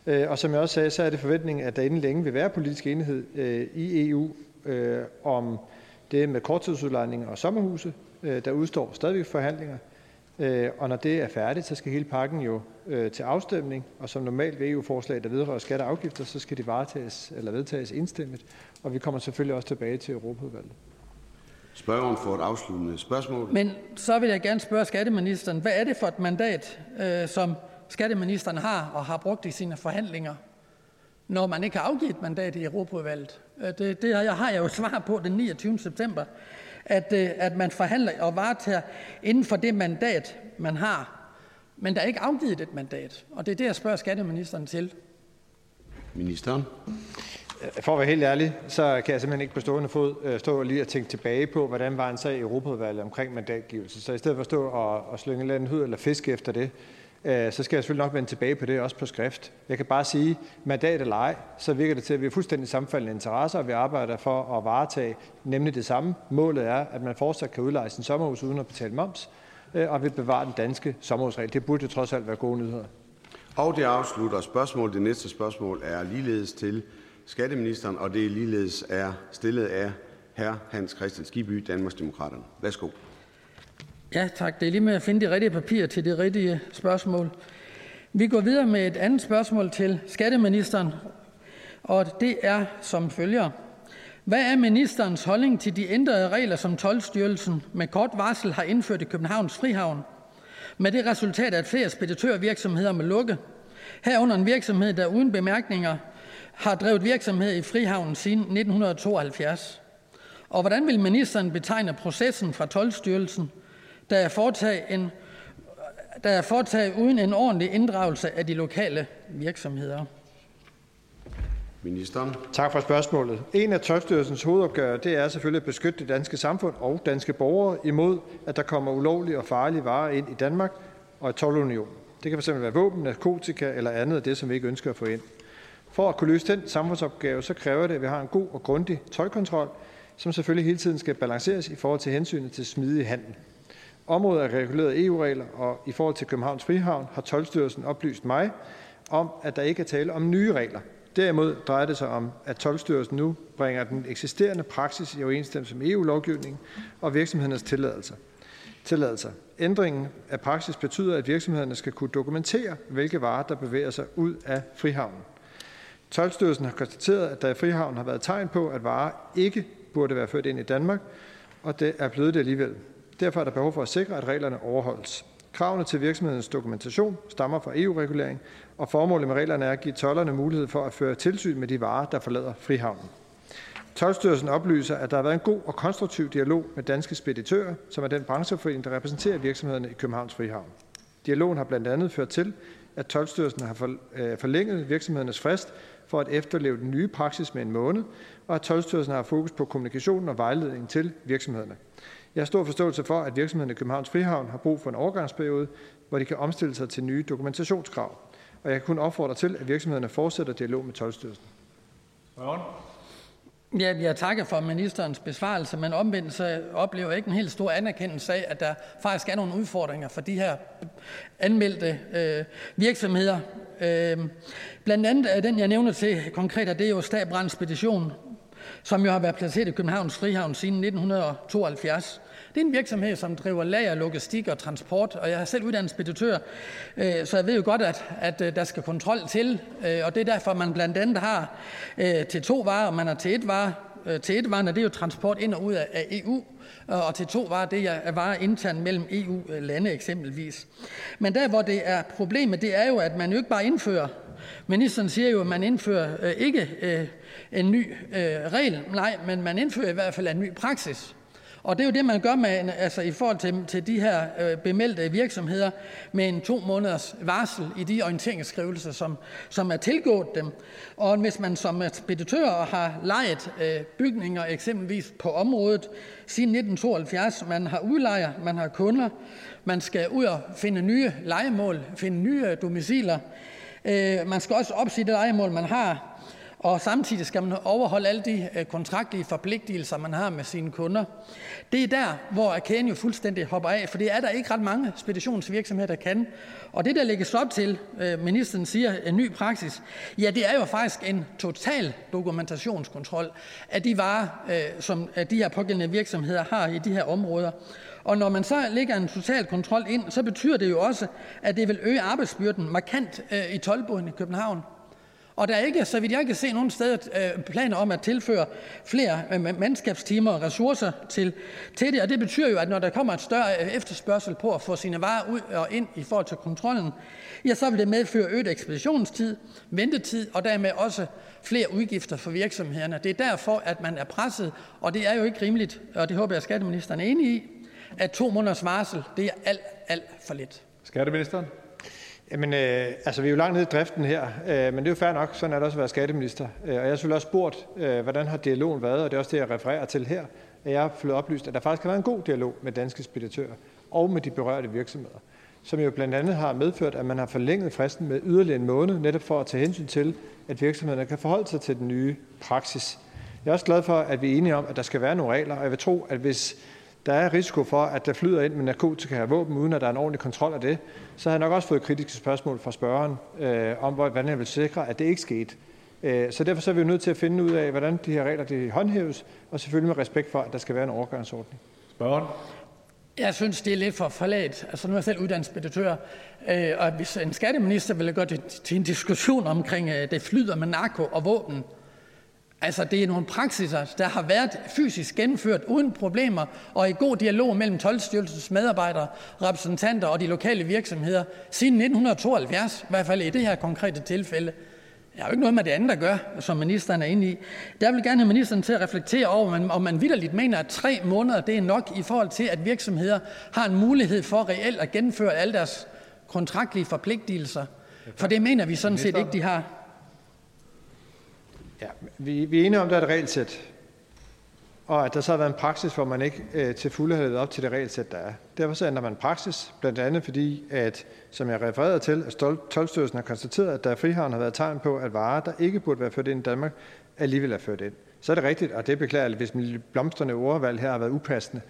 Øh, og som jeg også sagde, så er det forventningen, at der inden længe vil være politisk enighed øh, i EU øh, om Det med korttidsudlejning og sommerhuse. Der udstår stadigvæk forhandlinger. Og når det er færdigt, så skal hele pakken jo til afstemning, og som normalt ved EU-forslag, der vedrører skatter og afgifter, så skal de varetages eller vedtages indstemmigt, og vi kommer selvfølgelig også tilbage til Europaudvalget. Spørgeren får et afsluttende spørgsmål. Men så vil jeg gerne spørge skatteministeren, hvad er det for et mandat, øh, som skatteministeren har og har brugt i sine forhandlinger, når man ikke har afgivet et mandat i Europaudvalget? Øh, det, det har jeg jo svar på den 29. september, at, øh, at man forhandler og varetager inden for det mandat, man har. Men der er ikke afgivet et mandat, og det er det, jeg spørger skatteministeren til. Ministeren. Øh, for at være helt ærlig, så kan jeg simpelthen ikke på stående fod øh, stå stå lige og tænke tilbage på, hvordan var en sag i Europaudvalget omkring mandatgivelse. Så i stedet for at stå og, og slynge en hud eller fiske efter det, øh, så skal jeg selvfølgelig nok vende tilbage på det, også på skrift. Jeg kan bare sige, mandat eller ej, så virker det til, at vi er fuldstændig sammenfaldende interesser, og vi arbejder for at varetage nemlig det samme. Målet er, at man fortsat kan udleje sin sommerhus uden at betale moms, øh, og vi bevarer den danske sommerhusregel. Det burde jo trods alt være gode nyheder. Og det afslutter spørgsmålet. Det næste spørgsmål er ligeledes til skatteministeren, og det er ligeledes er stillet af hr. Hans Christian Skibby, Danmarksdemokraterne. Værsgo. Ja, tak. Det er lige med at finde de rigtige papirer til det rigtige spørgsmål. Vi går videre med et andet spørgsmål til skatteministeren, og det er som følger. Hvad er ministerens holdning til de ændrede regler, som Tolvstyrelsen med kort varsel har indført i Københavns Frihavn? Med det resultat, at flere speditørvirksomheder må lukke. Herunder en virksomhed, der uden bemærkninger har drevet virksomhed i Frihavnen siden 1972. Og hvordan vil ministeren betegne processen fra Tolvstyrelsen, der er foretaget, en, der er foretaget uden en ordentlig inddragelse af de lokale virksomheder? Ministeren. Tak for spørgsmålet. En af Tolvstyrelsens hovedopgaver det er selvfølgelig at beskytte det danske samfund og danske borgere imod, at der kommer ulovlige og farlige varer ind i Danmark og i tolvunionen. Det kan fx være våben, narkotika eller andet af det, som vi ikke ønsker at få ind. For at kunne løse den samfundsopgave, så kræver det, at vi har en god og grundig tøjkontrol, som selvfølgelig hele tiden skal balanceres i forhold til hensynet til smidig handel. Området er reguleret af EU-regler, og i forhold til Københavns Frihavn har Tolstyrelsen oplyst mig om, at der ikke er tale om nye regler. Derimod drejer det sig om, at Tolstyrelsen nu bringer den eksisterende praksis i overensstemmelse med EU-lovgivningen og virksomhedernes tilladelser. tilladelser. Ændringen af praksis betyder, at virksomhederne skal kunne dokumentere, hvilke varer, der bevæger sig ud af frihavnen. Tolvstyrelsen har konstateret, at der i frihavnen har været tegn på, at varer ikke burde være ført ind i Danmark, og det er blevet det alligevel. Derfor er der behov for at sikre, at reglerne overholdes. Kravene til virksomhedens dokumentation stammer fra EU-regulering, og formålet med reglerne er at give tollerne mulighed for at føre tilsyn med de varer, der forlader frihavnen. Tolvstyrelsen oplyser, at der har været en god og konstruktiv dialog med danske speditører, som er den brancheforening, der repræsenterer virksomhederne i Københavns Frihavn. Dialogen har blandt andet ført til, at Tolvstyrelsen har øh, forlænget virksomhedernes frist for at efterleve den nye praksis med en måned, og at Tolvstyrelsen har fokus på kommunikation og vejledning til virksomhederne. Jeg har stor forståelse for, at virksomhederne i Københavns Frihavn har brug for en overgangsperiode, hvor de kan omstille sig til nye dokumentationskrav. Og jeg kan kun opfordre til, at virksomhederne fortsætter dialog med Tolvstyrelsen. Ja, jeg takker for ministerens besvarelse, men omvendt så oplever jeg ikke en helt stor anerkendelse af, at der faktisk er nogle udfordringer for de her anmeldte øh, virksomheder. Øh, blandt andet er den, jeg nævner til konkret, at det er jo Stabbrand Spedition, som jo har været placeret i Københavns Frihavn siden 1972. Det er en virksomhed, som driver lager, logistik og transport, og jeg har selv uddannet speditør, øh, så jeg ved jo godt, at, at øh, der skal kontrol til, øh, og det er derfor, man blandt andet har til to varer, man har til et varer, til et varer, det er jo transport ind og ud af EU, og til to varer, det er varer internt mellem EU-lande eksempelvis. Men der, hvor det er problemet, det er jo, at man jo ikke bare indfører Ministeren siger jo, at man indfører ikke en ny regel, nej, men man indfører i hvert fald en ny praksis. Og det er jo det, man gør med, altså i forhold til, til de her øh, bemeldte virksomheder med en to måneders varsel i de orienteringsskrivelser, som, som er tilgået dem. Og hvis man som speditør har lejet øh, bygninger eksempelvis på området siden 1972, man har udlejer, man har kunder, man skal ud og finde nye legemål, finde nye domiciler, øh, man skal også opsige det legemål, man har, og samtidig skal man overholde alle de øh, kontraktlige forpligtelser, man har med sine kunder. Det er der, hvor kæden jo fuldstændig hopper af, for det er der ikke ret mange speditionsvirksomheder, der kan. Og det, der lægges op til, øh, ministeren siger, en ny praksis, ja, det er jo faktisk en total dokumentationskontrol af de varer, øh, som de her pågældende virksomheder har i de her områder. Og når man så lægger en total kontrol ind, så betyder det jo også, at det vil øge arbejdsbyrden markant i tolvboden i København. Og der er ikke, så vidt jeg kan se, nogen steder øh, planer om at tilføre flere øh, mandskabstimer og ressourcer til, til det. Og det betyder jo, at når der kommer et større øh, efterspørgsel på at få sine varer ud og ind i forhold til kontrollen, ja, så vil det medføre øget ekspeditionstid, ventetid og dermed også flere udgifter for virksomhederne. Det er derfor, at man er presset, og det er jo ikke rimeligt, og det håber jeg, at skatteministeren er enig i, at to måneders varsel, det er alt, alt for lidt. Skatteministeren? Jamen, øh, altså, vi er jo langt nede i driften her, øh, men det er jo fair nok. Sådan er det også at være skatteminister. Øh, og jeg har selvfølgelig også spurgt, øh, hvordan har dialogen været, og det er også det, jeg refererer til her. Jeg har fået oplyst, at der faktisk har været en god dialog med danske speditører og med de berørte virksomheder, som jo blandt andet har medført, at man har forlænget fristen med yderligere en måned, netop for at tage hensyn til, at virksomhederne kan forholde sig til den nye praksis. Jeg er også glad for, at vi er enige om, at der skal være nogle regler, og jeg vil tro, at hvis der er risiko for, at der flyder ind med narkotika og våben, uden at der er en ordentlig kontrol af det, så har jeg nok også fået kritiske spørgsmål fra spørgeren øh, om, hvordan jeg vil sikre, at det ikke skete. Øh, så derfor så er vi jo nødt til at finde ud af, hvordan de her regler de håndhæves, og selvfølgelig med respekt for, at der skal være en overgangsordning. Spørgeren? Jeg synes, det er lidt for forladt. Altså, nu er jeg selv uddannet speditør, øh, og hvis en skatteminister ville gøre det til en diskussion omkring, øh, det flyder med narko og våben, Altså, det er nogle praksiser, der har været fysisk gennemført uden problemer og i god dialog mellem Toldstyrelsens medarbejdere, repræsentanter og de lokale virksomheder siden 1972, i hvert fald i det her konkrete tilfælde. Det har jo ikke noget med det andet at gøre, som ministeren er inde i. Der vil gerne have ministeren til at reflektere over, om man vidderligt mener, at tre måneder det er nok i forhold til, at virksomheder har en mulighed for reelt at gennemføre alle deres kontraktlige forpligtelser. For det mener vi sådan set ikke, de har. Ja, vi, vi er enige om, at der er et regelsæt, og at der så har været en praksis, hvor man ikke øh, til fulde har levet op til det regelsæt, der er. Derfor så ændrer man praksis, blandt andet fordi, at, som jeg refererede til, at Tolvstyrelsen har konstateret, at der i frihavn har været tegn på, at varer, der ikke burde være ført ind i Danmark, alligevel er ført ind. Så er det rigtigt, og det beklager jeg, hvis min blomstrende ordvalg her har været upassende,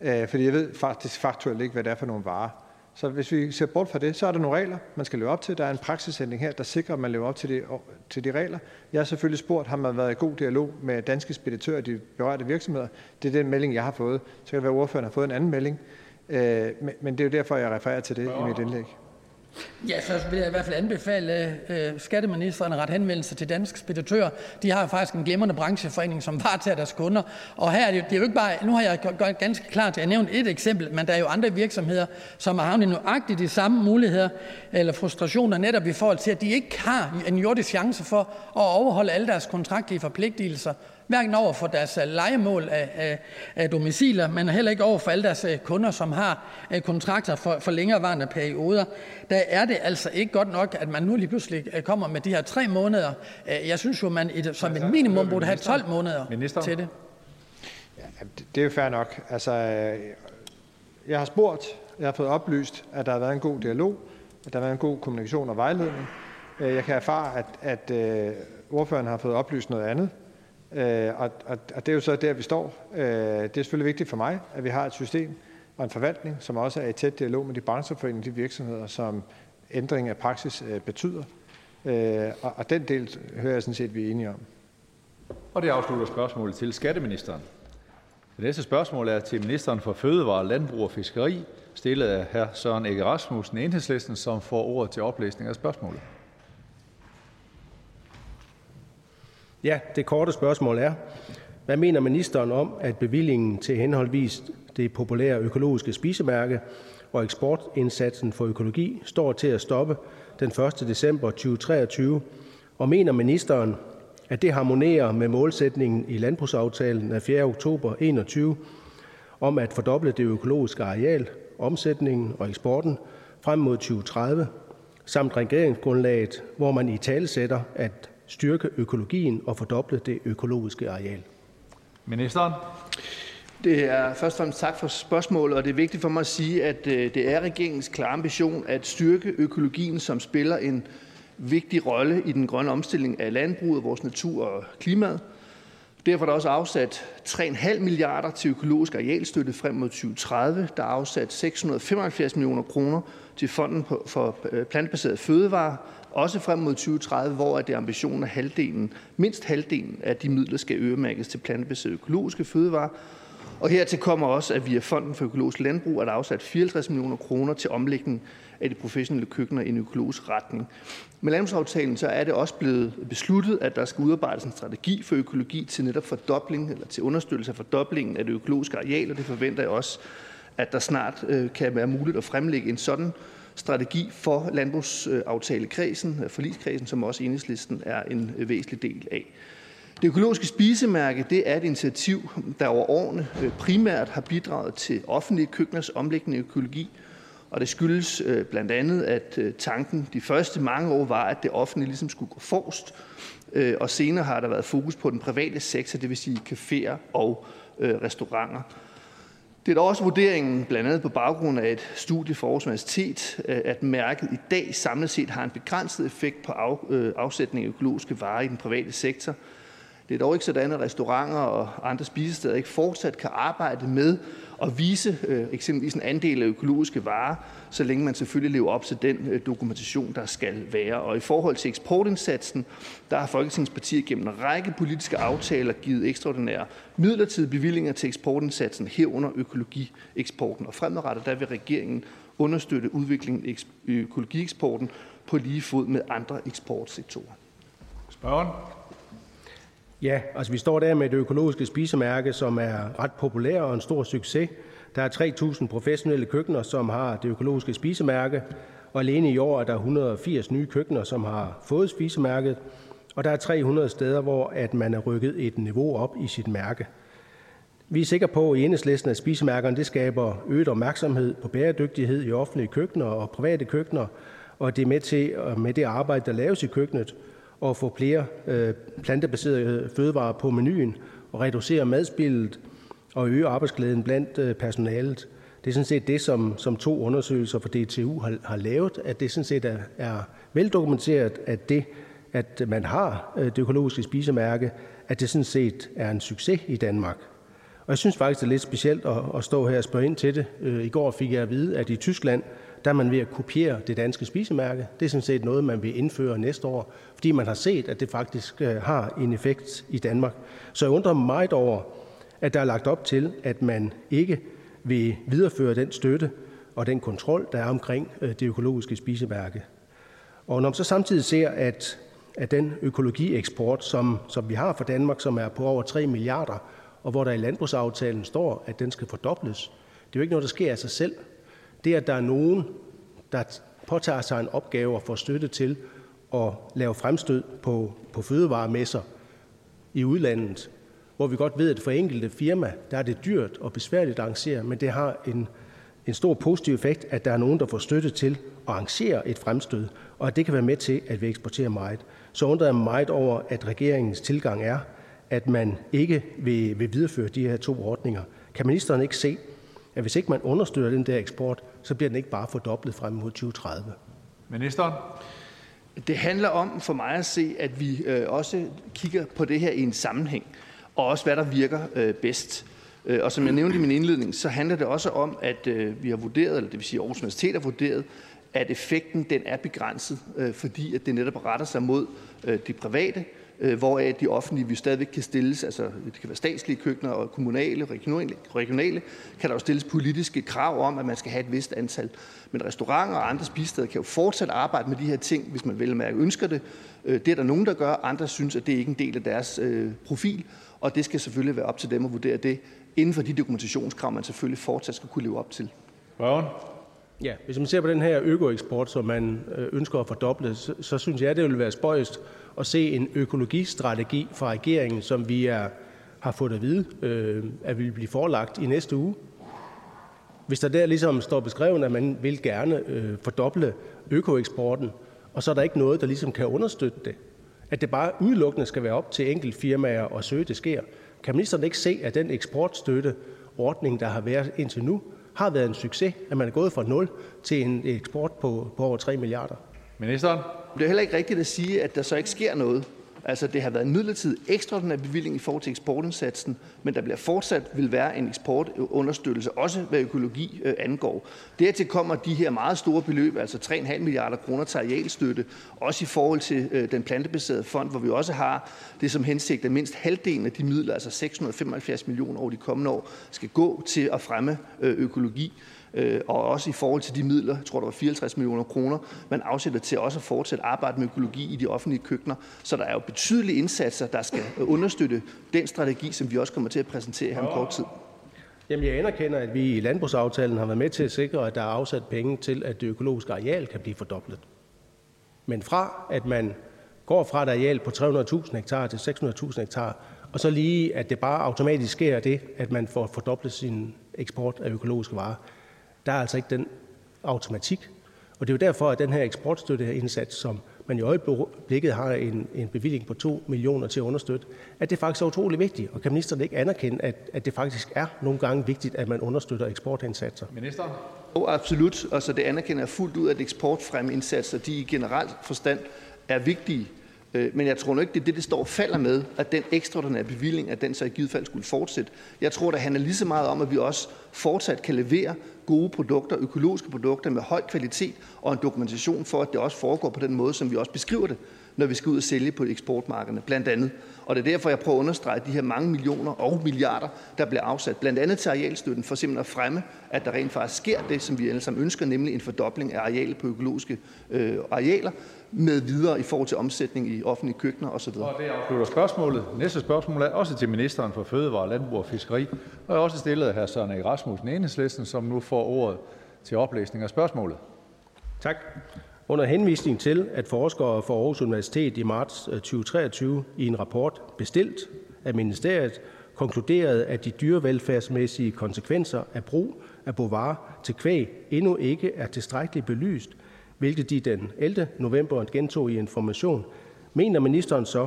øh, fordi jeg ved faktisk faktuelt ikke, hvad det er for nogle varer. Så hvis vi ser bort fra det, så er der nogle regler, man skal leve op til. Der er en praksisændring her, der sikrer, at man lever op til de, til de regler. Jeg har selvfølgelig spurgt, har man været i god dialog med danske speditører og de berørte virksomheder? Det er den melding, jeg har fået. Så kan det være, at ordføreren har fået en anden melding. Øh, men det er jo derfor, jeg refererer til det i mit indlæg. Ja, så vil jeg i hvert fald anbefale øh, skatteministeren at rette henvendelse til danske speditører. De har faktisk en glimrende brancheforening, som varetager deres kunder. Og her er det, det er jo ikke bare, nu har jeg gjort ganske klart, jeg har nævnt et eksempel, men der er jo andre virksomheder, som har havnet nøjagtigt de samme muligheder eller frustrationer netop i forhold til, at de ikke har en jordisk chance for at overholde alle deres kontraktlige forpligtelser hverken over for deres øh, lejemål af, af, af domiciler, men heller ikke over for alle deres øh, kunder, som har øh, kontrakter for, for længerevarende perioder. Der er det altså ikke godt nok, at man nu lige pludselig kommer med de her tre måneder. Jeg synes jo, man som et minimum burde have 12 måneder Minister. til det. Ja, det er jo fair nok. Altså, jeg har spurgt, jeg har fået oplyst, at der har været en god dialog, at der har været en god kommunikation og vejledning. Jeg kan erfare, at, at ordføreren har fået oplyst noget andet. Øh, og, det er jo så der, vi står. Øh, det er selvfølgelig vigtigt for mig, at vi har et system og en forvaltning, som også er i tæt dialog med de brancheforeninger, de virksomheder, som ændring af praksis øh, betyder. Og, og den del hører jeg sådan set, vi er enige om. Og det afslutter spørgsmålet til skatteministeren. Det næste spørgsmål er til ministeren for Fødevare, Landbrug og Fiskeri, stillet af hr. Søren Ege Rasmussen, enhedslisten, som får ordet til oplæsning af spørgsmålet. Ja, det korte spørgsmål er: Hvad mener ministeren om, at bevillingen til henholdsvis det populære økologiske spisemærke og eksportindsatsen for økologi står til at stoppe den 1. december 2023, og mener ministeren, at det harmonerer med målsætningen i landbrugsaftalen af 4. oktober 2021 om at fordoble det økologiske areal, omsætningen og eksporten frem mod 2030, samt regeringsgrundlaget, hvor man i talesætter, at styrke økologien og fordoble det økologiske areal? Ministeren. Det er først og fremmest tak for spørgsmålet, og det er vigtigt for mig at sige, at øh, det er regeringens klare ambition at styrke økologien, som spiller en vigtig rolle i den grønne omstilling af landbruget, vores natur og klimaet. Derfor er der også afsat 3,5 milliarder til økologisk arealstøtte frem mod 2030. Der er afsat 675 millioner kroner til Fonden for øh, plantebaseret også frem mod 2030, hvor det er ambitionen, at halvdelen, mindst halvdelen af de midler skal øremærkes til plantebaseret økologiske fødevarer. Og hertil kommer også, at via Fonden for økologisk landbrug er der afsat 54 millioner kroner til omlægning af de professionelle køkkener i en økologisk retning. Med landbrugsaftalen så er det også blevet besluttet, at der skal udarbejdes en strategi for økologi til netop fordobling eller til understøttelse af fordoblingen af det økologiske areal, og det forventer jeg også, at der snart øh, kan være muligt at fremlægge en sådan strategi for landbrugsaftalekredsen, øh, forligskredsen, som også enhedslisten er en øh, væsentlig del af. Det økologiske spisemærke det er et initiativ, der over årene øh, primært har bidraget til offentlige køkkeners omlæggende økologi, og det skyldes øh, blandt andet, at øh, tanken de første mange år var, at det offentlige ligesom skulle gå forrest, og senere har der været fokus på den private sektor, det vil sige caféer og restauranter. Det er da også vurderingen, blandt andet på baggrund af et studie for Aarhus Universitet, at mærket i dag samlet set har en begrænset effekt på afsætning af økologiske varer i den private sektor. Det er dog ikke sådan, at restauranter og andre spisesteder ikke fortsat kan arbejde med at vise øh, eksempelvis en andel af økologiske varer, så længe man selvfølgelig lever op til den øh, dokumentation, der skal være. Og i forhold til eksportindsatsen, der har Folketingets partier gennem en række politiske aftaler givet ekstraordinære midlertidige bevillinger til eksportindsatsen herunder økologieksporten. Og fremadrettet der vil regeringen understøtte udviklingen af økologieksporten på lige fod med andre eksportsektorer. Spørgen? Ja, altså vi står der med det økologiske spisemærke, som er ret populært og en stor succes. Der er 3.000 professionelle køkkener, som har det økologiske spisemærke, og alene i år er der 180 nye køkkener, som har fået spisemærket, og der er 300 steder, hvor at man er rykket et niveau op i sit mærke. Vi er sikre på i enhedslisten, at spisemærkerne det skaber øget opmærksomhed på bæredygtighed i offentlige køkkener og private køkkener, og det er med til med det arbejde, der laves i køkkenet, og få flere øh, plantebaserede fødevarer på menuen og reducere madspildet og øge arbejdsglæden blandt øh, personalet. Det er sådan set det, som, som to undersøgelser fra DTU har, har lavet, at det sådan set er, er veldokumenteret, at det, at man har øh, det økologiske spisemærke, at det sådan set er en succes i Danmark. Og jeg synes faktisk, det er lidt specielt at, at stå her og spørge ind til det. I går fik jeg at vide, at i Tyskland, der er man ved at kopiere det danske spisemærke. Det er sådan set noget, man vil indføre næste år, fordi man har set, at det faktisk øh, har en effekt i Danmark. Så jeg undrer mig meget over, at der er lagt op til, at man ikke vil videreføre den støtte og den kontrol, der er omkring øh, det økologiske spisemærke. Og når man så samtidig ser, at, at den økologieksport, som, som vi har for Danmark, som er på over 3 milliarder, og hvor der i landbrugsaftalen står, at den skal fordobles, det er jo ikke noget, der sker af sig selv. Det, at der er nogen, der påtager sig en opgave og får støtte til at lave fremstød på, på fødevaremesser i udlandet, hvor vi godt ved, at for enkelte firma, der er det dyrt og besværligt at arrangere, men det har en, en stor positiv effekt, at der er nogen, der får støtte til at arrangere et fremstød, og at det kan være med til, at vi eksporterer meget. Så undrer jeg mig meget over, at regeringens tilgang er, at man ikke vil, vil videreføre de her to ordninger. Kan ministeren ikke se, at hvis ikke man understøtter den der eksport, så bliver den ikke bare fordoblet frem mod 2030. Ministeren? Det handler om for mig at se, at vi øh, også kigger på det her i en sammenhæng, og også hvad der virker øh, bedst. Øh, og som jeg nævnte i min indledning, så handler det også om, at øh, vi har vurderet, eller det vil sige Aarhus Universitet har vurderet, at effekten den er begrænset, øh, fordi at det netop retter sig mod øh, de private, Øh, hvoraf de offentlige vi stadigvæk kan stilles, altså det kan være statslige køkkener og kommunale, regionale, regionale, kan der jo stilles politiske krav om, at man skal have et vist antal. Men restauranter og andre spisesteder kan jo fortsat arbejde med de her ting, hvis man vel mærke ønsker det. Øh, det er der nogen, der gør, andre synes, at det ikke er en del af deres øh, profil, og det skal selvfølgelig være op til dem at vurdere det, inden for de dokumentationskrav, man selvfølgelig fortsat skal kunne leve op til. Spørgen? Ja, hvis man ser på den her økoeksport, som man øh, ønsker at fordoble, så, så synes jeg, det ville være spøjst at se en økologistrategi fra regeringen, som vi er, har fået at vide, øh, at vil blive forelagt i næste uge. Hvis der der ligesom står beskrevet, at man vil gerne øh, fordoble økoeksporten, og så er der ikke noget, der ligesom kan understøtte det, at det bare udelukkende skal være op til enkelte firmaer at søge, det sker. Kan ministeren ikke se, at den eksportstøtteordning, der har været indtil nu, har været en succes, at man er gået fra 0 til en eksport på, på over 3 milliarder? Ministeren. Det er heller ikke rigtigt at sige, at der så ikke sker noget. Altså, det har været en midlertidig ekstraordinær bevilling i forhold til eksportindsatsen, men der bliver fortsat vil være en eksportunderstøttelse, også hvad økologi øh, angår. Dertil kommer de her meget store beløb, altså 3,5 milliarder kroner til arealstøtte, også i forhold til øh, den plantebaserede fond, hvor vi også har det som hensigt, at mindst halvdelen af de midler, altså 675 millioner over de kommende år, skal gå til at fremme øh, økologi. Øh, og også i forhold til de midler, jeg tror, der var 54 millioner kroner, man afsætter til også at fortsætte arbejde med økologi i de offentlige køkkener. Så der er jo betydelige indsatser, der skal understøtte den strategi, som vi også kommer til at præsentere her om kort tid. Jamen, jeg anerkender, at vi i landbrugsaftalen har været med til at sikre, at der er afsat penge til, at det økologiske areal kan blive fordoblet. Men fra at man går fra et areal på 300.000 hektar til 600.000 hektar, og så lige, at det bare automatisk sker det, at man får fordoblet sin eksport af økologiske varer, der er altså ikke den automatik. Og det er jo derfor, at den her eksportstøtteindsats, som man i øjeblikket har en, en bevilling på 2 millioner til at understøtte, at det faktisk er utrolig vigtigt. Og kan ministeren ikke anerkende, at, at det faktisk er nogle gange vigtigt, at man understøtter eksportindsatser? Ministeren? Oh, absolut. Altså, det anerkender jeg fuldt ud, at eksportfremmeindsatser, de i generelt forstand er vigtige. Øh, men jeg tror nu ikke, det er det, det står og falder med, at den ekstraordinære bevilling, at den så i givet fald skulle fortsætte. Jeg tror, det handler lige så meget om, at vi også fortsat kan levere gode produkter, økologiske produkter med høj kvalitet og en dokumentation for, at det også foregår på den måde, som vi også beskriver det, når vi skal ud og sælge på eksportmarkederne, blandt andet. Og det er derfor, jeg prøver at understrege de her mange millioner og milliarder, der bliver afsat, blandt andet til arealstøtten, for simpelthen at fremme, at der rent faktisk sker det, som vi alle sammen ønsker, nemlig en fordobling af arealet på økologiske øh, arealer, med videre i forhold til omsætning i offentlige køkkener osv. Og det afslutter spørgsmålet. Næste spørgsmål er også til ministeren for Fødevare, Landbrug og Fiskeri, og er også stillet af hr. Søren Egge Rasmussen, Enhedslisten, som nu får ordet til oplæsning af spørgsmålet. Tak. Under henvisning til, at forskere fra Aarhus Universitet i marts 2023 øh, i en rapport bestilt af ministeriet konkluderede, at de dyrevelfærdsmæssige konsekvenser af brug af bovar til kvæg endnu ikke er tilstrækkeligt belyst, hvilket de den 11. november gentog i Information, mener ministeren så,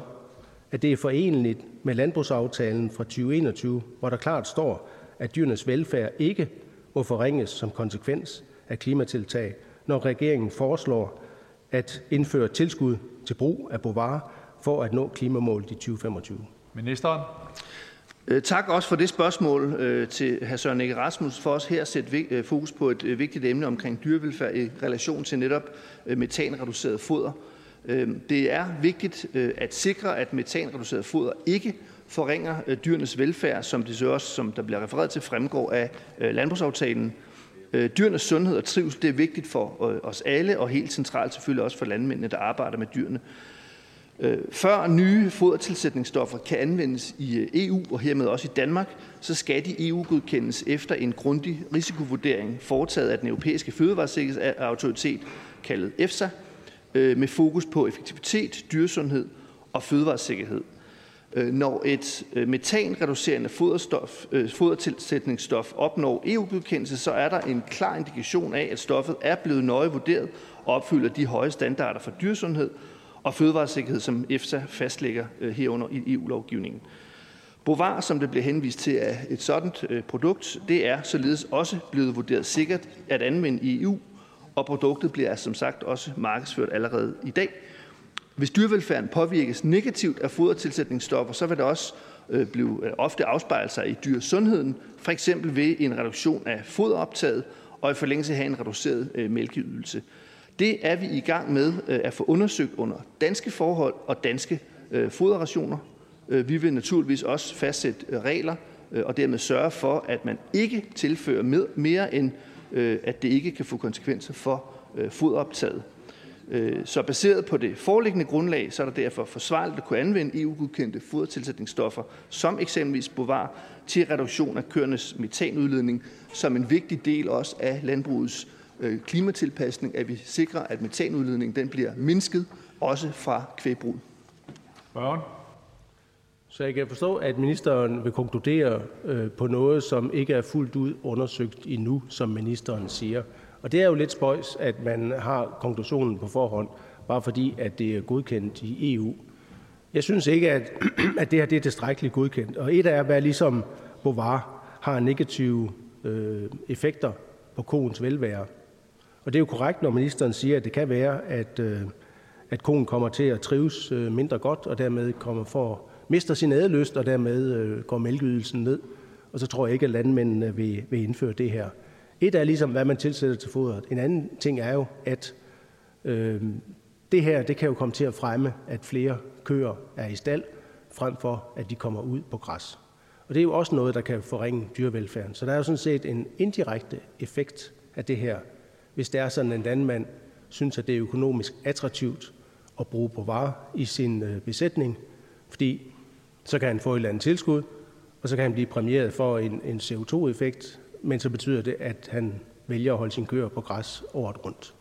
at det er forenligt med landbrugsaftalen fra 2021, hvor der klart står, at dyrenes velfærd ikke må forringes som konsekvens af klimatiltag, når regeringen foreslår at indføre tilskud til brug af bovar for at nå klimamålet i 2025? Ministeren. Øh, tak også for det spørgsmål øh, til hr. Søren Egge Rasmus for os her at sætte øh, fokus på et vigtigt emne omkring dyrevelfærd i relation til netop metanreduceret foder. Det er vigtigt at sikre, at metanreduceret foder ikke forringer dyrenes velfærd, som det så også, som der bliver refereret til, fremgår af landbrugsaftalen. Dyrenes sundhed og trivsel det er vigtigt for os alle, og helt centralt selvfølgelig også for landmændene, der arbejder med dyrene. Øh, før nye fodertilsætningsstoffer kan anvendes i øh, EU og hermed også i Danmark, så skal de EU-godkendes efter en grundig risikovurdering foretaget af den europæiske fødevaresikkerhedsautoritet, kaldet EFSA, øh, med fokus på effektivitet, dyresundhed og fødevaresikkerhed. Når et metanreducerende foderstof, fodertilsætningsstof opnår EU-godkendelse, så er der en klar indikation af, at stoffet er blevet nøje vurderet og opfylder de høje standarder for dyresundhed, og fødevaresikkerhed, som EFSA fastlægger øh, herunder i EU-lovgivningen. Bovar, som det bliver henvist til, er et sådan øh, produkt. Det er således også blevet vurderet sikkert at anvende i EU, og produktet bliver som sagt også markedsført allerede i dag. Hvis dyrevelfærden påvirkes negativt af fodertilsætningsstoffer, så vil det også øh, blive ofte afspejle sig i dyresundheden, for eksempel ved en reduktion af foderoptaget og i forlængelse have en reduceret mælkeydelse. Det er vi i gang med øh, at få undersøgt under danske forhold og danske øh, foderrationer. Øh, vi vil naturligvis også fastsætte regler og dermed sørge for, at man ikke tilfører mere end, at det ikke kan få konsekvenser for foderoptaget. Så baseret på det foreliggende grundlag, så er det derfor forsvarligt at kunne anvende EU-godkendte fodertilsætningsstoffer, som eksempelvis bovar, til reduktion af køernes metanudledning, som en vigtig del også af landbrugets Øh, klimatilpasning, at vi sikrer, at metanudledningen den bliver mindsket, også fra kvægbrug. Så jeg kan forstå, at ministeren vil konkludere øh, på noget, som ikke er fuldt ud undersøgt endnu, som ministeren siger. Og det er jo lidt spøjs, at man har konklusionen på forhånd, bare fordi at det er godkendt i EU. Jeg synes ikke, at, at det her det er tilstrækkeligt godkendt. Og et af, hvad ligesom Bovar har negative øh, effekter på koens velvære. Og det er jo korrekt, når ministeren siger, at det kan være, at, øh, at konen kommer til at trives øh, mindre godt, og dermed kommer for, mister sin ædelyst, og dermed øh, går mælkeydelsen ned. Og så tror jeg ikke, at landmændene vil, vil indføre det her. Et er ligesom, hvad man tilsætter til fodret. En anden ting er jo, at øh, det her det kan jo komme til at fremme, at flere køer er i stald, frem for at de kommer ud på græs. Og det er jo også noget, der kan forringe dyrevelfærden. Så der er jo sådan set en indirekte effekt af det her, hvis det er sådan, at en landmand synes, at det er økonomisk attraktivt at bruge på varer i sin øh, besætning, fordi så kan han få et eller andet tilskud, og så kan han blive præmieret for en, en CO2-effekt, men så betyder det, at han vælger at holde sin køer på græs året rundt.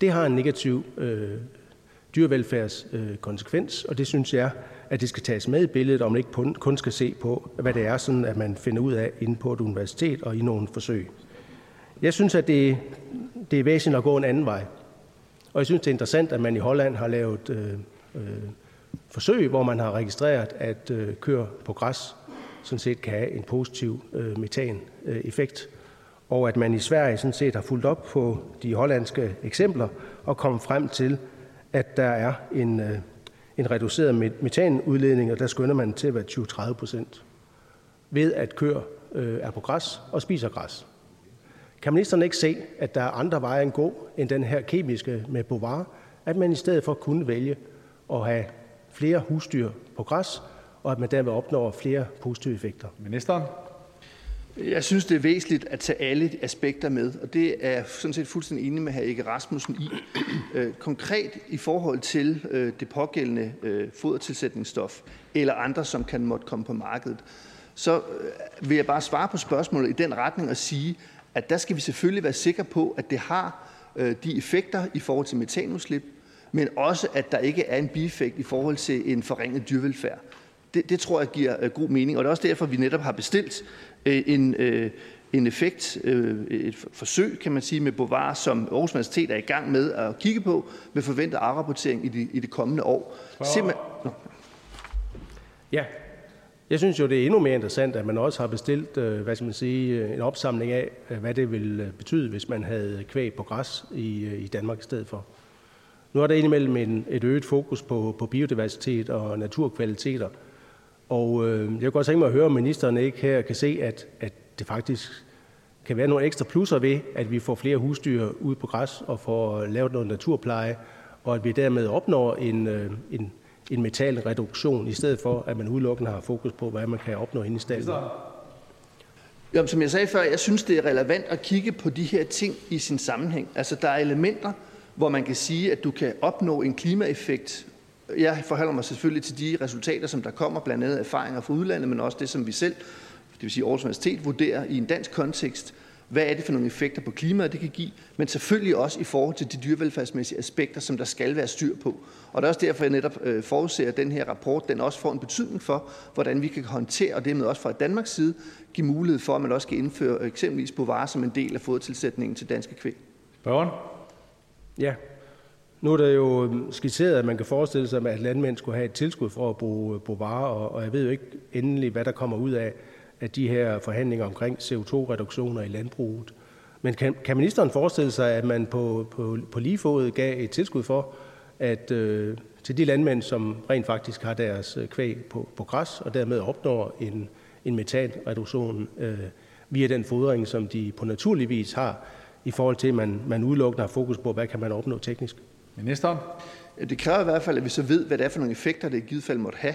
Det har en negativ øh, dyrevelfærdskonsekvens, øh, og det synes jeg, at det skal tages med i billedet, og man ikke kun skal se på, hvad det er, sådan at man finder ud af inde på et universitet og i nogle forsøg. Jeg synes, at det, det er væsentligt at gå en anden vej. Og jeg synes, det er interessant, at man i Holland har lavet øh, øh, forsøg, hvor man har registreret, at øh, køer på græs sådan set kan have en positiv øh, metaneffekt, øh, og at man i Sverige sådan set har fulgt op på de hollandske eksempler og kommet frem til, at der er en, øh, en reduceret metanudledning, og der skynder man til at være 20-30 procent, ved at køer øh, er på græs og spiser græs. Kan ministeren ikke se, at der er andre veje at gå end den her kemiske med Bovar, at man i stedet for kunne vælge at have flere husdyr på græs, og at man dermed opnår flere positive effekter? Ministeren? Jeg synes, det er væsentligt at tage alle aspekter med, og det er jeg sådan set fuldstændig enig med hr. Ikke Rasmussen i. Øh, konkret i forhold til øh, det pågældende øh, fodertilsætningsstof eller andre, som kan måtte komme på markedet, så vil jeg bare svare på spørgsmålet i den retning og sige, at der skal vi selvfølgelig være sikre på, at det har øh, de effekter i forhold til metanudslip, men også at der ikke er en bieffekt i forhold til en forringet dyrevelfærd. Det, det tror jeg giver øh, god mening, og det er også derfor, vi netop har bestilt øh, en, øh, en effekt, øh, et forsøg, kan man sige, med Bovar, som Aarhus Universitet er i gang med at kigge på, med forventet afrapportering i de, i det kommende år. Simpel- Ja, jeg synes jo, det er endnu mere interessant, at man også har bestilt øh, hvad skal man sige, øh, en opsamling af, øh, hvad det ville betyde, hvis man havde kvæg på græs i, i Danmark i stedet for. Nu er der indimellem en, et øget fokus på, på biodiversitet og naturkvaliteter, og øh, jeg kunne godt tænke mig at høre, om ministeren ikke her kan se, at, at det faktisk kan være nogle ekstra plusser ved, at vi får flere husdyr ud på græs og får lavet noget naturpleje, og at vi dermed opnår en, øh, en, en metalreduktion, i stedet for at man udelukkende har fokus på, hvad man kan opnå inde i stallen. Jamen, som jeg sagde før, jeg synes, det er relevant at kigge på de her ting i sin sammenhæng. Altså, der er elementer, hvor man kan sige, at du kan opnå en klimaeffekt jeg forholder mig selvfølgelig til de resultater, som der kommer, blandt andet erfaringer fra udlandet, men også det, som vi selv, det vil sige Aarhus Universitet, vurderer i en dansk kontekst, hvad er det for nogle effekter på klimaet, det kan give, men selvfølgelig også i forhold til de dyrevelfærdsmæssige aspekter, som der skal være styr på. Og det er også derfor, jeg netop øh, forudser, at den her rapport den også får en betydning for, hvordan vi kan håndtere, og dermed også fra Danmarks side, give mulighed for, at man også skal indføre eksempelvis på varer som en del af fodertilsætningen til danske kvæg. Spørgeren? Ja, nu er det jo skitseret, at man kan forestille sig, at landmænd skulle have et tilskud for at bruge varer, og jeg ved jo ikke endelig, hvad der kommer ud af, af de her forhandlinger omkring CO2-reduktioner i landbruget. Men kan, kan ministeren forestille sig, at man på, på, på lige fod gav et tilskud for, at øh, til de landmænd, som rent faktisk har deres øh, kvæg på, på græs, og dermed opnår en, en metanreduktion øh, via den fodring, som de på naturlig vis har, i forhold til, at man, man udelukkende har fokus på, hvad kan man opnå teknisk? Ministeren? Det kræver i hvert fald, at vi så ved, hvad det er for nogle effekter, det i givet fald måtte have.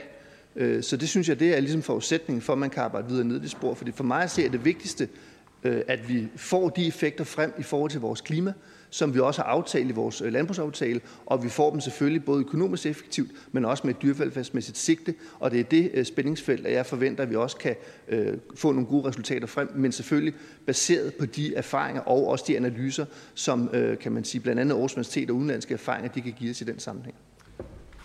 Øh, så det synes jeg, det er ligesom forudsætningen for, at man kan arbejde videre ned i det spor. Fordi for mig at se, er det vigtigste, øh, at vi får de effekter frem i forhold til vores klima, som vi også har aftalt i vores øh, landbrugsaftale, og vi får dem selvfølgelig både økonomisk effektivt, men også med et dyrevelfærdsmæssigt sigte, og det er det øh, spændingsfelt, at jeg forventer, at vi også kan øh, få nogle gode resultater frem, men selvfølgelig baseret på de erfaringer og også de analyser, som øh, kan man sige, blandt andet Aarhus Universitet og udenlandske erfaringer, de kan give os i den sammenhæng.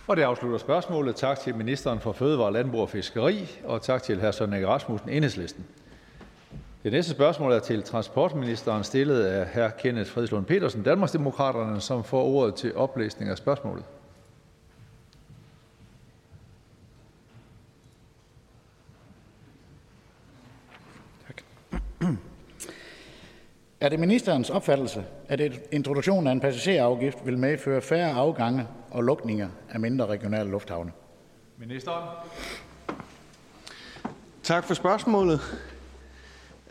Og det afslutter spørgsmålet. Tak til ministeren for Fødevare, Landbrug og Fiskeri, og tak til hr. Søren Rasmussen, Enhedslisten. Det næste spørgsmål er til transportministeren, stillet af hr. Kenneth Fredslund Petersen, Danmarksdemokraterne, som får ordet til oplæsning af spørgsmålet. Er det ministerens opfattelse, at et introduktion af en passagerafgift vil medføre færre afgange og lukninger af mindre regionale lufthavne? Ministeren. Tak for spørgsmålet,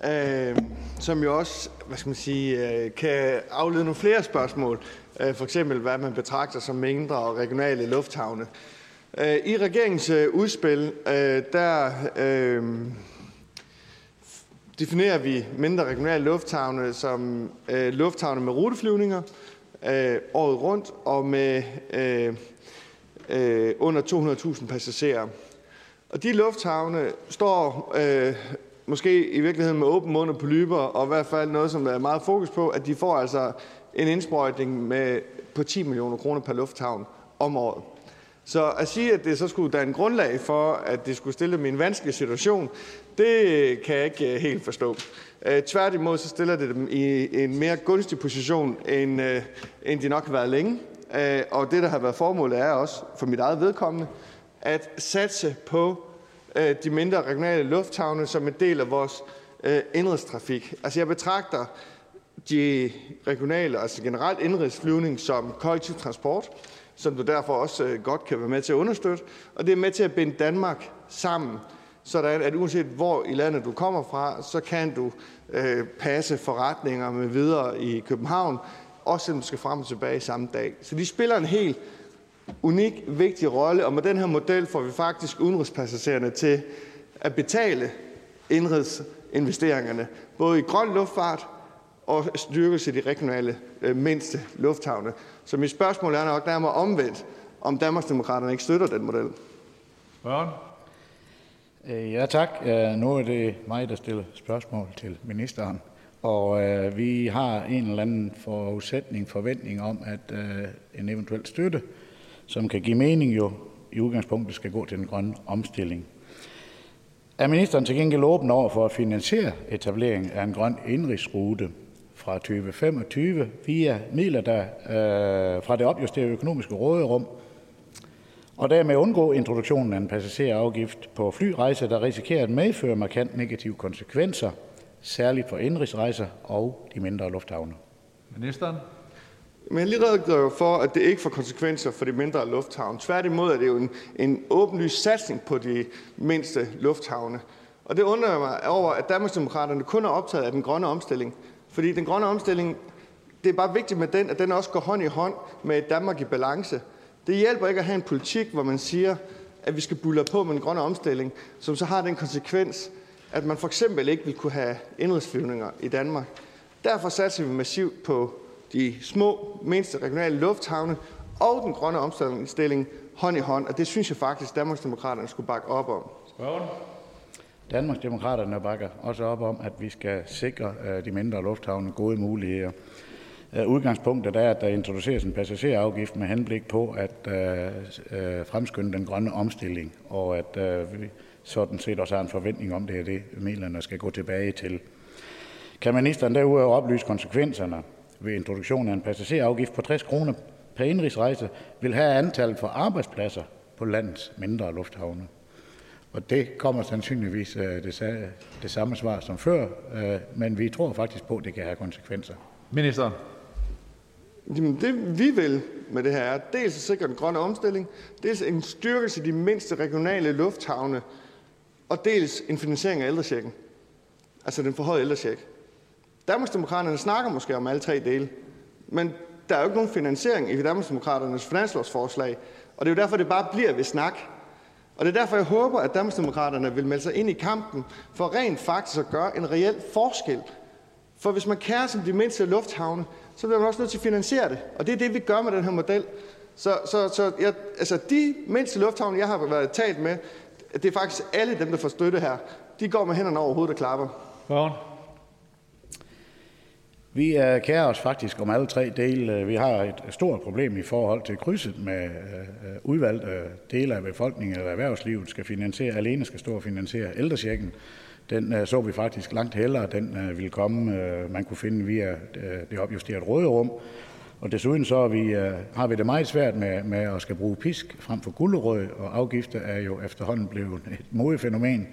øh, som jo også hvad skal man sige, øh, kan aflede nogle flere spørgsmål. Øh, for eksempel, hvad man betragter som mindre og regionale lufthavne. Øh, I regeringens øh, udspil, øh, der øh, definerer vi mindre regionale lufthavne som øh, lufthavne med ruteflyvninger øh, året rundt og med øh, øh, under 200.000 passagerer. Og de lufthavne står øh, måske i virkeligheden med åben mund og polyper, og i hvert fald noget, som der er meget fokus på, at de får altså en indsprøjtning med, på 10 millioner kroner per lufthavn om året. Så at sige, at det så skulle danne grundlag for, at det skulle stille min vanskelige situation, det kan jeg ikke øh, helt forstå. Øh, tværtimod så stiller det dem i en mere gunstig position, end, øh, end de nok har været længe. Og det, der har været formålet, er også for mit eget vedkommende, at satse på de mindre regionale lufthavne som en del af vores indrigstrafik. Altså jeg betragter de regionale, altså generelt indrigsflyvning som kollektiv transport, som du derfor også øh, godt kan være med til at understøtte. Og det er med til at binde Danmark sammen, sådan at uanset hvor i landet du kommer fra, så kan du øh, passe forretninger med videre i København, også selvom du skal frem og tilbage samme dag. Så de spiller en helt unik, vigtig rolle, og med den her model får vi faktisk udenrigspassagererne til at betale indrigsinvesteringerne, både i grøn luftfart og styrkelse af de regionale øh, mindste lufthavne. Så mit spørgsmål er nok nærmere omvendt, om Danmarksdemokraterne ikke støtter den model. Børn. Øh, ja, tak. Nu er det mig, der stiller spørgsmål til ministeren. Og øh, vi har en eller anden forudsætning, forventning om, at øh, en eventuel støtte, som kan give mening jo i udgangspunktet skal gå til den grønne omstilling. Er ministeren til gengæld åben over for at finansiere etablering af en grøn indrigsrute fra 2025 via midler der, øh, fra det opjusterede økonomiske råderum, og dermed undgå introduktionen af en passagerafgift på flyrejser, der risikerer at medføre markant negative konsekvenser, særligt for indrigsrejser og de mindre lufthavne. Ministeren. Men jeg lige redegør for, at det ikke får konsekvenser for de mindre lufthavne. Tværtimod er det jo en, en åbenlyst satsning på de mindste lufthavne. Og det undrer mig over, at Danmarksdemokraterne kun er optaget af den grønne omstilling. Fordi den grønne omstilling, det er bare vigtigt med den, at den også går hånd i hånd med et Danmark i balance. Det hjælper ikke at have en politik, hvor man siger, at vi skal bulle på med en grønne omstilling, som så har den konsekvens, at man for eksempel ikke vil kunne have indrigsflyvninger i Danmark. Derfor satser vi massivt på de små, mindste regionale lufthavne og den grønne omstilling hånd i hånd, og det synes jeg faktisk, Danmarksdemokraterne skulle bakke op om. Spørgen. Danmarksdemokraterne bakker også op om, at vi skal sikre øh, de mindre lufthavne gode muligheder. Øh, udgangspunktet er, at der introduceres en passagerafgift med henblik på at øh, øh fremskynde den grønne omstilling, og at vi sådan set også har en forventning om, det er det, midlerne skal gå tilbage til. Kan ministeren derudover oplyse konsekvenserne ved introduktionen af en passagerafgift på 60 kroner per indrigsrejse vil have antallet for arbejdspladser på landets mindre lufthavne? Og det kommer sandsynligvis øh, det, det samme svar som før, øh, men vi tror faktisk på, at det kan have konsekvenser. Minister. Jamen det vi vil med det her er dels at sikre den grønne omstilling, dels en styrkelse af de mindste regionale lufthavne, og dels en finansiering af ældrechecken. Altså den forhøjede ældrecheck. Danmarksdemokraterne snakker måske om alle tre dele, men der er jo ikke nogen finansiering i Danmarksdemokraternes finanslovsforslag, og det er jo derfor, det bare bliver ved snak. Og det er derfor, jeg håber, at Danmarksdemokraterne vil melde sig ind i kampen for rent faktisk at gøre en reel forskel. For hvis man kærer som de mindste lufthavne, så bliver man også nødt til at finansiere det. Og det er det, vi gør med den her model. Så, så, så jeg, altså de mindste lufthavne, jeg har været talt med, det er faktisk alle dem, der får støtte her. De går med hænderne over hovedet og klapper. Børn. Vi øh, kærer os faktisk om alle tre dele. Vi har et stort problem i forhold til krydset med øh, øh udvalgte øh, dele af befolkningen eller erhvervslivet skal finansiere, alene skal stå og finansiere ældresjekken. Den øh, så vi faktisk langt hellere, den øh, ville komme, man kunne finde via det opjusterede råderum. Og desuden så er vi, øh, har vi det meget svært med, med at skal bruge pisk frem for gulerød, og afgifter er jo efterhånden blevet et modefænomen.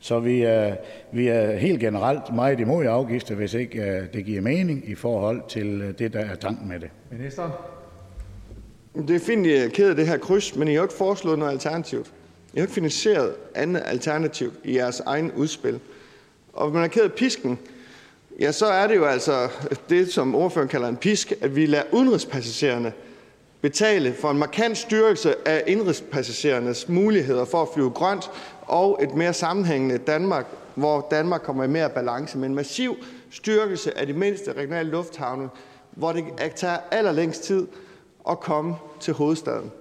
Så vi er, vi er helt generelt meget imod afgifter, hvis ikke uh, det giver mening i forhold til uh, det, der er tanken med det. Ministeren? Det er fint, at I er ked af det her kryds, men I har jo ikke foreslået noget alternativt. I har ikke finansieret andet alternativ i jeres egen udspil. Og hvis man er ked af pisken, ja, så er det jo altså det, som ordføreren kalder en pisk, at vi lader udenrigspassagererne betale for en markant styrkelse af indrigspassagerernes muligheder for at flyve grønt og et mere sammenhængende Danmark, hvor Danmark kommer i mere balance med en massiv styrkelse af de mindste regionale lufthavne, hvor det tager allerlængst tid at komme til hovedstaden.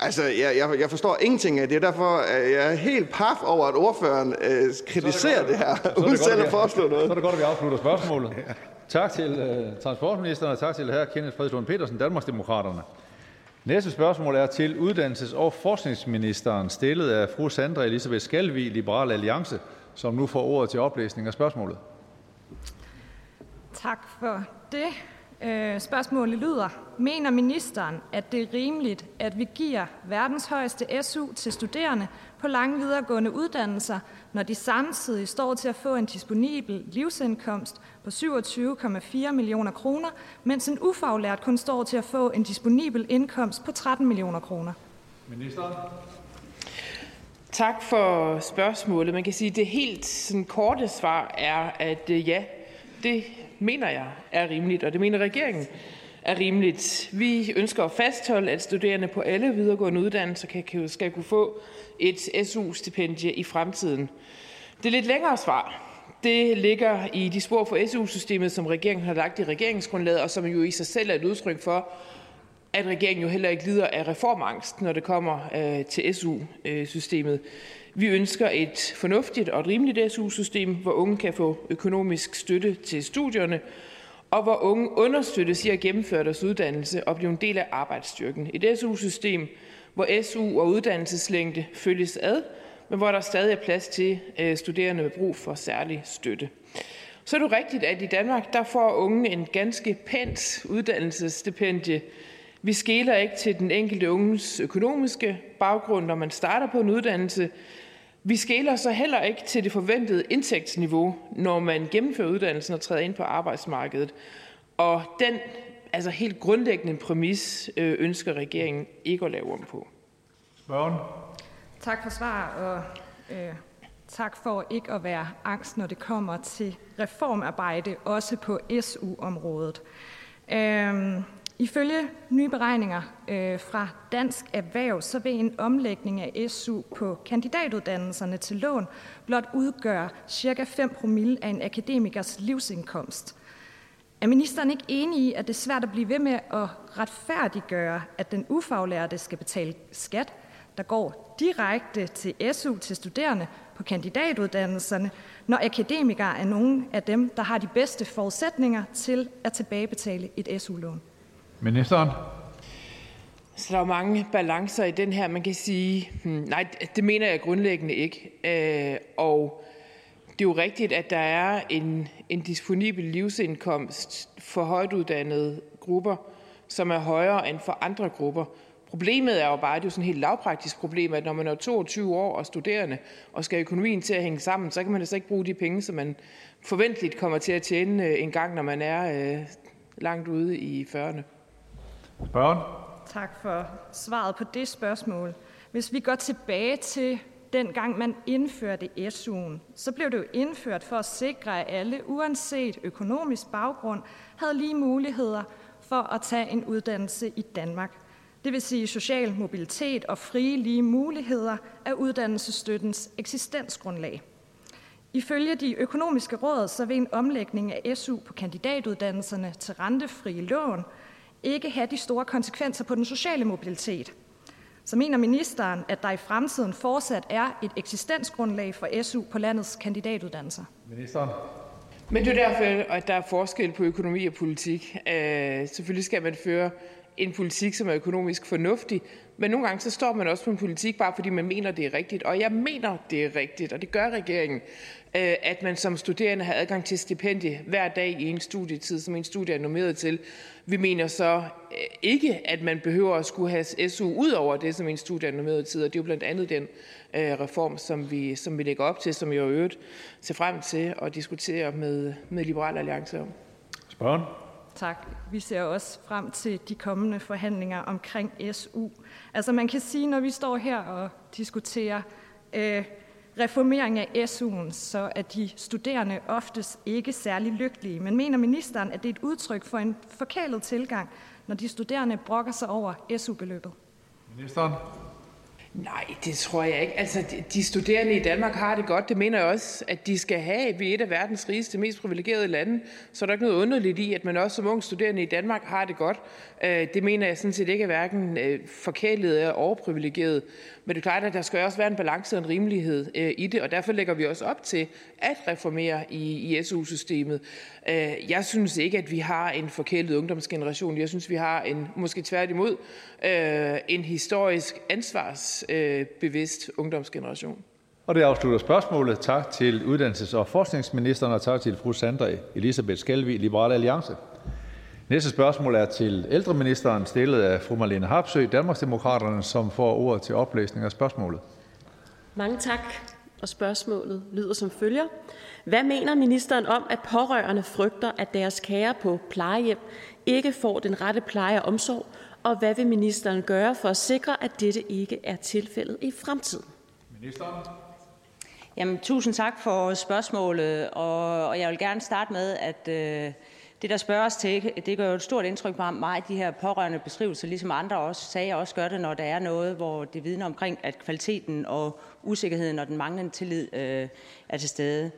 Altså, jeg, jeg, jeg forstår ingenting af det. Derfor er jeg helt paf over, at ordføreren øh, kritiserer det, det her, uden selv at foreslå noget. Så er det godt, at vi afslutter spørgsmålet. Tak til uh, transportministeren, og tak til hr. Kenneth Fredslund Petersen, Danmarksdemokraterne. Næste spørgsmål er til uddannelses- og forskningsministeren, stillet af fru Sandra Elisabeth Skalvig, Liberal Alliance, som nu får ordet til oplæsning af spørgsmålet. Tak for det. Øh, spørgsmålet lyder: Mener ministeren, at det er rimeligt, at vi giver verdens højeste SU til studerende på lange videregående uddannelser, når de samtidig står til at få en disponibel livsindkomst på 27,4 millioner kroner, mens en ufaglært kun står til at få en disponibel indkomst på 13 millioner kroner? Ministeren? Tak for spørgsmålet. Man kan sige, at det helt sådan korte svar er, at øh, ja, det mener jeg er rimeligt, og det mener regeringen er rimeligt. Vi ønsker at fastholde, at studerende på alle videregående uddannelser kan, skal kunne få et SU-stipendie i fremtiden. Det lidt længere svar, det ligger i de spor for SU-systemet, som regeringen har lagt i regeringsgrundlaget, og som jo i sig selv er et udtryk for, at regeringen jo heller ikke lider af reformangst, når det kommer øh, til SU-systemet. Vi ønsker et fornuftigt og et rimeligt SU-system, hvor unge kan få økonomisk støtte til studierne, og hvor unge understøttes i at gennemføre deres uddannelse og blive en del af arbejdsstyrken. Et SU-system, hvor SU og uddannelseslængde følges ad, men hvor der stadig er plads til øh, studerende med brug for særlig støtte. Så er det rigtigt, at i Danmark der får unge en ganske pænt uddannelsesstipendie. Vi skæler ikke til den enkelte unges økonomiske baggrund, når man starter på en uddannelse. Vi skæler så heller ikke til det forventede indtægtsniveau, når man gennemfører uddannelsen og træder ind på arbejdsmarkedet. Og den altså helt grundlæggende præmis øh, ønsker regeringen ikke at lave om på. Spørgen? Tak for svar, og øh, tak for ikke at være angst, når det kommer til reformarbejde, også på SU-området. Øh, Ifølge nye beregninger øh, fra Dansk Erhverv, så vil en omlægning af SU på kandidatuddannelserne til lån blot udgøre ca. 5 promille af en akademikers livsindkomst. Er ministeren ikke enig i, at det er svært at blive ved med at retfærdiggøre, at den ufaglærte skal betale skat, der går direkte til SU til studerende på kandidatuddannelserne, når akademikere er nogle af dem, der har de bedste forudsætninger til at tilbagebetale et SU-lån? Ministeren? Så der er mange balancer i den her. Man kan sige, hmm, nej, det mener jeg grundlæggende ikke. Øh, og det er jo rigtigt, at der er en, en disponibel livsindkomst for højtuddannede grupper, som er højere end for andre grupper. Problemet er jo bare, at det er sådan et helt lavpraktisk problem, at når man er 22 år og studerende og skal økonomien til at hænge sammen, så kan man altså ikke bruge de penge, som man forventeligt kommer til at tjene øh, en gang, når man er øh, langt ude i 40'erne. Spørgen? Tak for svaret på det spørgsmål. Hvis vi går tilbage til dengang man indførte SU'en, så blev det jo indført for at sikre, at alle, uanset økonomisk baggrund, havde lige muligheder for at tage en uddannelse i Danmark. Det vil sige social mobilitet og frie lige muligheder er uddannelsesstøttens eksistensgrundlag. Ifølge de økonomiske råd, så vil en omlægning af SU på kandidatuddannelserne til rentefrie lån ikke have de store konsekvenser på den sociale mobilitet. Så mener ministeren, at der i fremtiden fortsat er et eksistensgrundlag for SU på landets kandidatuddannelser? Ministeren? Men det er derfor, at der er forskel på økonomi og politik. Øh, selvfølgelig skal man føre en politik, som er økonomisk fornuftig. Men nogle gange så står man også på en politik, bare fordi man mener, det er rigtigt. Og jeg mener, det er rigtigt, og det gør regeringen, øh, at man som studerende har adgang til stipendie hver dag i en studietid, som en studie er normeret til. Vi mener så øh, ikke, at man behøver at skulle have SU ud over det, som en studie er normeret tid, og det er jo blandt andet den øh, reform, som vi, som vi lægger op til, som jeg i øvrigt ser frem til at diskutere med, med Liberal Alliance om. Spørgen? Tak. Vi ser også frem til de kommende forhandlinger omkring SU. Altså man kan sige, når vi står her og diskuterer øh, reformering af SU'en, så er de studerende oftest ikke særlig lykkelige. Men mener ministeren, at det er et udtryk for en forkælet tilgang, når de studerende brokker sig over SU-beløbet? Ministeren? Nej, det tror jeg ikke. Altså, de studerende i Danmark har det godt. Det mener jeg også, at de skal have. Vi er et af verdens rigeste, mest privilegerede lande. Så er der ikke noget underligt i, at man også som ung studerende i Danmark har det godt. Øh, det mener jeg sådan set ikke er hverken øh, forkælet eller overprivilegeret. Men det er klart, at der skal også være en balance og en rimelighed øh, i det, og derfor lægger vi også op til at reformere i, i SU-systemet. Jeg synes ikke, at vi har en forkælet ungdomsgeneration. Jeg synes, vi har en, måske tværtimod, en historisk ansvarsbevidst ungdomsgeneration. Og det afslutter spørgsmålet. Tak til uddannelses- og forskningsministeren, og tak til fru Sandra Elisabeth Skalvig, Liberal Alliance. Næste spørgsmål er til ældreministeren, stillet af fru Marlene Harpsø, Danmarksdemokraterne, som får ordet til oplæsning af spørgsmålet. Mange tak. Og spørgsmålet lyder som følger. Hvad mener ministeren om, at pårørende frygter, at deres kære på plejehjem ikke får den rette pleje og omsorg, og hvad vil ministeren gøre for at sikre, at dette ikke er tilfældet i fremtiden? Ministeren. Jamen, tusind tak for spørgsmålet, og, og jeg vil gerne starte med, at øh, det, der spørges til, det gør jo et stort indtryk på mig, de her pårørende beskrivelser, ligesom andre også sagde, også gør det, når der er noget, hvor det vidner omkring, at kvaliteten og usikkerheden og den manglende tillid øh, er til stede.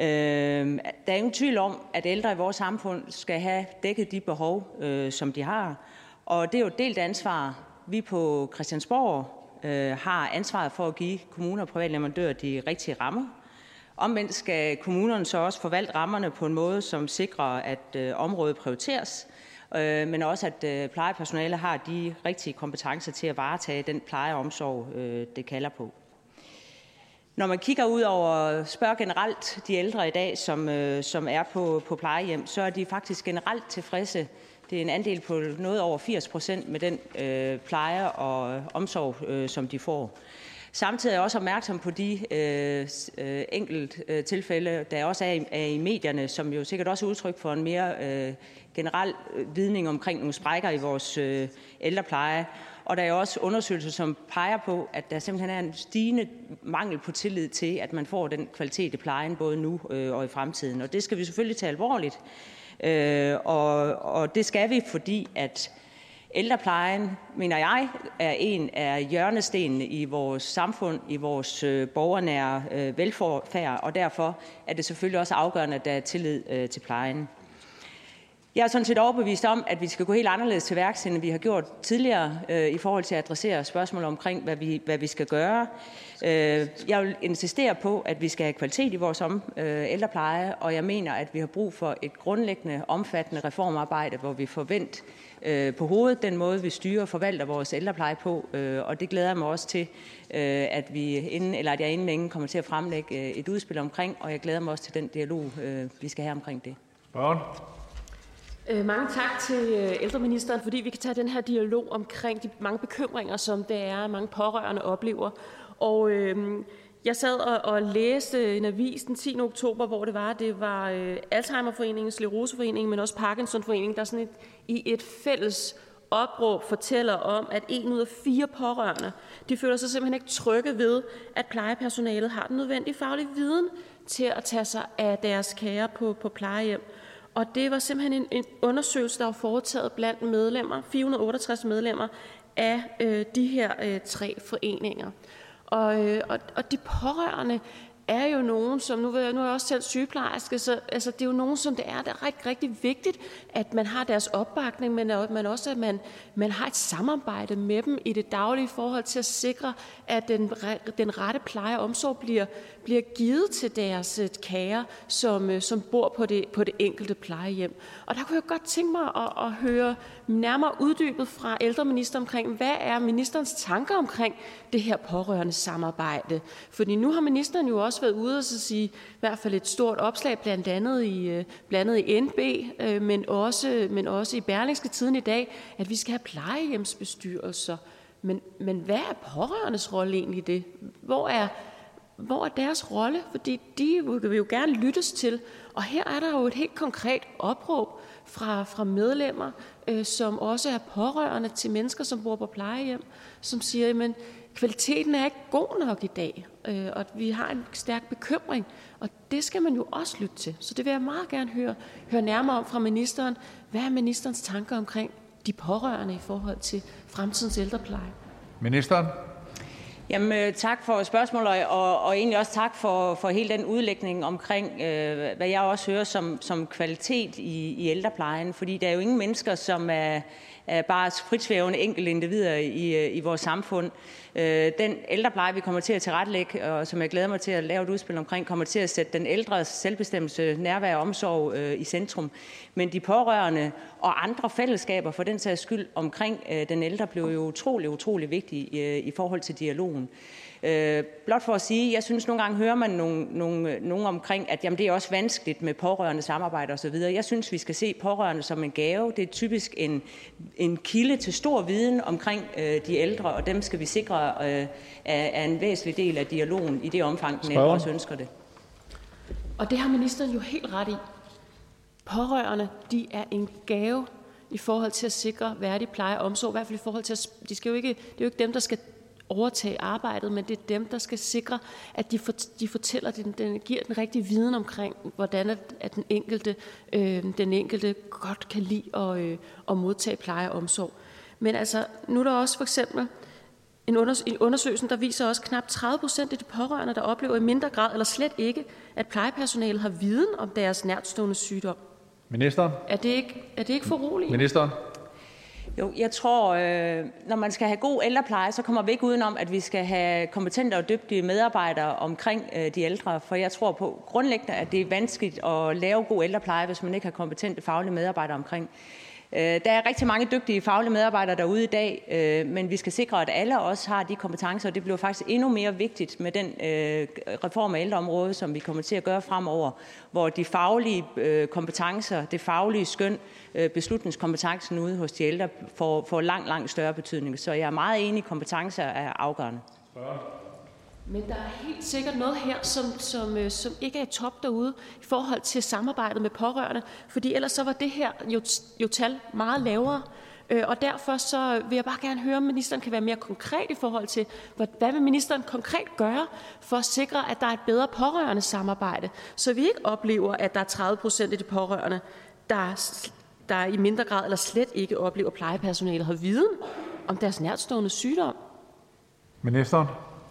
Øh, der er ingen tvivl om, at ældre i vores samfund skal have dækket de behov, øh, som de har. Og det er jo et delt ansvar. Vi på Christiansborg øh, har ansvaret for at give kommuner og private leverandører de rigtige rammer Omvendt skal kommunerne så også forvalte rammerne på en måde, som sikrer, at øh, området prioriteres, øh, men også at øh, plejepersonale har de rigtige kompetencer til at varetage den pleje og omsorg, øh, det kalder på. Når man kigger ud over, spørger generelt de ældre i dag, som, øh, som er på, på plejehjem, så er de faktisk generelt tilfredse. Det er en andel på noget over 80 procent med den øh, pleje og øh, omsorg, øh, som de får. Samtidig er jeg også opmærksom på de øh, øh, enkelt øh, tilfælde, der også er i, er i medierne, som jo sikkert også er udtryk for en mere øh, generel øh, vidning omkring nogle sprækker i vores øh, ældrepleje. Og der er også undersøgelser, som peger på, at der simpelthen er en stigende mangel på tillid til, at man får den kvalitet i plejen, både nu øh, og i fremtiden. Og det skal vi selvfølgelig tage alvorligt. Øh, og, og det skal vi, fordi at Ældreplejen, mener jeg, er en af hjørnestenene i vores samfund, i vores øh, borgernære velfærd, og derfor er det selvfølgelig også afgørende, at der er tillid til plejen. Jeg er sådan set overbevist om, at vi skal gå helt anderledes til værks, end vi har gjort tidligere øh, i forhold til at adressere spørgsmål omkring, hvad vi, hvad vi skal gøre. Øh, jeg vil insistere på, at vi skal have kvalitet i vores om, øh, ældrepleje, og jeg mener, at vi har brug for et grundlæggende, omfattende reformarbejde, hvor vi forventer øh, på hovedet den måde, vi styrer og forvalter vores ældrepleje på, øh, og det glæder jeg mig også til, øh, at, vi inden, eller at jeg inden længe kommer til at fremlægge øh, et udspil omkring, og jeg glæder mig også til den dialog, øh, vi skal have omkring det. Børn. Øh, mange tak til øh, ældreministeren, fordi vi kan tage den her dialog omkring de mange bekymringer, som det er, mange pårørende oplever. Og øh, jeg sad og, og læste en avis den 10. oktober, hvor det var, det var øh, Alzheimerforeningen, Scleroseforeningen, men også Parkinsonforeningen, der sådan et, i et fælles opråb fortæller om, at en ud af fire pårørende, de føler sig simpelthen ikke trygge ved, at plejepersonalet har den nødvendige faglige viden til at tage sig af deres kære på, på plejehjem. Og det var simpelthen en, en undersøgelse, der var foretaget blandt medlemmer, 468 medlemmer af øh, de her øh, tre foreninger. Og, øh, og, og de pårørende er jo nogen, som nu, nu er jeg også selv sygeplejerske, så altså, det er jo nogen, som det er, det er rigtig, rigtig vigtigt, at man har deres opbakning, men, men også, at man, man har et samarbejde med dem i det daglige forhold til at sikre, at den, den rette pleje og omsorg bliver, bliver givet til deres øh, kære, som, øh, som bor på det, på det enkelte plejehjem. Og der kunne jeg godt tænke mig at, at høre nærmere uddybet fra ældreminister omkring, hvad er ministerens tanker omkring det her pårørende samarbejde? Fordi nu har ministeren jo også været ude og så sige, i hvert fald et stort opslag, blandt andet i, øh, blandt andet i NB, men også, men også i Berlingske Tiden i dag, at vi skal have plejehjemsbestyrelser. Men, men hvad er pårørendes rolle egentlig i det? Hvor er, hvor er deres rolle? Fordi de vil jo gerne lyttes til. Og her er der jo et helt konkret opråb fra, fra medlemmer, øh, som også er pårørende til mennesker, som bor på plejehjem, som siger, at kvaliteten er ikke god nok i dag, øh, og vi har en stærk bekymring, og det skal man jo også lytte til. Så det vil jeg meget gerne høre, høre nærmere om fra ministeren. Hvad er ministerens tanker omkring de pårørende i forhold til fremtidens ældrepleje? Ministeren? Jamen, øh, tak for spørgsmålet, og, og egentlig også tak for, for hele den udlægning omkring, øh, hvad jeg også hører som, som kvalitet i, i ældreplejen. Fordi der er jo ingen mennesker, som er, er bare fritsvævende enkelte individer i, øh, i vores samfund. Øh, den ældrepleje, vi kommer til at tilrettelægge, og som jeg glæder mig til at lave et udspil omkring, kommer til at sætte den ældres selvbestemmelse, nærvær og omsorg øh, i centrum. Men de pårørende og andre fællesskaber for den sags skyld omkring øh, den ældre blev jo utrolig, utrolig vigtige i forhold til dialogen. Øh, blot for at sige, jeg synes nogle gange hører man nogen, nogen, nogen omkring, at jamen, det er også vanskeligt med pårørende samarbejde osv. Jeg synes, vi skal se pårørende som en gave. Det er typisk en, en kilde til stor viden omkring øh, de ældre, og dem skal vi sikre øh, er, er en væsentlig del af dialogen i det omfang, den ældre også ønsker det. Og det har ministeren jo helt ret i. Pårørende, de er en gave i forhold til at sikre værdig pleje og omsorg, i hvert fald i forhold til at, de skal jo ikke, det er jo ikke dem, der skal overtage arbejdet, men det er dem, der skal sikre, at de, for, de fortæller, den, den giver den rigtige viden omkring, hvordan at, at den, enkelte, øh, den enkelte godt kan lide at, øh, at modtage pleje og omsorg. Men altså, nu er der også for eksempel en, unders- en undersøgelse, der viser også, at knap 30 procent af de pårørende, der oplever i mindre grad eller slet ikke, at plejepersonalet har viden om deres nærtstående sygdom. Ministeren? Er det ikke, er det ikke for roligt? Ministeren? Jo, jeg tror, øh, når man skal have god ældrepleje, så kommer vi ikke udenom, at vi skal have kompetente og dygtige medarbejdere omkring øh, de ældre. For jeg tror på grundlæggende, at det er vanskeligt at lave god ældrepleje, hvis man ikke har kompetente faglige medarbejdere omkring. Øh, der er rigtig mange dygtige faglige medarbejdere derude i dag, øh, men vi skal sikre, at alle også har de kompetencer, og det bliver faktisk endnu mere vigtigt med den øh, reform af ældreområdet, som vi kommer til at gøre fremover, hvor de faglige øh, kompetencer, det faglige skøn, Øh, beslutningskompetencen ude hos de ældre får, får langt, langt større betydning. Så jeg er meget enig, at kompetencer er afgørende. Men der er helt sikkert noget her, som, som, øh, som ikke er i top derude i forhold til samarbejdet med pårørende, fordi ellers så var det her jo, jo tal meget lavere. Øh, og derfor så vil jeg bare gerne høre, om ministeren kan være mere konkret i forhold til, hvad, hvad vil ministeren konkret gøre for at sikre, at der er et bedre pårørende samarbejde, så vi ikke oplever, at der er 30 procent af de pårørende, der, der i mindre grad eller slet ikke oplever, at plejepersonalet har viden om deres nærtstående sygdom. Ministeren?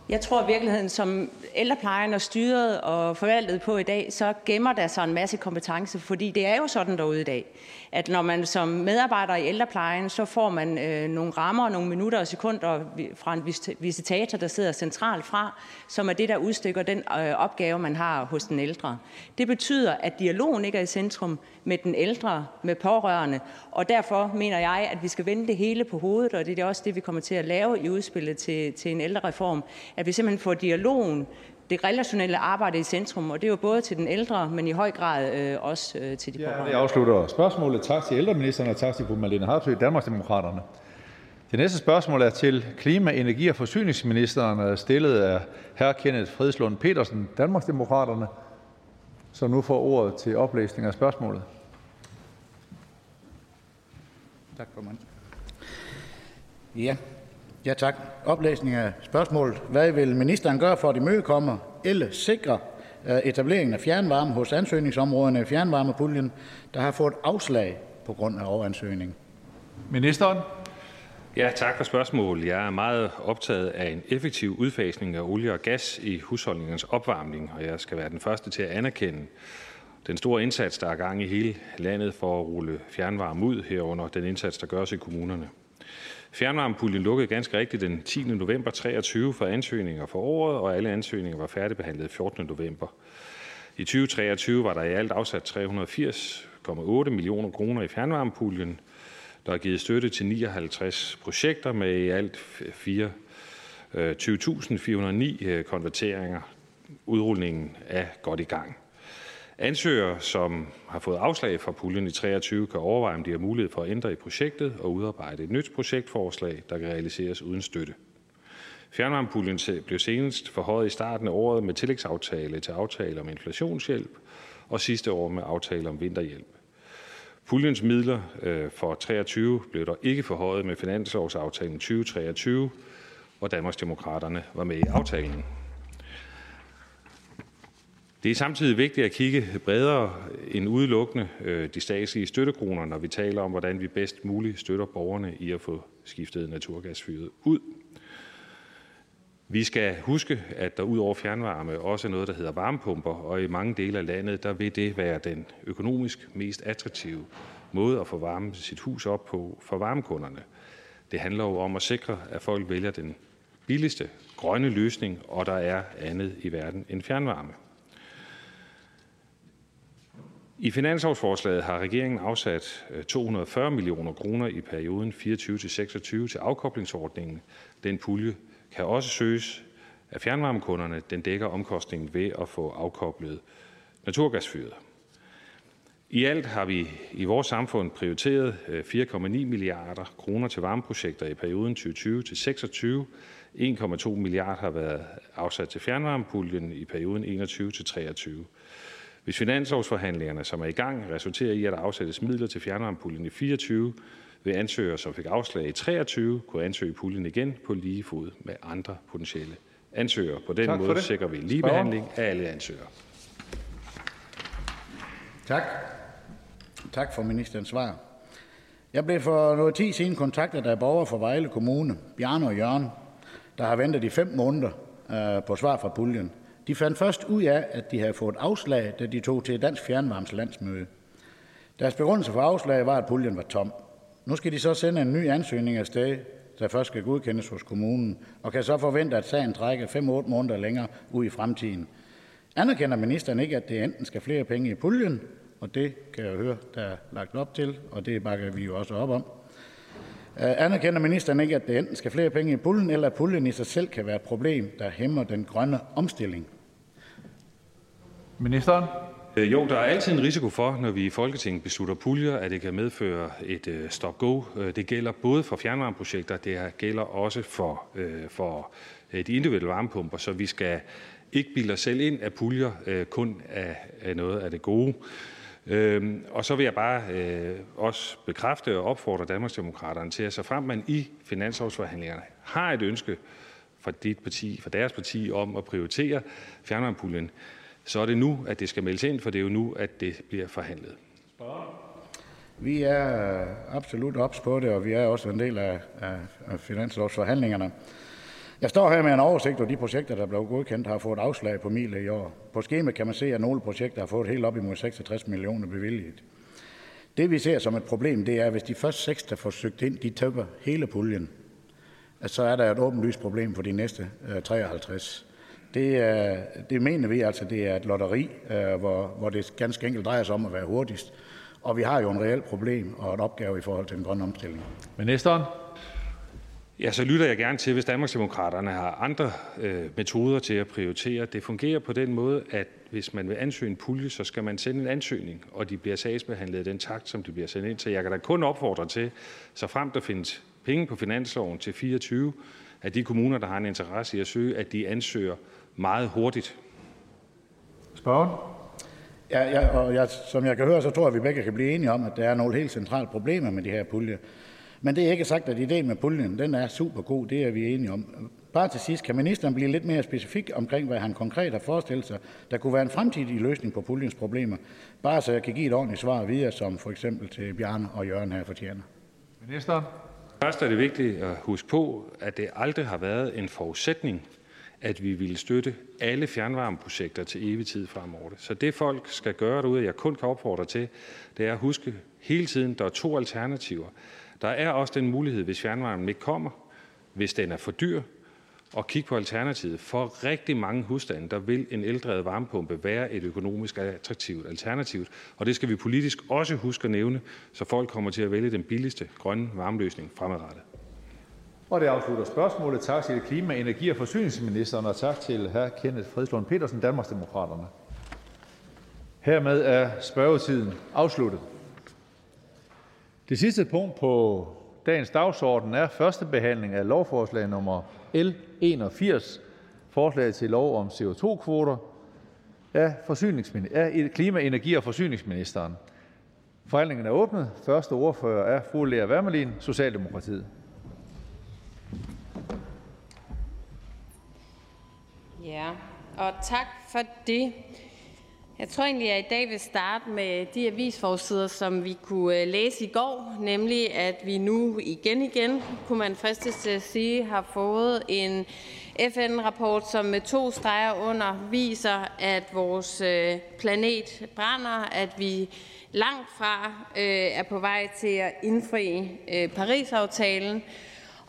Jeg tror i virkeligheden, som ældreplejen er styret og forvaltet på i dag, så gemmer der sig en masse kompetence, fordi det er jo sådan derude i dag, at når man som medarbejder i ældreplejen, så får man øh, nogle rammer, nogle minutter og sekunder fra en visitator, der sidder centralt fra, som er det, der udstykker den øh, opgave, man har hos den ældre. Det betyder, at dialogen ikke er i centrum med den ældre, med pårørende, og derfor mener jeg, at vi skal vende det hele på hovedet, og det er også det, vi kommer til at lave i udspillet til, til en ældrereform, at vi simpelthen får dialogen det relationelle arbejde i centrum, og det er jo både til den ældre, men i høj grad øh, også øh, til de pårørende. Ja, det afslutter spørgsmålet. Tak til ældreministeren, og tak til fru Marlene Harpsø, Danmarksdemokraterne. Det næste spørgsmål er til klima-, energi- og forsyningsministeren, er stillet af hr. Kenneth Fredslund Petersen, Danmarksdemokraterne, som nu får ordet til oplæsning af spørgsmålet. Tak, formand. Ja, Ja, tak. Oplæsning af spørgsmålet. Hvad vil ministeren gøre for at imødekomme eller sikre øh, etableringen af fjernvarme hos ansøgningsområderne i fjernvarmepuljen, der har fået afslag på grund af overansøgning? Ministeren? Ja, tak for spørgsmålet. Jeg er meget optaget af en effektiv udfasning af olie og gas i husholdningernes opvarmning, og jeg skal være den første til at anerkende den store indsats, der er gang i hele landet for at rulle fjernvarme ud, herunder den indsats, der gøres i kommunerne. Fjernvarmepuljen lukkede ganske rigtigt den 10. november 23 for ansøgninger for året, og alle ansøgninger var færdigbehandlet 14. november. I 2023 var der i alt afsat 380,8 millioner kroner i fjernvarmepuljen. Der er givet støtte til 59 projekter med i alt 20.409 øh, øh, konverteringer. Udrulningen er godt i gang. Ansøgere, som har fået afslag fra puljen i 23, kan overveje, om de har mulighed for at ændre i projektet og udarbejde et nyt projektforslag, der kan realiseres uden støtte. Fjernvarmepuljen blev senest forhøjet i starten af året med tillægsaftale til aftale om inflationshjælp og sidste år med aftale om vinterhjælp. Puljens midler øh, for 23 blev der ikke forhøjet med finanslovsaftalen 2023, hvor Danmarksdemokraterne var med i aftalen. Det er samtidig vigtigt at kigge bredere end udelukkende øh, de statslige støttekroner, når vi taler om, hvordan vi bedst muligt støtter borgerne i at få skiftet naturgasfyret ud. Vi skal huske, at der ud over fjernvarme også er noget, der hedder varmepumper, og i mange dele af landet der vil det være den økonomisk mest attraktive måde at få varme sit hus op på for varmekunderne. Det handler jo om at sikre, at folk vælger den billigste grønne løsning, og der er andet i verden end fjernvarme. I finanslovsforslaget har regeringen afsat øh, 240 millioner kroner i perioden 24 til 26 til afkoblingsordningen. Den pulje kan også søges af fjernvarmekunderne. Den dækker omkostningen ved at få afkoblet naturgasfyret. I alt har vi i vores samfund prioriteret øh, 4,9 milliarder kroner til varmeprojekter i perioden 2020 til 26. 1,2 milliarder har været afsat til fjernvarmepuljen i perioden 21 til 23. Hvis finanslovsforhandlingerne, som er i gang, resulterer i, at der afsættes midler til fjernvarmepuljen i 24, vil ansøgere, som fik afslag i 23, kunne ansøge puljen igen på lige fod med andre potentielle ansøgere. På den måde sikrer vi ligebehandling af alle ansøgere. Tak. Tak for ministerens svar. Jeg blev for noget tid siden kontaktet af borgere fra Vejle Kommune, Bjarne og Jørgen, der har ventet i fem måneder øh, på svar fra puljen. De fandt først ud af, at de havde fået afslag, da de tog til Dansk Fjernvarmes landsmøde. Deres begrundelse for afslag var, at puljen var tom. Nu skal de så sende en ny ansøgning af sted, der først skal godkendes hos kommunen, og kan så forvente, at sagen trækker 5-8 måneder længere ud i fremtiden. Anerkender ministeren ikke, at det enten skal flere penge i puljen, og det kan jeg høre, der er lagt op til, og det bakker vi jo også op om. Øh, anerkender ministeren ikke, at det enten skal flere penge i puljen, eller at puljen i sig selv kan være et problem, der hæmmer den grønne omstilling? Ministeren? Øh, jo, der er altid en risiko for, når vi i Folketinget beslutter puljer, at det kan medføre et øh, stop-go. Det gælder både for fjernvarmeprojekter, det gælder også for, for de individuelle varmepumper, så vi skal ikke bilde os selv ind, at puljer kun er noget af det gode. Øhm, og så vil jeg bare øh, også bekræfte og opfordre Danmarksdemokraterne til, at så frem man i finanslovsforhandlingerne har et ønske fra, dit parti, fra deres parti om at prioritere fjernvarmepuljen, så er det nu, at det skal meldes ind, for det er jo nu, at det bliver forhandlet. Vi er absolut ops på det, og vi er også en del af, af finanslovsforhandlingerne. Jeg står her med en oversigt over de projekter, der blev godkendt, har fået afslag på mile i år. På skema kan man se, at nogle projekter har fået helt op imod 66 millioner bevilget. Det vi ser som et problem, det er, at hvis de første seks, der får søgt ind, de tømmer hele puljen, så er der et åbenlyst problem for de næste øh, 53. Det, er, det mener vi altså, det er et lotteri, øh, hvor, hvor det ganske enkelt drejer sig om at være hurtigst. Og vi har jo en reelt problem og et opgave i forhold til den grønne omstilling. Ministeren? Ja, så lytter jeg gerne til, hvis Danmarksdemokraterne har andre øh, metoder til at prioritere. Det fungerer på den måde, at hvis man vil ansøge en pulje, så skal man sende en ansøgning, og de bliver sagsbehandlet i den takt, som de bliver sendt ind. Så jeg kan da kun opfordre til, så frem der findes penge på finansloven til 24, at de kommuner, der har en interesse i at søge, at de ansøger meget hurtigt. Spørgen? Ja, ja, og jeg, som jeg kan høre, så tror jeg, at vi begge kan blive enige om, at der er nogle helt centrale problemer med de her puljer. Men det er ikke sagt, at ideen med puljen den er super god. Det er vi enige om. Bare til sidst, kan ministeren blive lidt mere specifik omkring, hvad han konkret har forestillet sig, der kunne være en fremtidig løsning på puljens problemer? Bare så jeg kan give et ordentligt svar videre, som for eksempel til Bjarne og Jørgen her fortjener. Ministeren? Først er det vigtigt at huske på, at det aldrig har været en forudsætning, at vi ville støtte alle fjernvarmeprojekter til evig tid fremover. Så det folk skal gøre derude, jeg kun kan opfordre til, det er at huske hele tiden, der er to alternativer. Der er også den mulighed, hvis fjernvarmen ikke kommer, hvis den er for dyr, at kigge på alternativet. For rigtig mange husstande, der vil en eldrevet varmepumpe være et økonomisk attraktivt alternativ. Og det skal vi politisk også huske at nævne, så folk kommer til at vælge den billigste grønne varmeløsning fremadrettet. Og det afslutter spørgsmålet. Tak til klima-, energi- og forsyningsministeren, og tak til hr. Kenneth Fredslund Petersen, Danmarksdemokraterne. Hermed er spørgetiden afsluttet. Det sidste punkt på dagens dagsorden er første behandling af lovforslag nummer L 81, forslag til lov om CO2-kvoter af, af e-, klima-, energi- og forsyningsministeren. Forhandlingen er åbnet. Første ordfører er jeg tror egentlig, at jeg i dag vil starte med de avisforsider, som vi kunne øh, læse i går, nemlig at vi nu igen igen, kunne man fristes til at sige, har fået en FN-rapport, som med to streger under viser, at vores øh, planet brænder, at vi langt fra øh, er på vej til at indfri øh, Paris-aftalen,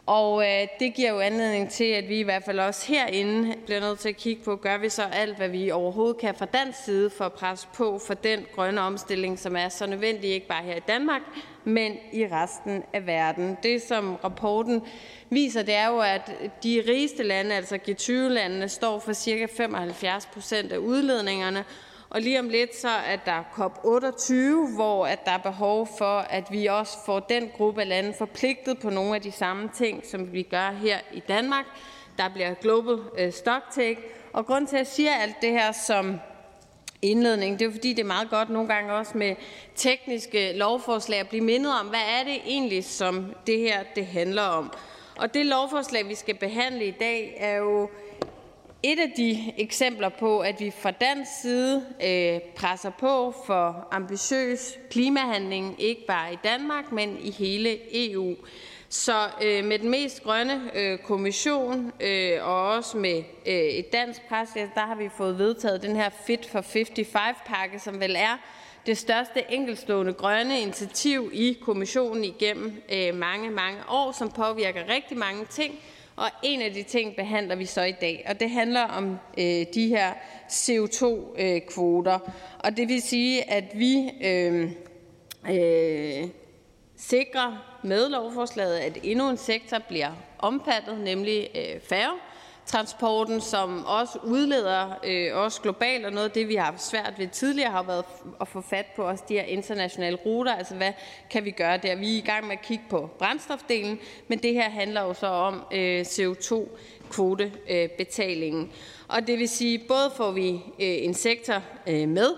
og øh, det giver jo anledning til, at vi i hvert fald også herinde bliver nødt til at kigge på, gør vi så alt, hvad vi overhovedet kan fra dansk side for at presse på for den grønne omstilling, som er så nødvendig, ikke bare her i Danmark, men i resten af verden. Det, som rapporten viser, det er jo, at de rigeste lande, altså G20-landene, står for ca. 75 procent af udledningerne, og lige om lidt så er der COP28, hvor at der er behov for, at vi også får den gruppe af lande forpligtet på nogle af de samme ting, som vi gør her i Danmark. Der bliver Global øh, Stocktake. Og grund til, at jeg siger alt det her som indledning, det er fordi, det er meget godt nogle gange også med tekniske lovforslag at blive mindet om, hvad er det egentlig, som det her det handler om. Og det lovforslag, vi skal behandle i dag, er jo et af de eksempler på, at vi fra dansk side øh, presser på for ambitiøs klimahandling, ikke bare i Danmark, men i hele EU. Så øh, med den mest grønne øh, kommission øh, og også med øh, et dansk pres, ja, der har vi fået vedtaget den her Fit for 55-pakke, som vel er det største enkeltstående grønne initiativ i kommissionen igennem øh, mange, mange år, som påvirker rigtig mange ting, og en af de ting behandler vi så i dag, og det handler om øh, de her CO2-kvoter. Øh, og det vil sige, at vi øh, øh, sikrer med lovforslaget, at endnu en sektor bliver omfattet, nemlig øh, færge transporten, som også udleder øh, også globalt, og noget af det, vi har haft svært ved tidligere, har været at få fat på også de her internationale ruter. Altså, hvad kan vi gøre der? Vi er i gang med at kigge på brændstofdelen, men det her handler jo så om øh, CO2-kvotebetalingen. Og det vil sige, både får vi øh, en sektor øh, med,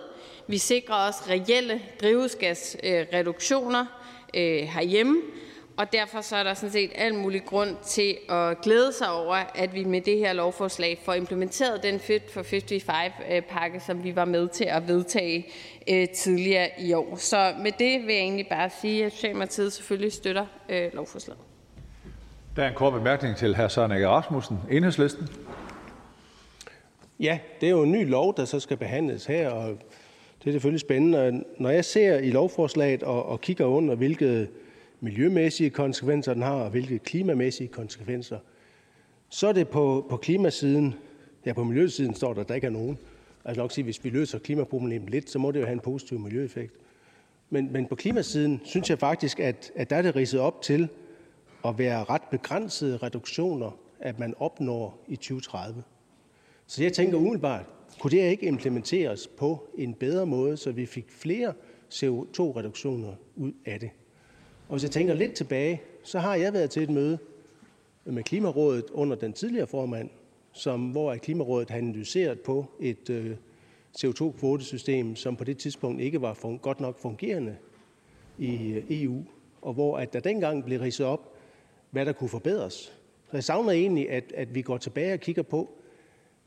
vi sikrer også reelle drivhusgasreduktioner øh, herhjemme, og derfor så er der sådan set al mulig grund til at glæde sig over, at vi med det her lovforslag får implementeret den Fit for 55-pakke, som vi var med til at vedtage øh, tidligere i år. Så med det vil jeg egentlig bare sige, at Socialdemokratiet selvfølgelig støtter øh, lovforslaget. Der er en kort bemærkning til hr. Søren Egge Rasmussen, Enhedslisten. Ja, det er jo en ny lov, der så skal behandles her, og det er selvfølgelig spændende. Når jeg ser i lovforslaget og, og kigger under, hvilke miljømæssige konsekvenser den har, og hvilke klimamæssige konsekvenser, så er det på, på klimasiden, ja på miljøsiden står der, at der ikke er nogen. Altså nok sige, hvis vi løser klimaproblemet lidt, så må det jo have en positiv miljøeffekt. Men, men på klimasiden synes jeg faktisk, at, at der er det ridset op til at være ret begrænsede reduktioner, at man opnår i 2030. Så jeg tænker umiddelbart, kunne det ikke implementeres på en bedre måde, så vi fik flere CO2-reduktioner ud af det? Og hvis jeg tænker lidt tilbage, så har jeg været til et møde med Klimarådet under den tidligere formand, som, hvor Klimarådet havde analyseret på et øh, CO2-kvotesystem, som på det tidspunkt ikke var for, godt nok fungerende i øh, EU, og hvor at der dengang blev ridset op, hvad der kunne forbedres. Så jeg savner egentlig, at, at vi går tilbage og kigger på,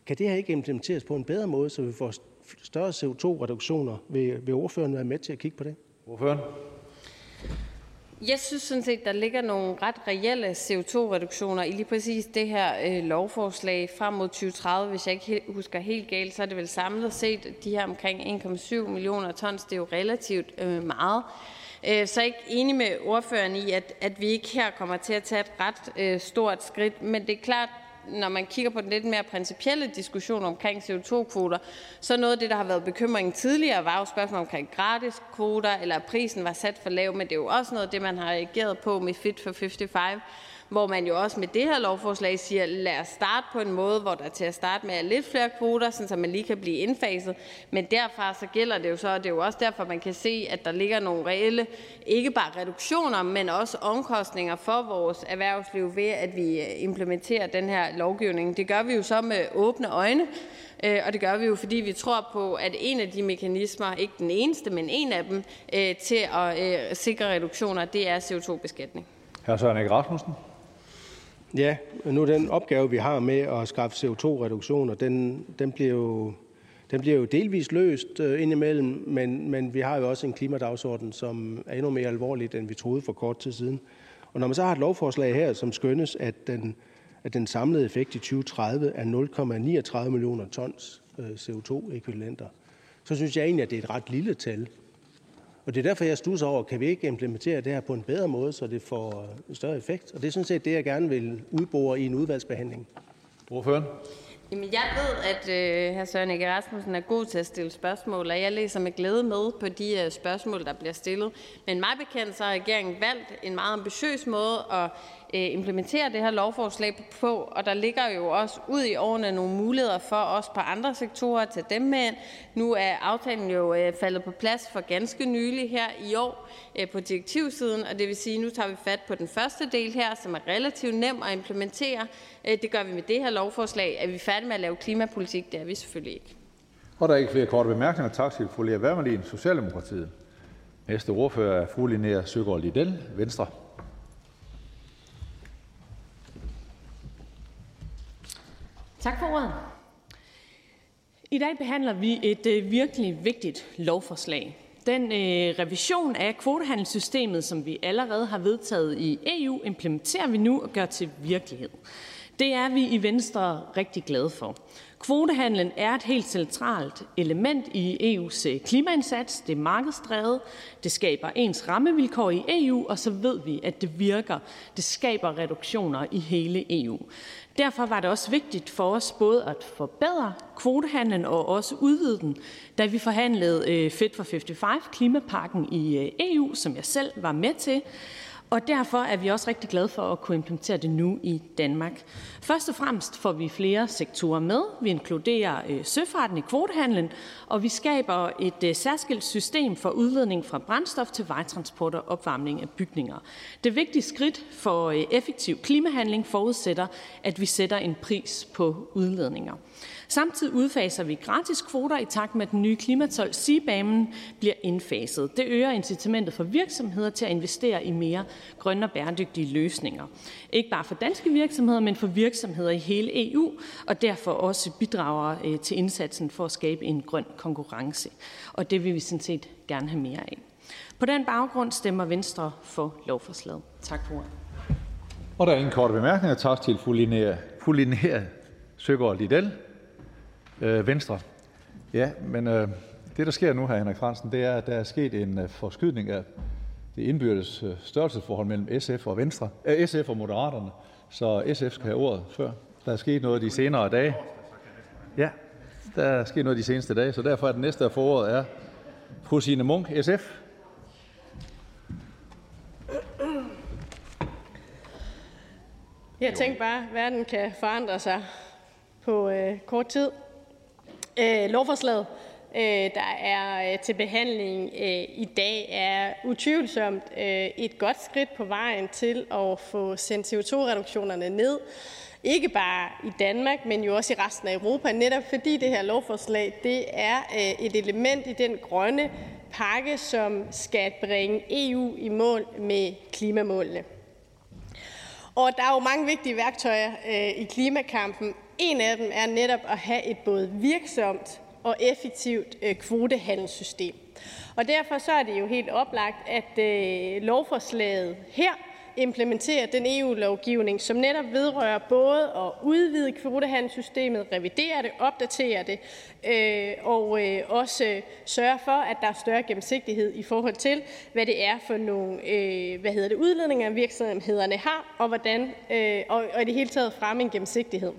kan det her ikke implementeres på en bedre måde, så vi får større CO2-reduktioner? Vil, vil ordføreren være med til at kigge på det? Ordføreren? Jeg synes sådan set, der ligger nogle ret reelle CO2-reduktioner i lige præcis det her øh, lovforslag frem mod 2030. Hvis jeg ikke husker helt galt, så er det vel samlet set de her omkring 1,7 millioner tons. Det er jo relativt øh, meget. Øh, så er jeg ikke enig med ordføreren i, at, at vi ikke her kommer til at tage et ret øh, stort skridt. Men det er klart, når man kigger på den lidt mere principielle diskussion omkring CO2-kvoter, så noget af det, der har været bekymringen tidligere, var jo spørgsmål omkring gratis kvoter, eller at prisen var sat for lav, men det er jo også noget af det, man har reageret på med Fit for 55 hvor man jo også med det her lovforslag siger, lad os starte på en måde, hvor der til at starte med er lidt flere kvoter, så man lige kan blive indfaset. Men derfra så gælder det jo så, og det er jo også derfor, man kan se, at der ligger nogle reelle, ikke bare reduktioner, men også omkostninger for vores erhvervsliv ved, at vi øh, implementerer den her lovgivning. Det gør vi jo så med åbne øjne, øh, og det gør vi jo, fordi vi tror på, at en af de mekanismer, ikke den eneste, men en af dem, øh, til at sikre reduktioner, det er CO2-beskatning. Hr. Søren Rasmussen. Ja, nu den opgave, vi har med at skaffe CO2-reduktioner, den, den, bliver jo, den bliver jo delvis løst øh, indimellem, men, men vi har jo også en klimadagsorden, som er endnu mere alvorlig, end vi troede for kort tid siden. Og når man så har et lovforslag her, som skønnes, at den, at den samlede effekt i 2030 er 0,39 millioner tons øh, CO2-ekvivalenter, så synes jeg egentlig, at det er et ret lille tal. Og det er derfor, jeg stusser over, kan vi ikke implementere det her på en bedre måde, så det får en større effekt? Og det er sådan set det, jeg gerne vil udbore i en udvalgsbehandling. Ordføreren? Jamen, jeg ved, at øh, hr. Søren Egge Rasmussen er god til at stille spørgsmål, og jeg læser med glæde med på de uh, spørgsmål, der bliver stillet. Men mig bekendt så har regeringen valgt en meget ambitiøs måde at Øh, Øh, implementere det her lovforslag på, og der ligger jo også ud i årene nogle muligheder for os på andre sektorer at tage dem med Nu er aftalen jo øh, faldet på plads for ganske nylig her i år øh, på direktivsiden, og det vil sige, at nu tager vi fat på den første del her, som er relativt nem at implementere. Det gør vi med det her lovforslag. Er vi færdige med at lave klimapolitik? Det er vi selvfølgelig ikke. Og der er ikke flere korte bemærkninger. Tak til fru Lea Wermelin, Socialdemokratiet. Næste ordfører er fru Linnea Søgaard Lidell, Venstre. Tak for ordet. I dag behandler vi et øh, virkelig vigtigt lovforslag. Den øh, revision af kvotehandelssystemet, som vi allerede har vedtaget i EU, implementerer vi nu og gør til virkelighed. Det er vi i Venstre rigtig glade for. Kvotehandlen er et helt centralt element i EU's øh, klimaindsats. Det er markedsdrevet, det skaber ens rammevilkår i EU, og så ved vi, at det virker. Det skaber reduktioner i hele EU. Derfor var det også vigtigt for os både at forbedre kvotehandlen og også udvide den, da vi forhandlede øh, Fit for 55 klimapakken i øh, EU, som jeg selv var med til. Og derfor er vi også rigtig glade for at kunne implementere det nu i Danmark. Først og fremmest får vi flere sektorer med. Vi inkluderer øh, søfarten i kvotehandlen, og vi skaber et øh, særskilt system for udledning fra brændstof til vejtransport og opvarmning af bygninger. Det vigtige skridt for øh, effektiv klimahandling forudsætter, at vi sætter en pris på udledninger. Samtidig udfaser vi gratis kvoter i takt med, at den nye klimatol CBAM'en bliver indfaset. Det øger incitamentet for virksomheder til at investere i mere grønne og bæredygtige løsninger. Ikke bare for danske virksomheder, men for virksomheder i hele EU, og derfor også bidrager øh, til indsatsen for at skabe en grøn konkurrence. Og det vil vi sådan set gerne have mere af. På den baggrund stemmer Venstre for lovforslaget. Tak for ordet. Og der er ingen korte bemærkninger. Tak til fru Linnea, fru Linnea Søgaard Liddell Øh, Venstre. Ja, men øh, det, der sker nu, her, Henrik Fransen, det er, at der er sket en øh, forskydning af det indbyrdes øh, størrelsesforhold mellem SF og Venstre, øh, SF og Moderaterne, så SF skal have ordet før. Der er sket noget de senere dage. Ja, der er sket noget de seneste dage, så derfor er det næste, får ordet, er fru Signe Munk, SF. Jeg tænker bare, at verden kan forandre sig på øh, kort tid. Øh, lovforslaget, øh, der er øh, til behandling øh, i dag, er utvivlsomt øh, et godt skridt på vejen til at få sendt CO2-reduktionerne ned. Ikke bare i Danmark, men jo også i resten af Europa, netop fordi det her lovforslag det er et element i den grønne pakke, som skal bringe EU i mål med klimamålene. Og der er jo mange vigtige værktøjer i klimakampen. En af dem er netop at have et både virksomt og effektivt øh, kvotehandelssystem. Og derfor så er det jo helt oplagt, at øh, lovforslaget her implementerer den EU-lovgivning, som netop vedrører både at udvide kvotehandelssystemet, revidere det, opdatere det, øh, og øh, også sørge for, at der er større gennemsigtighed i forhold til, hvad det er for nogle øh, hvad hedder det, udledninger, virksomhederne har, og, hvordan, øh, og, og i det hele taget fremme en gennemsigtighed.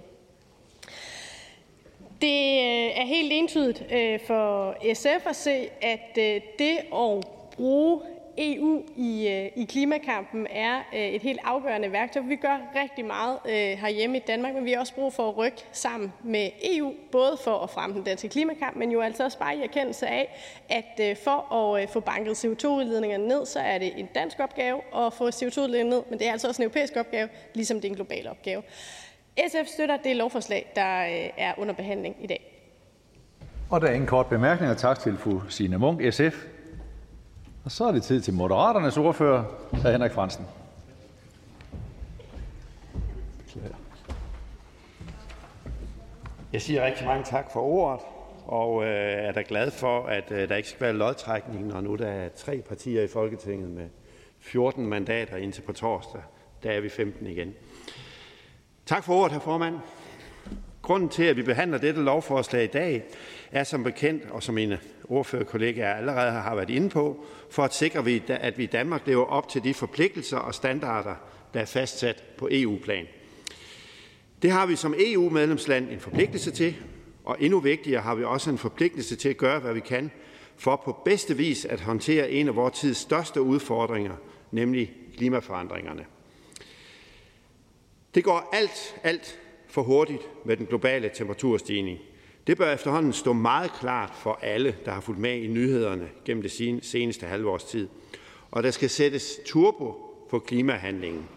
Det øh, er helt entydigt øh, for SF at se, at øh, det at bruge EU i, i klimakampen er et helt afgørende værktøj. Vi gør rigtig meget herhjemme i Danmark, men vi har også brug for at rykke sammen med EU, både for at fremme den danske klimakamp, men jo altså også bare i erkendelse af, at for at få banket CO2-udledningerne ned, så er det en dansk opgave at få CO2-udledningerne ned, men det er altså også en europæisk opgave, ligesom det er en global opgave. SF støtter det lovforslag, der er under behandling i dag. Og der er ingen kort bemærkninger. Tak til fru Signe Munk, SF. Og så er det tid til Moderaternes ordfører, hr. Henrik Fransen. Jeg siger rigtig mange tak for ordet, og øh, er da glad for, at øh, der ikke skal være lodtrækning, når nu der er tre partier i Folketinget med 14 mandater indtil på torsdag. Der er vi 15 igen. Tak for ordet, herr formand. Grunden til, at vi behandler dette lovforslag i dag, er som bekendt, og som mine ordførerkollegaer allerede har været inde på, for at sikre, at vi i Danmark lever op til de forpligtelser og standarder, der er fastsat på EU-plan. Det har vi som EU-medlemsland en forpligtelse til, og endnu vigtigere har vi også en forpligtelse til at gøre, hvad vi kan, for på bedste vis at håndtere en af vores tids største udfordringer, nemlig klimaforandringerne. Det går alt, alt for hurtigt med den globale temperaturstigning. Det bør efterhånden stå meget klart for alle, der har fulgt med i nyhederne gennem det seneste halvårs tid. Og der skal sættes turbo på klimahandlingen.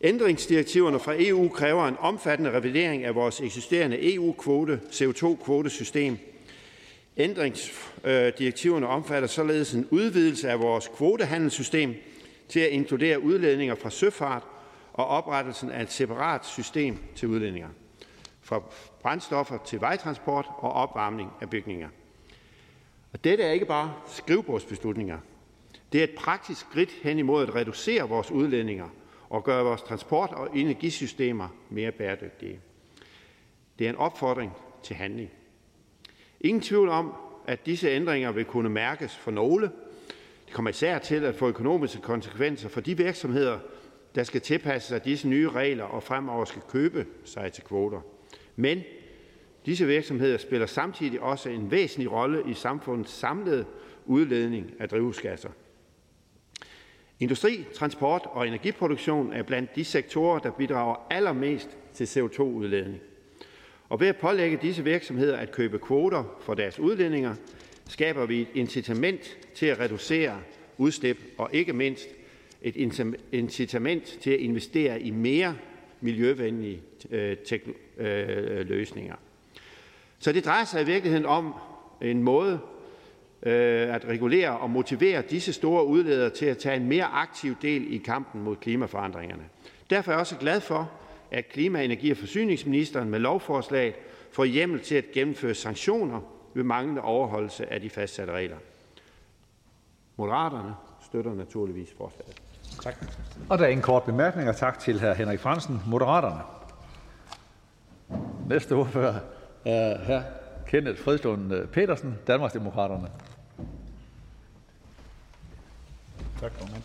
Ændringsdirektiverne fra EU kræver en omfattende revidering af vores eksisterende EU-kvote, CO2-kvotesystem. Ændringsdirektiverne omfatter således en udvidelse af vores kvotehandelssystem til at inkludere udledninger fra søfart og oprettelsen af et separat system til udledninger fra brændstoffer til vejtransport og opvarmning af bygninger. Og dette er ikke bare skrivebordsbeslutninger. Det er et praktisk skridt hen imod at reducere vores udledninger og gøre vores transport- og energisystemer mere bæredygtige. Det er en opfordring til handling. Ingen tvivl om, at disse ændringer vil kunne mærkes for nogle. Det kommer især til at få økonomiske konsekvenser for de virksomheder, der skal tilpasse sig disse nye regler og fremover skal købe sig til kvoter. Men disse virksomheder spiller samtidig også en væsentlig rolle i samfundets samlede udledning af drivhusgasser. Industri, transport og energiproduktion er blandt de sektorer, der bidrager allermest til CO2-udledning. Og ved at pålægge disse virksomheder at købe kvoter for deres udledninger, skaber vi et incitament til at reducere udslip og ikke mindst et incitament til at investere i mere miljøvenlige øh, øh, løsninger. Så det drejer sig i virkeligheden om en måde øh, at regulere og motivere disse store udledere til at tage en mere aktiv del i kampen mod klimaforandringerne. Derfor er jeg også glad for, at klima-, energi- og forsyningsministeren med lovforslaget får hjemmel til at gennemføre sanktioner ved manglende overholdelse af de fastsatte regler. Moderaterne støtter naturligvis forslaget. Tak. Og der er ingen kort bemærkninger. Tak til hr. Henrik Fransen, Moderaterne. Næste ordfører er hr. Kenneth Fredslund øh, Petersen, Danmarksdemokraterne. Tak, formand.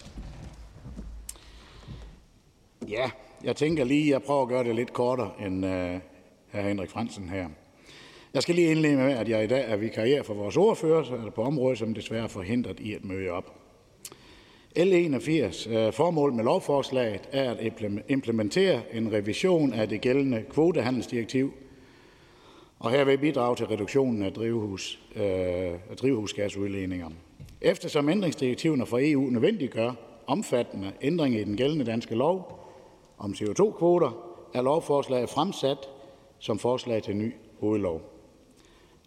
Ja, jeg tænker lige, jeg prøver at gøre det lidt kortere end uh, hr. Henrik Fransen her. Jeg skal lige indlede med, at jeg i dag er vikarier for vores ordfører, så er det på området, som desværre er forhindret i at møde op. L81. Øh, formålet med lovforslaget er at implementere en revision af det gældende kvotehandelsdirektiv, og herved bidrage til reduktionen af, drivhus, øh, af drivhusgasudledninger. Eftersom ændringsdirektiverne fra EU nødvendiggør omfattende ændringer i den gældende danske lov om CO2-kvoter, er lovforslaget fremsat som forslag til ny hovedlov.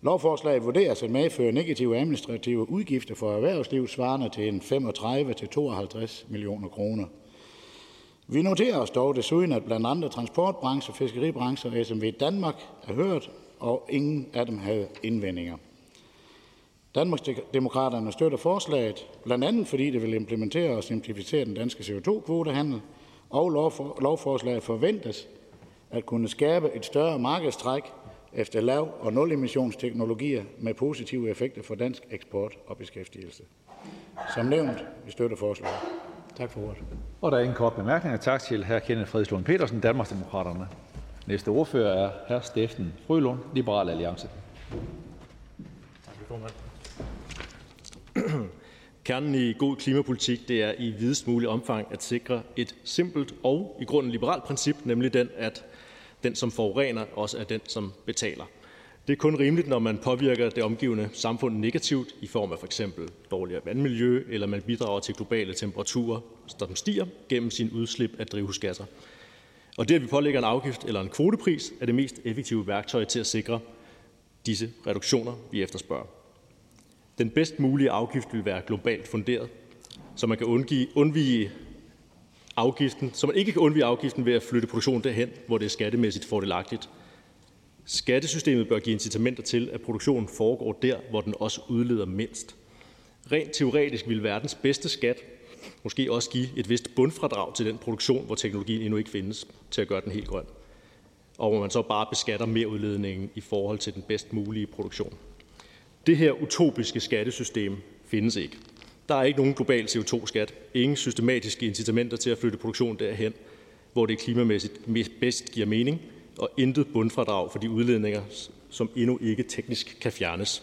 Lovforslaget vurderes at medføre negative administrative udgifter for erhvervslivet svarende til en 35-52 millioner kroner. Vi noterer os dog desuden, at blandt andre transportbranche, fiskeribranche og SMV Danmark er hørt, og ingen af dem havde indvendinger. Danmarksdemokraterne støtter forslaget, blandt andet fordi det vil implementere og simplificere den danske CO2-kvotehandel, og lovforslaget forventes at kunne skabe et større markedstræk efter lav- og nulemissionsteknologier med positive effekter for dansk eksport og beskæftigelse. Som nævnt, vi støtter forslaget. Tak for ordet. Og der er ingen kort bemærkninger. Tak til hr. Kenneth Fredslund Petersen, Danmarksdemokraterne. Næste ordfører er hr. Steffen Frølund, Liberal Alliance. Kernen i god klimapolitik det er i videst mulig omfang at sikre et simpelt og i grunden liberalt princip, nemlig den, at den, som forurener, også er den, som betaler. Det er kun rimeligt, når man påvirker det omgivende samfund negativt i form af f.eks. dårligere vandmiljø, eller man bidrager til globale temperaturer, som stiger gennem sin udslip af drivhusgasser. Og det, at vi pålægger en afgift eller en kvotepris, er det mest effektive værktøj til at sikre disse reduktioner, vi efterspørger. Den bedst mulige afgift vil være globalt funderet, så man kan undvige afgiften, så man ikke kan undvige afgiften ved at flytte produktionen derhen, hvor det er skattemæssigt fordelagtigt. Skattesystemet bør give incitamenter til, at produktionen foregår der, hvor den også udleder mindst. Rent teoretisk vil verdens bedste skat måske også give et vist bundfradrag til den produktion, hvor teknologien endnu ikke findes til at gøre den helt grøn, og hvor man så bare beskatter mere udledningen i forhold til den bedst mulige produktion. Det her utopiske skattesystem findes ikke. Der er ikke nogen global CO2-skat, ingen systematiske incitamenter til at flytte produktion derhen, hvor det klimamæssigt bedst giver mening, og intet bundfradrag for de udledninger, som endnu ikke teknisk kan fjernes.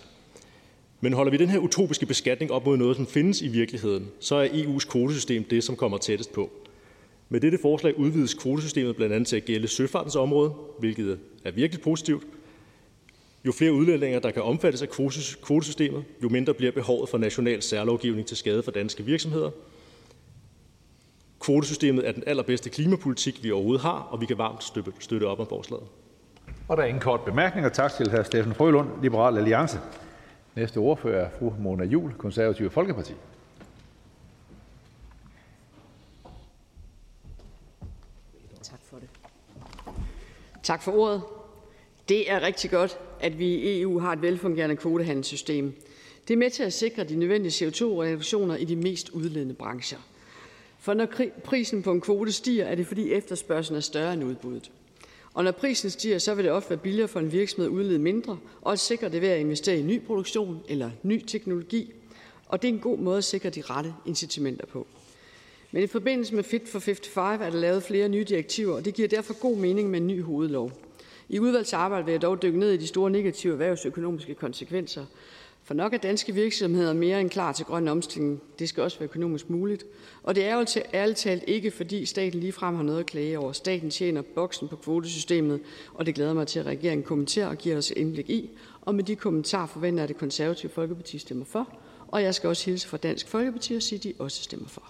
Men holder vi den her utopiske beskatning op mod noget, som findes i virkeligheden, så er EU's kvotesystem det, som kommer tættest på. Med dette forslag udvides kvotesystemet blandt andet til at gælde søfartens område, hvilket er virkelig positivt, jo flere udlændinge, der kan omfattes af kvotesystemet, jo mindre bliver behovet for national særlovgivning til skade for danske virksomheder. Kvotesystemet er den allerbedste klimapolitik, vi overhovedet har, og vi kan varmt støtte op om forslaget. Og der er ingen kort bemærkninger. Tak til hr. Steffen Frølund, Liberal Alliance. Næste ordfører er fru Mona Jul, Konservative Folkeparti. Tak for det. Tak for ordet. Det er rigtig godt, at vi i EU har et velfungerende kvotehandelssystem. Det er med til at sikre de nødvendige CO2-reduktioner i de mest udledende brancher. For når prisen på en kvote stiger, er det fordi efterspørgselen er større end udbuddet. Og når prisen stiger, så vil det ofte være billigere for en virksomhed at udlede mindre, og at sikre det ved at investere i ny produktion eller ny teknologi. Og det er en god måde at sikre de rette incitamenter på. Men i forbindelse med Fit for 55 er der lavet flere nye direktiver, og det giver derfor god mening med en ny hovedlov. I udvalgsarbejdet vil jeg dog dykke ned i de store negative erhvervsøkonomiske konsekvenser. For nok er danske virksomheder mere end klar til grøn omstilling. Det skal også være økonomisk muligt. Og det er jo til ærligt talt ikke, fordi staten ligefrem har noget at klage over. Staten tjener boksen på kvotesystemet, og det glæder mig til, at regeringen kommenterer og giver os indblik i. Og med de kommentarer forventer jeg, at det konservative Folkeparti stemmer for. Og jeg skal også hilse fra Dansk Folkeparti og sige, at de også stemmer for.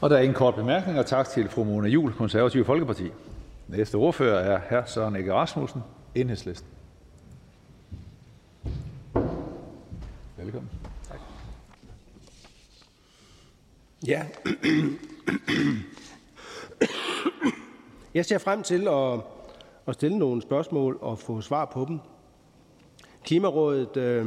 Og der er ingen kort bemærkninger. Tak til fru Mona Jul, Konservative Folkeparti. Næste ordfører er hr. Søren Egge Rasmussen, Enhedslisten. Velkommen. Tak. Ja. Jeg ser frem til at, at stille nogle spørgsmål og få svar på dem. Klimarådet øh,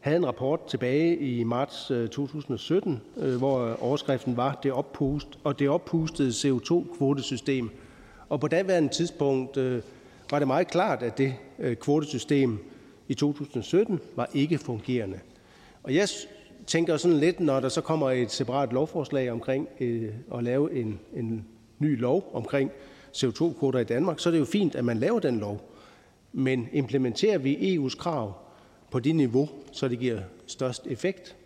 havde en rapport tilbage i marts øh, 2017, øh, hvor overskriften var det oppust, og det oppustede CO2-kvotesystem og på daværende tidspunkt øh, var det meget klart, at det øh, kvotesystem i 2017 var ikke fungerende. Og jeg tænker sådan lidt, når der så kommer et separat lovforslag omkring øh, at lave en, en ny lov omkring CO2-kvoter i Danmark, så er det jo fint, at man laver den lov. Men implementerer vi EU's krav på det niveau, så det giver størst effekt?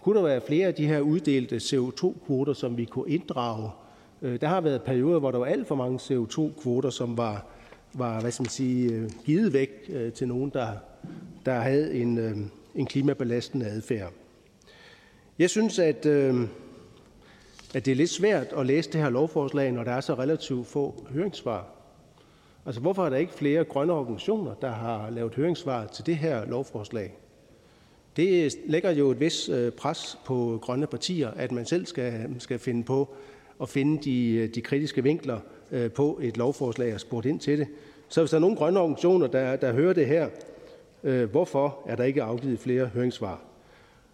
Kunne der være flere af de her uddelte CO2-kvoter, som vi kunne inddrage Øh, Øh, der har været perioder, hvor der var alt for mange CO2-kvoter, som var, var hvad skal man sige, øh, givet væk øh, til nogen, der, der havde en, en klimabelastende adfærd. Jeg synes, at, at det er lidt svært at læse det her lovforslag, når der er så relativt få høringssvar. Altså, hvorfor er der ikke flere grønne organisationer, der har lavet høringssvar til det her lovforslag? Det lægger jo et vis pres på grønne partier, at man selv skal, skal finde på at finde de, øh, de kritiske vinkler øh, på et lovforslag og spurgt ind til det. Så hvis der er nogle grønne organisationer, der, der hører det her, øh, hvorfor er der ikke afgivet flere høringssvar?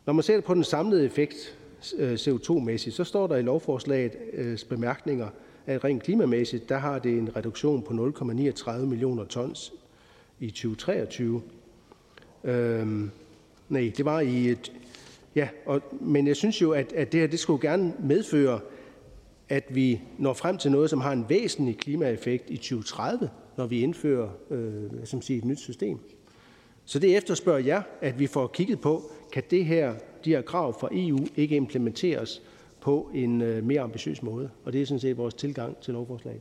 Når man ser på den samlede effekt CO2-mæssigt, så står der i lovforslagets bemærkninger, at rent klimamæssigt, der har det en reduktion på 0,39 millioner tons i 2023. Øhm, nej, det var i et, ja, og, men jeg synes jo, at, at det her, det skulle gerne medføre, at vi når frem til noget, som har en væsentlig klimaeffekt i 2030, når vi indfører øh, et nyt system. Så det efterspørger jeg, at vi får kigget på, kan det her, de her krav fra EU ikke implementeres på en øh, mere ambitiøs måde. Og det er sådan set vores tilgang til lovforslaget.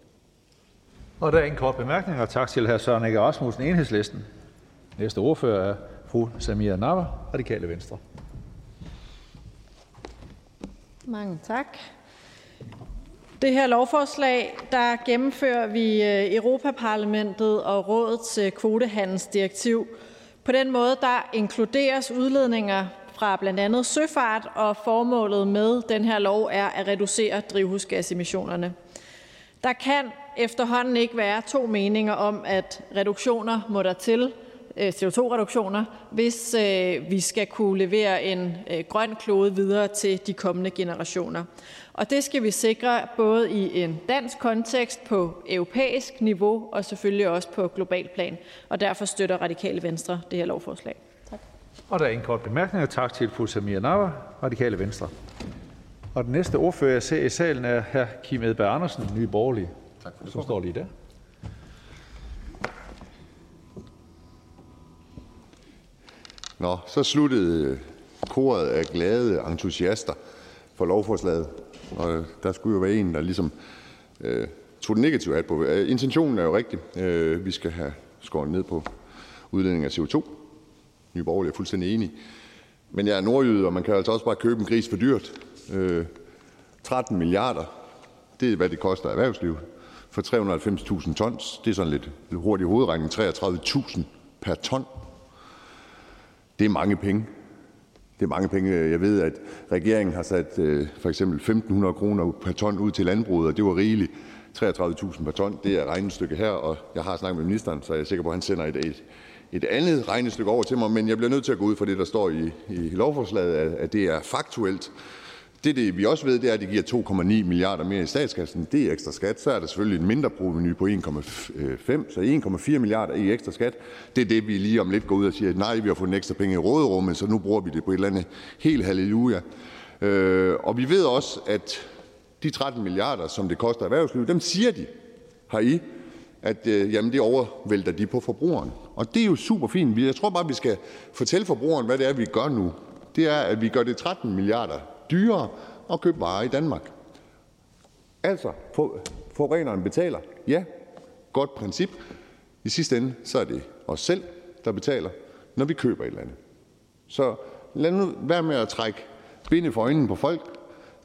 Og der er en kort bemærkning, og tak til hr. Søren Ege Rasmussen, Enhedslisten. Næste ordfører er fru Samia Nawa, Radikale Venstre. Mange tak. Det her lovforslag, der gennemfører vi øh, Europaparlamentet og rådets øh, kvotehandelsdirektiv. På den måde, der inkluderes udledninger fra blandt andet søfart, og formålet med den her lov er at reducere drivhusgasemissionerne. Der kan efterhånden ikke være to meninger om, at reduktioner må der til, øh, CO2-reduktioner, hvis vi skal kunne levere en grøn klode videre til de kommende generationer. Og det skal vi sikre både i en dansk kontekst, på europæisk niveau og selvfølgelig også på global plan. Og derfor støtter Radikale Venstre det her lovforslag. Tak. Og der er en kort bemærkning. Tak til fru Samia Nawa, Radikale Venstre. Og den næste ordfører, jeg ser i salen, er hr. Kim Edberg Andersen, Nye Borgerlige. Tak for det. Som står lige der. Nå, så sluttede koret af glade entusiaster for lovforslaget. Og øh, der skulle jo være en, der ligesom øh, tog den negative hat på. Øh, intentionen er jo rigtig. Øh, vi skal have skåret ned på udledning af CO2. Nye Borgerlige er fuldstændig enige. Men jeg er nordjyde, og man kan altså også bare købe en gris for dyrt. Øh, 13 milliarder, det er, hvad det koster erhvervslivet. For 390.000 tons, det er sådan lidt hurtig hovedregning, 33.000 per ton. Det er mange penge. Det er mange penge. Jeg ved, at regeringen har sat øh, for eksempel 1.500 kroner per ton ud til landbruget, og det var rigeligt. 33.000 per ton, det er regnestykke her, og jeg har snakket med ministeren, så jeg er sikker på, at han sender et, et, et andet regnestykke over til mig, men jeg bliver nødt til at gå ud fra det, der står i, i lovforslaget, at, at det er faktuelt. Det, det, vi også ved, det er, at det giver 2,9 milliarder mere i statskassen. Det er ekstra skat. Så er der selvfølgelig et mindre proveny på 1,5, så 1,4 milliarder i ekstra skat. Det er det, vi lige om lidt går ud og siger, at nej, vi har fået ekstra penge i råderummet, så nu bruger vi det på et eller andet helt halleluja. Øh, og vi ved også, at de 13 milliarder, som det koster erhvervslivet, dem siger de heri, at øh, jamen det overvælter de på forbrugeren. Og det er jo super fint. Jeg tror bare, vi skal fortælle forbrugeren, hvad det er, vi gør nu. Det er, at vi gør det 13 milliarder dyrere at købe varer i Danmark. Altså, forureneren betaler. Ja, godt princip. I sidste ende så er det os selv, der betaler, når vi køber et eller andet. Så lad nu være med at trække binde for øjnene på folk.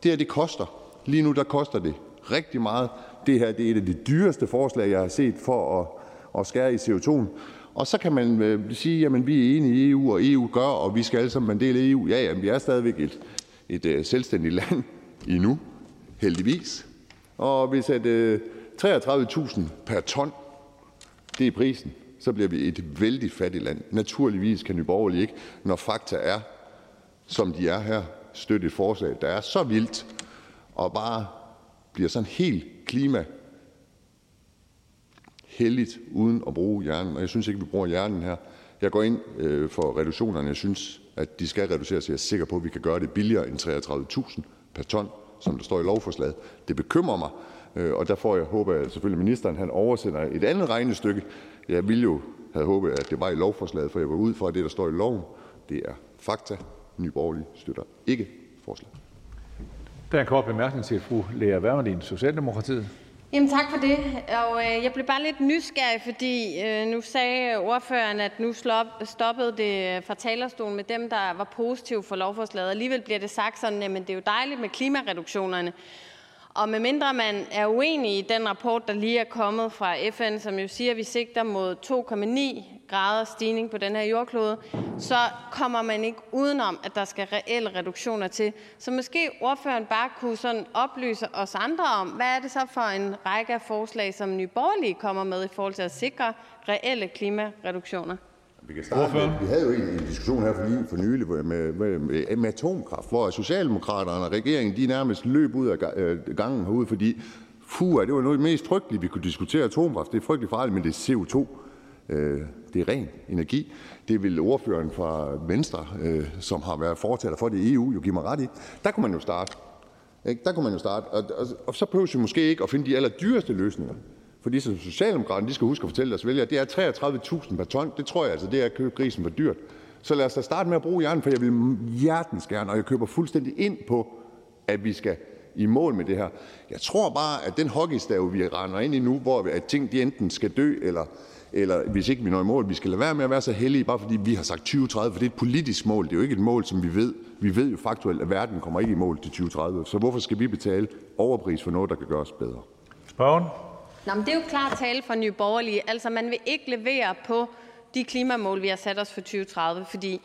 Det her, det koster. Lige nu der koster det rigtig meget. Det her det er et af de dyreste forslag, jeg har set for at, at skære i CO2'en. Og så kan man øh, sige, at vi er enige i EU, og EU gør, og vi skal alle sammen en del af EU. Ja, ja, vi er stadigvæk et, et øh, selvstændigt land endnu, heldigvis. Og hvis at øh, 33.000 per ton, det er prisen, så bliver vi et vældig fattigt land. Naturligvis kan Nye ikke, når fakta er, som de er her, støtte et forslag, der er så vildt, og bare bliver sådan helt klima heldigt uden at bruge hjernen. Og jeg synes ikke, vi bruger hjernen her. Jeg går ind øh, for reduktionerne. Jeg synes, at de skal reduceres. Jeg er sikker på, at vi kan gøre det billigere end 33.000 per ton, som der står i lovforslaget. Det bekymrer mig, øh, og der får jeg håber jeg selvfølgelig, at ministeren han oversender et andet regnestykke. Jeg ville jo have håbet, at det var i lovforslaget, for jeg var ud fra, at det, der står i loven, det er fakta. Nye Borgerlige støtter ikke forslaget. Jamen tak for det. Og øh, jeg blev bare lidt nysgerrig, fordi øh, nu sagde ordføreren, at nu slop, stoppede det øh, fra talerstolen med dem, der var positive for lovforslaget. Alligevel bliver det sagt sådan, at det er jo dejligt med klimareduktionerne. Og medmindre man er uenig i den rapport, der lige er kommet fra FN, som jo siger, at vi sigter mod 2,9 grader stigning på den her jordklode, så kommer man ikke udenom, at der skal reelle reduktioner til. Så måske ordføreren bare kunne sådan oplyse os andre om, hvad er det så for en række af forslag, som Nye Borgerlige kommer med i forhold til at sikre reelle klimareduktioner? Vi kan starte med, vi havde jo en, en diskussion her for, for nylig med, med, med, med atomkraft, hvor Socialdemokraterne og regeringen de nærmest løb ud af øh, gangen herude, fordi fuh, det var noget af det mest frygtelige, vi kunne diskutere atomkraft. Det er frygteligt farligt, men det er CO2. Øh, det er ren energi. Det vil ordføreren fra Venstre, øh, som har været fortaler for det i EU, jo give mig ret i. Der kunne man jo starte. Ikke? Der kunne man jo starte. Og, og, og så behøver vi måske ikke at finde de allerdyreste løsninger. For de som Socialdemokraterne de skal huske at fortælle deres vælgere, det er 33.000 per ton. Det tror jeg altså, det er at købe grisen for dyrt. Så lad os da starte med at bruge hjernen, for jeg vil hjertens gerne, og jeg køber fuldstændig ind på, at vi skal i mål med det her. Jeg tror bare, at den hockeystav, vi render ind i nu, hvor at ting de enten skal dø, eller, eller hvis ikke vi når i mål, vi skal lade være med at være så heldige, bare fordi vi har sagt 2030, for det er et politisk mål. Det er jo ikke et mål, som vi ved. Vi ved jo faktuelt, at verden kommer ikke i mål til 2030. Så hvorfor skal vi betale overpris for noget, der kan gøres bedre? Spørgen? Nå, men det er jo klart tale fra Nye Borgerlige. Altså, man vil ikke levere på de klimamål, vi har sat os for 2030, fordi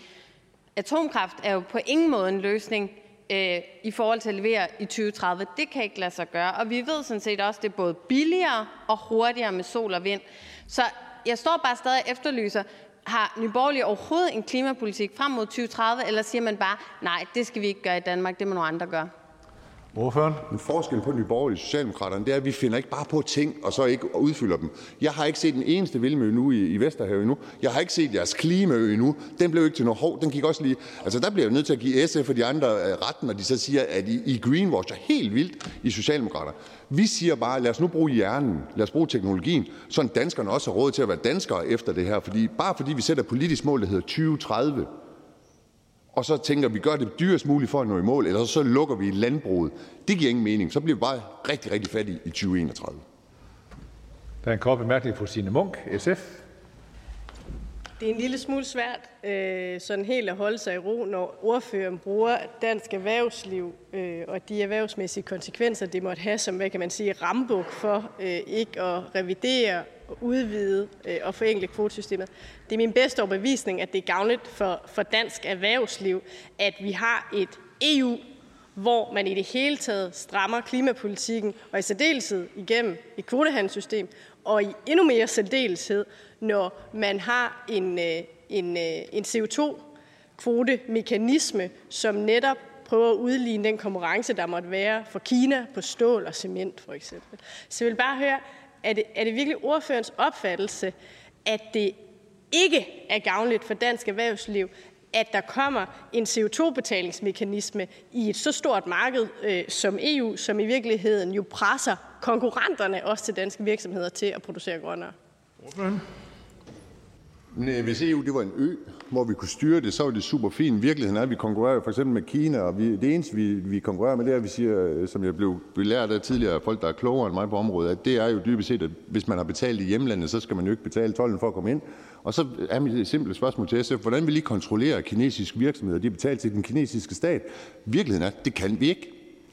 atomkraft er jo på ingen måde en løsning øh, i forhold til at levere i 2030. Det kan ikke lade sig gøre. Og vi ved sådan set også, at det er både billigere og hurtigere med sol og vind. Så jeg står bare stadig og efterlyser, har Nye Borgerlige overhovedet en klimapolitik frem mod 2030, eller siger man bare, nej, det skal vi ikke gøre i Danmark, det må nogle andre gøre? Ordføreren? En forskel på Nye Borgerlige og Socialdemokraterne, det er, at vi finder ikke bare på ting, og så ikke udfylder dem. Jeg har ikke set den eneste vildmø nu i, i Vesterhavet endnu. Jeg har ikke set jeres klimaø endnu. Den blev ikke til noget hov. Den gik også lige... Altså, der bliver jeg nødt til at give SF og de andre øh, retten, når de så siger, at I, I greenwasher helt vildt i Socialdemokrater. Vi siger bare, lad os nu bruge hjernen, lad os bruge teknologien, så danskerne også har råd til at være danskere efter det her. Fordi, bare fordi vi sætter politisk mål, der hedder 2030, og så tænker vi, gør det dyrest muligt for at nå i mål, eller så lukker vi landbruget. Det giver ingen mening. Så bliver vi bare rigtig, rigtig fattige i 2031. Der er en kort bemærkning fra Signe Munk, SF. Det er en lille smule svært øh, sådan helt at holde sig i ro, når ordføreren bruger dansk erhvervsliv øh, og de erhvervsmæssige konsekvenser, det måtte have som, hvad kan man sige, rambuk for øh, ikke at revidere udvide øh, og forenkle kvotesystemet. Det er min bedste overbevisning, at det er gavnligt for, for dansk erhvervsliv, at vi har et EU, hvor man i det hele taget strammer klimapolitikken, og i særdeleshed igennem et kvotehandelssystem, og i endnu mere særdeleshed, når man har en, øh, en, øh, en CO2-kvotemekanisme, som netop prøver at udligne den konkurrence, der måtte være for Kina på stål og cement for eksempel. Så jeg vil bare høre, er det, er det virkelig ordførens opfattelse, at det ikke er gavnligt for dansk erhvervsliv, at der kommer en CO2-betalingsmekanisme i et så stort marked øh, som EU, som i virkeligheden jo presser konkurrenterne også til danske virksomheder til at producere grønnere? Ordføren? Hvis EU det var en ø, hvor vi kunne styre det, så var det super fint. Virkeligheden er, at vi konkurrerer for eksempel med Kina, og vi, det eneste, vi, vi konkurrerer med, det er, at vi siger, øh, som jeg blev belært af tidligere folk, der er klogere end mig på området, at det er jo dybest set, at hvis man har betalt i hjemlandet, så skal man jo ikke betale tolden for at komme ind. Og så er mit simple spørgsmål til SF, hvordan vil I kontrollere kinesiske virksomheder, de er betalt til den kinesiske stat? Virkeligheden er, at det kan vi ikke.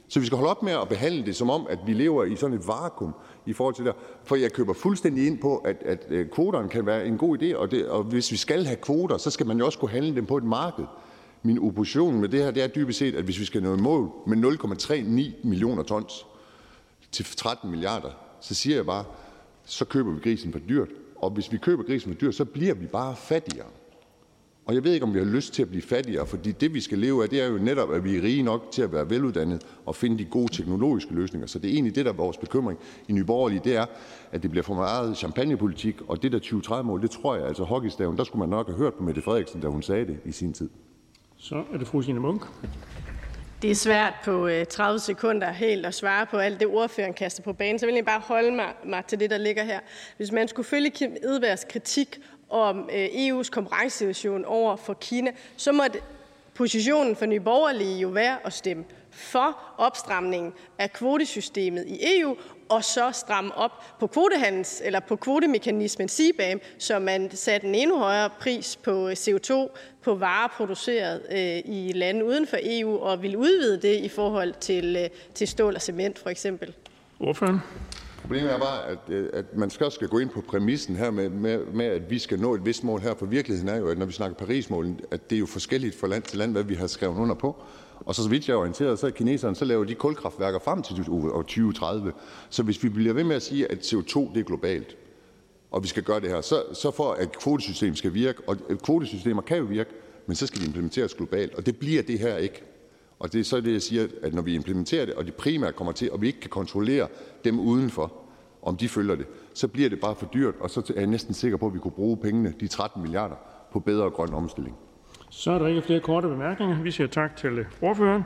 Så vi skal holde op med at behandle det som om, at vi lever i sådan et vakuum i forhold til det. For jeg køber fuldstændig ind på, at, at øh, kvoterne kan være en god idé, og, det, og hvis vi skal have kvoter, så skal man jo også kunne handle dem på et marked. Min opposition med det her, det er dybest set, at hvis vi skal nå i mål med 0,39 millioner tons til 13 milliarder, så siger jeg bare, så køber vi grisen for dyrt. Og hvis vi køber grisen for dyrt, så bliver vi bare fattigere. Og jeg ved ikke, om vi har lyst til at blive fattigere, fordi det, vi skal leve af, det er jo netop, at vi er rige nok til at være veluddannet og finde de gode teknologiske løsninger. Så det er egentlig det, der er vores bekymring i Nye Borgerlige, det er, at det bliver for meget champagnepolitik, og det der 2030-mål, det tror jeg, altså hockeystaven, der skulle man nok have hørt på Mette Frederiksen, da hun sagde det i sin tid. Så er det fru Signe Munk. Det er svært på 30 øh, sekunder helt at svare på alt det, ordføreren kaster på banen. Så vil jeg bare holde mig, mig til det, der ligger her. Hvis man skulle følge Kim Edbergs kritik om øh, EU's konkurrencesituation over for Kina, så må positionen for Nye Borgerlige jo være at stemme for opstramningen af kvotesystemet i EU, og så stramme op på kvotehandels eller på kvotemekanismen CBAM, så man satte en endnu højere pris på øh, CO2 på varer produceret øh, i lande uden for EU, og vil udvide det i forhold til, øh, til stål og cement for eksempel. Ordføren? Problemet er bare, at, øh, at man skal skal gå ind på præmissen her med, med, med, at vi skal nå et vist mål her, for virkeligheden er jo, at når vi snakker Parismålen, at det er jo forskelligt fra land til land, hvad vi har skrevet under på. Og så, så vidt jeg er orienteret, så er kineserne, så laver de kulkraftværker frem til 2030. Så hvis vi bliver ved med at sige, at CO2 det er globalt, og vi skal gøre det her. Så, så for at kvotesystemet skal virke, og øh, kvotesystemer kan jo virke, men så skal de implementeres globalt, og det bliver det her ikke. Og det er så det, jeg siger, at når vi implementerer det, og det primært kommer til, og vi ikke kan kontrollere dem udenfor, om de følger det, så bliver det bare for dyrt, og så er jeg næsten sikker på, at vi kunne bruge pengene, de 13 milliarder, på bedre grøn omstilling. Så er der ikke flere korte bemærkninger. Vi siger tak til ordføreren.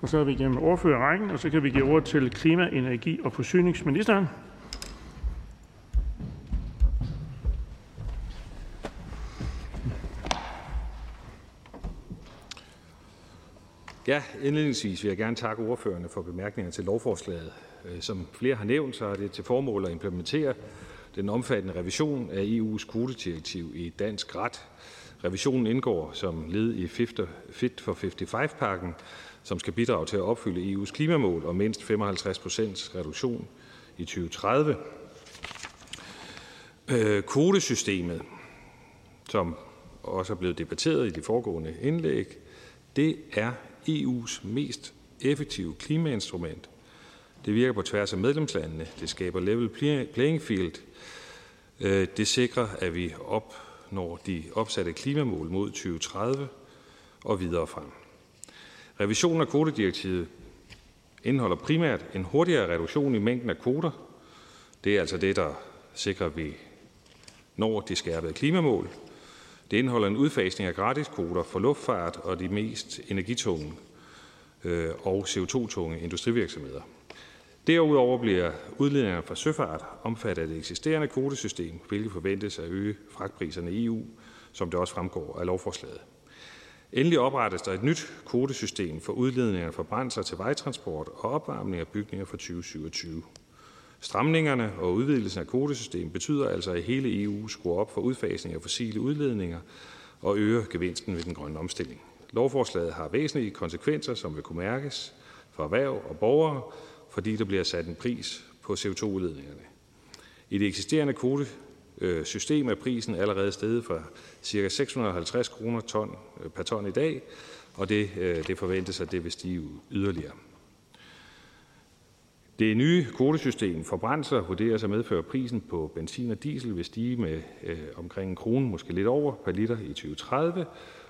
Og så er vi igennem ordførerrækken, og så kan vi give ord til klima-, energi- og forsyningsministeren. Indledningsvis vil jeg gerne takke ordførerne for bemærkningerne til lovforslaget. Øh, som flere har nævnt, så er det til formål at implementere den omfattende revision af EU's kvotedirektiv i dansk ret. Revisionen indgår som led i Fit for 55-pakken, som skal bidrage til at opfylde EU's klimamål om mindst 55 procents reduktion i 2030. Øh, kvotesystemet, som også er blevet debatteret i de foregående indlæg, det er EU's mest effektive klimainstrument. Det virker på tværs af medlemslandene. Det skaber level playing field. Øh, det sikrer, at vi opnår de opsatte klimamål mod 2030 og videre frem. Revisionen af kvotedirektivet indeholder primært en hurtigere reduktion i mængden af kvoter. Det er altså det, der sikrer, at vi når de skærpede klimamål. Det indeholder en udfasning af gratiskvoter for luftfart og de mest energitunge øh, og CO2-tunge industrivirksomheder. Derudover bliver udledningerne fra søfart omfattet af det eksisterende kvotesystem, hvilket forventes at øge fragtpriserne i EU, som det også fremgår af lovforslaget. Endelig oprettes der et nyt kvotesystem for udledninger fra brændsler til vejtransport og opvarmning af bygninger fra 2027. Stramningerne og udvidelsen af kvotesystemet betyder altså, at hele EU skruer op for udfasning af fossile udledninger og øger gevinsten ved den grønne omstilling. Lovforslaget har væsentlige konsekvenser, som vil kunne mærkes for erhverv og borgere, fordi der bliver sat en pris på CO2-udledningerne. I det eksisterende kvotesystem er prisen allerede steget fra ca. 650 kroner ton øh, per ton i dag, og det, øh, det forventes, at det vil stige yderligere. Det nye kvotesystem for brændsler vurderes at medføre, at prisen på benzin og diesel vil stige med øh, omkring en krone, måske lidt over, per liter i 2030,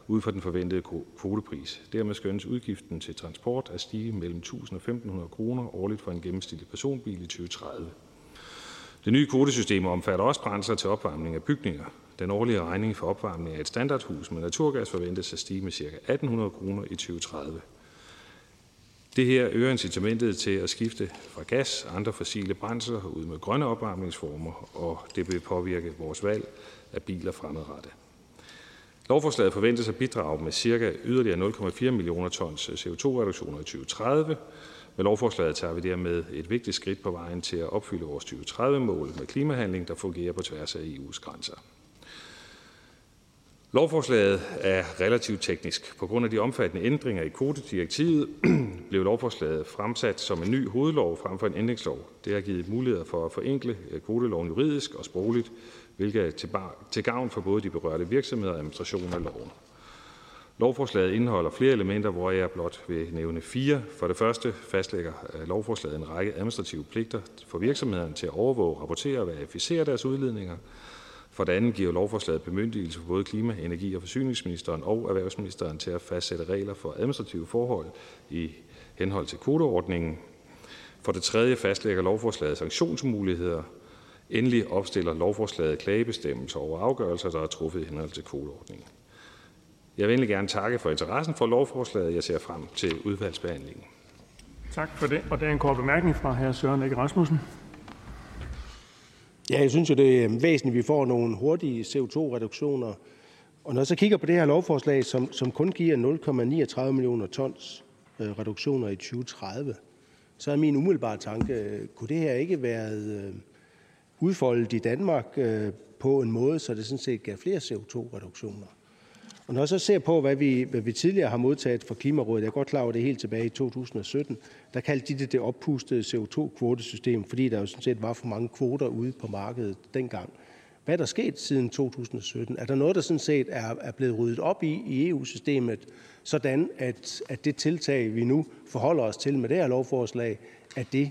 ud fra den forventede kvotepris. Dermed skønnes udgiften til transport at stige mellem 1.000 og 1.500 kroner årligt for en gennemsnitlig personbil i 2030. Det nye kvotesystem omfatter også brændsler til opvarmning af bygninger. Den årlige regning for opvarmning af et standardhus med naturgas forventes at stige med ca. 1.800 kroner i 2030. Det her øger incitamentet til at skifte fra gas og andre fossile brændsler ud med grønne opvarmningsformer, og det vil påvirke vores valg af biler fremadrettet. Lovforslaget forventes at bidrage med cirka yderligere 0,4 millioner tons CO2-reduktioner i 2030. Med lovforslaget tager vi dermed et vigtigt skridt på vejen til at opfylde vores 2030-mål med klimahandling, der fungerer på tværs af EU's grænser. Lovforslaget er relativt teknisk. På grund af de omfattende ændringer i kvotedirektivet blev lovforslaget fremsat som en ny hovedlov frem for en ændringslov. Det har givet muligheder for at forenkle øh, kvoteloven juridisk og sprogligt, hvilket er til gavn for både de berørte virksomheder og administrationen af loven. Lovforslaget indeholder flere elementer, hvor jeg blot vil nævne fire. For det første fastlægger øh, lovforslaget en række administrative pligter for virksomhederne til at overvåge, rapportere og verificere deres udledninger. For det andet giver lovforslaget bemyndigelse for både klima-, energi- og forsyningsministeren og erhvervsministeren til at fastsætte regler for administrative forhold i henhold til kvoteordningen. For det tredje fastlægger lovforslaget sanktionsmuligheder. Endelig opstiller lovforslaget klagebestemmelser over afgørelser, der er truffet i henhold til kvoteordningen. Jeg vil egentlig gerne takke for interessen for lovforslaget. Jeg ser frem til udvalgsbehandlingen. Tak for det. Og der er en kort bemærkning fra hr. Søren Egge Rasmussen. Ja, jeg synes jo, det er væsentligt, at vi får nogle hurtige CO2-reduktioner. Og når jeg så kigger på det her lovforslag, som, som kun giver 0,39 millioner tons øh, reduktioner i 2030, så er min umiddelbare tanke, øh, kunne det her ikke være øh, udfoldet i Danmark øh, på en måde, så det sådan set gav flere CO2-reduktioner? Og når jeg så ser på, hvad vi, hvad vi tidligere har modtaget fra Klimarådet, jeg er godt klar over det helt tilbage i 2017, der kaldte de det det oppustede CO2-kvotesystem, fordi der jo sådan set var for mange kvoter ude på markedet dengang. Hvad er der sket siden 2017? Er der noget, der sådan set er, er blevet ryddet op i i EU-systemet, sådan at, at det tiltag, vi nu forholder os til med det her lovforslag, at det,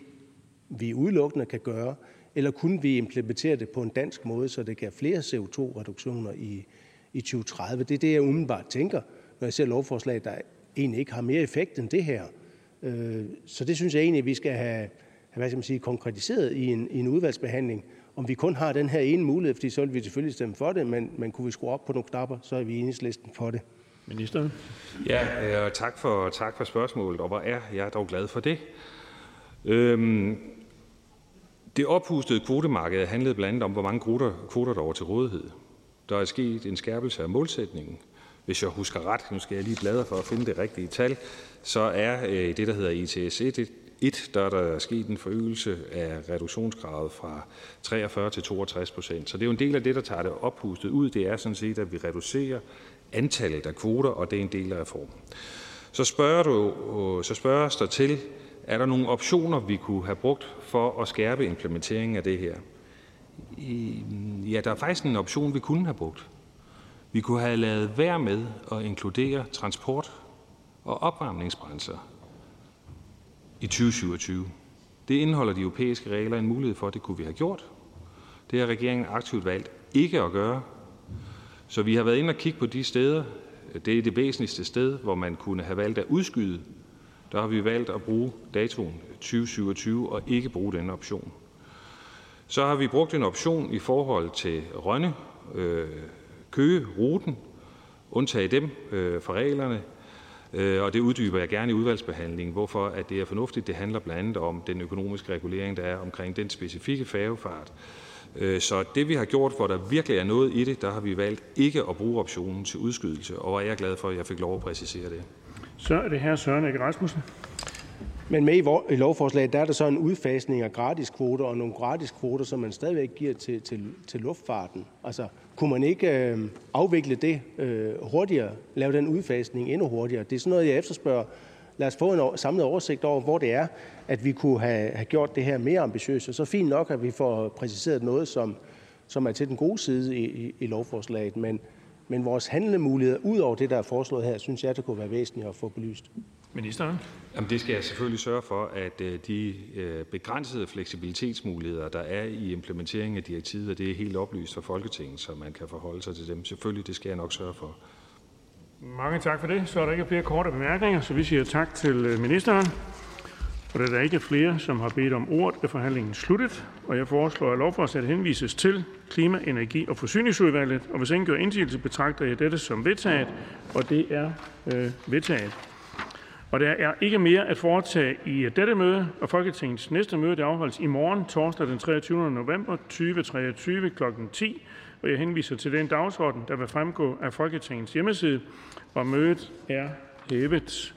vi udelukkende kan gøre, eller kunne vi implementere det på en dansk måde, så det gav flere CO2-reduktioner i, i 2030? Det er det, jeg umiddelbart tænker, når jeg ser lovforslag, der egentlig ikke har mere effekt end det her. Øh, så det synes jeg egentlig, vi skal have, hvad skal man sige, konkretiseret i en, i en udvalgsbehandling, om vi kun har den her ene mulighed, fordi så vil vi selvfølgelig stemme for det, men, men kunne vi skrue op på nogle knapper, så er vi enhedslisten for det. Ministeren? Ja, øh, tak, for, tak for spørgsmålet, og hvor er jeg dog glad for det. Øhm, det oppustede kvotemarked handlede blandt andet om, hvor mange kvoter, kvoter der var til rådighed. Der er sket en skærpelse af målsætningen. Hvis jeg husker ret, nu skal jeg lige bladre for at finde det rigtige tal, så er øh, det, der hedder ITS 1, 1, der er der sket en forøgelse af reduktionsgradet fra 43 til 62 procent. Så det er jo en del af det, der tager det oppustet ud. Det er sådan set, at vi reducerer antallet af kvoter, og det er en del af reformen. Så spørger, du, øh, så spørges der til, er der nogle optioner, vi kunne have brugt for at skærpe implementeringen af det her? Øhm, ja, der er faktisk en option, vi kunne have brugt. Vi kunne have lavet være med at inkludere transport og opvarmningsbrændsler i 2027. Det indeholder de europæiske regler en mulighed for, at det kunne vi have gjort. Det har regeringen aktivt valgt ikke at gøre. Så vi har været inde og kigge på de steder, det er det væsentligste sted, hvor man kunne have valgt at udskyde. Der har vi valgt at bruge datoen 2027 og ikke bruge den option. Så har vi brugt en option i forhold til Rønne, øh, Køge-ruten, undtage dem øh, fra reglerne, øh, og det uddyber jeg gerne i udvalgsbehandlingen, hvorfor at det er fornuftigt. Det handler blandt andet om den økonomiske regulering, der er omkring den specifikke færgefart. Øh, så det vi har gjort, hvor der virkelig er noget i det, der har vi valgt ikke at bruge optionen til udskydelse, og hvor jeg er glad for, at jeg fik lov at præcisere det. Så er det her Søren Ege Rasmussen. Men med i lovforslaget, der er der så en udfasning af gratis kvoter og nogle gratis kvoter, som man stadigvæk giver til, til, til luftfarten. Altså, kunne man ikke øh, afvikle det øh, hurtigere, lave den udfasning endnu hurtigere? Det er sådan noget, jeg efterspørger. Lad os få en samlet oversigt over, hvor det er, at vi kunne have, have gjort det her mere ambitiøst. Og så fint nok, at vi får præciseret noget, som, som er til den gode side i, i, i lovforslaget. Men, men vores handlemuligheder, ud over det, der er foreslået her, synes jeg, det kunne være væsentligt at få belyst. Ministeren? Jamen, det skal jeg selvfølgelig sørge for, at øh, de øh, begrænsede fleksibilitetsmuligheder, der er i implementeringen af direktivet, det er helt oplyst for Folketinget, så man kan forholde sig til dem. Selvfølgelig, det skal jeg nok sørge for. Mange tak for det. Så er der ikke flere korte bemærkninger, så vi siger tak til øh, ministeren. Og da der ikke er flere, som har bedt om ordet, er forhandlingen sluttet. Og jeg foreslår, at lovforslaget henvises til Klima-, Energi- og Forsyningsudvalget. Og hvis ingen gør indsigelse, betragter jeg dette som vedtaget. Og det er øh, vedtaget. Og der er ikke mere at foretage i dette møde, og Folketingets næste møde afholdes i morgen, torsdag den 23. november 2023 kl. 10. Og jeg henviser til den dagsorden, der vil fremgå af Folketingets hjemmeside, og mødet er hævet.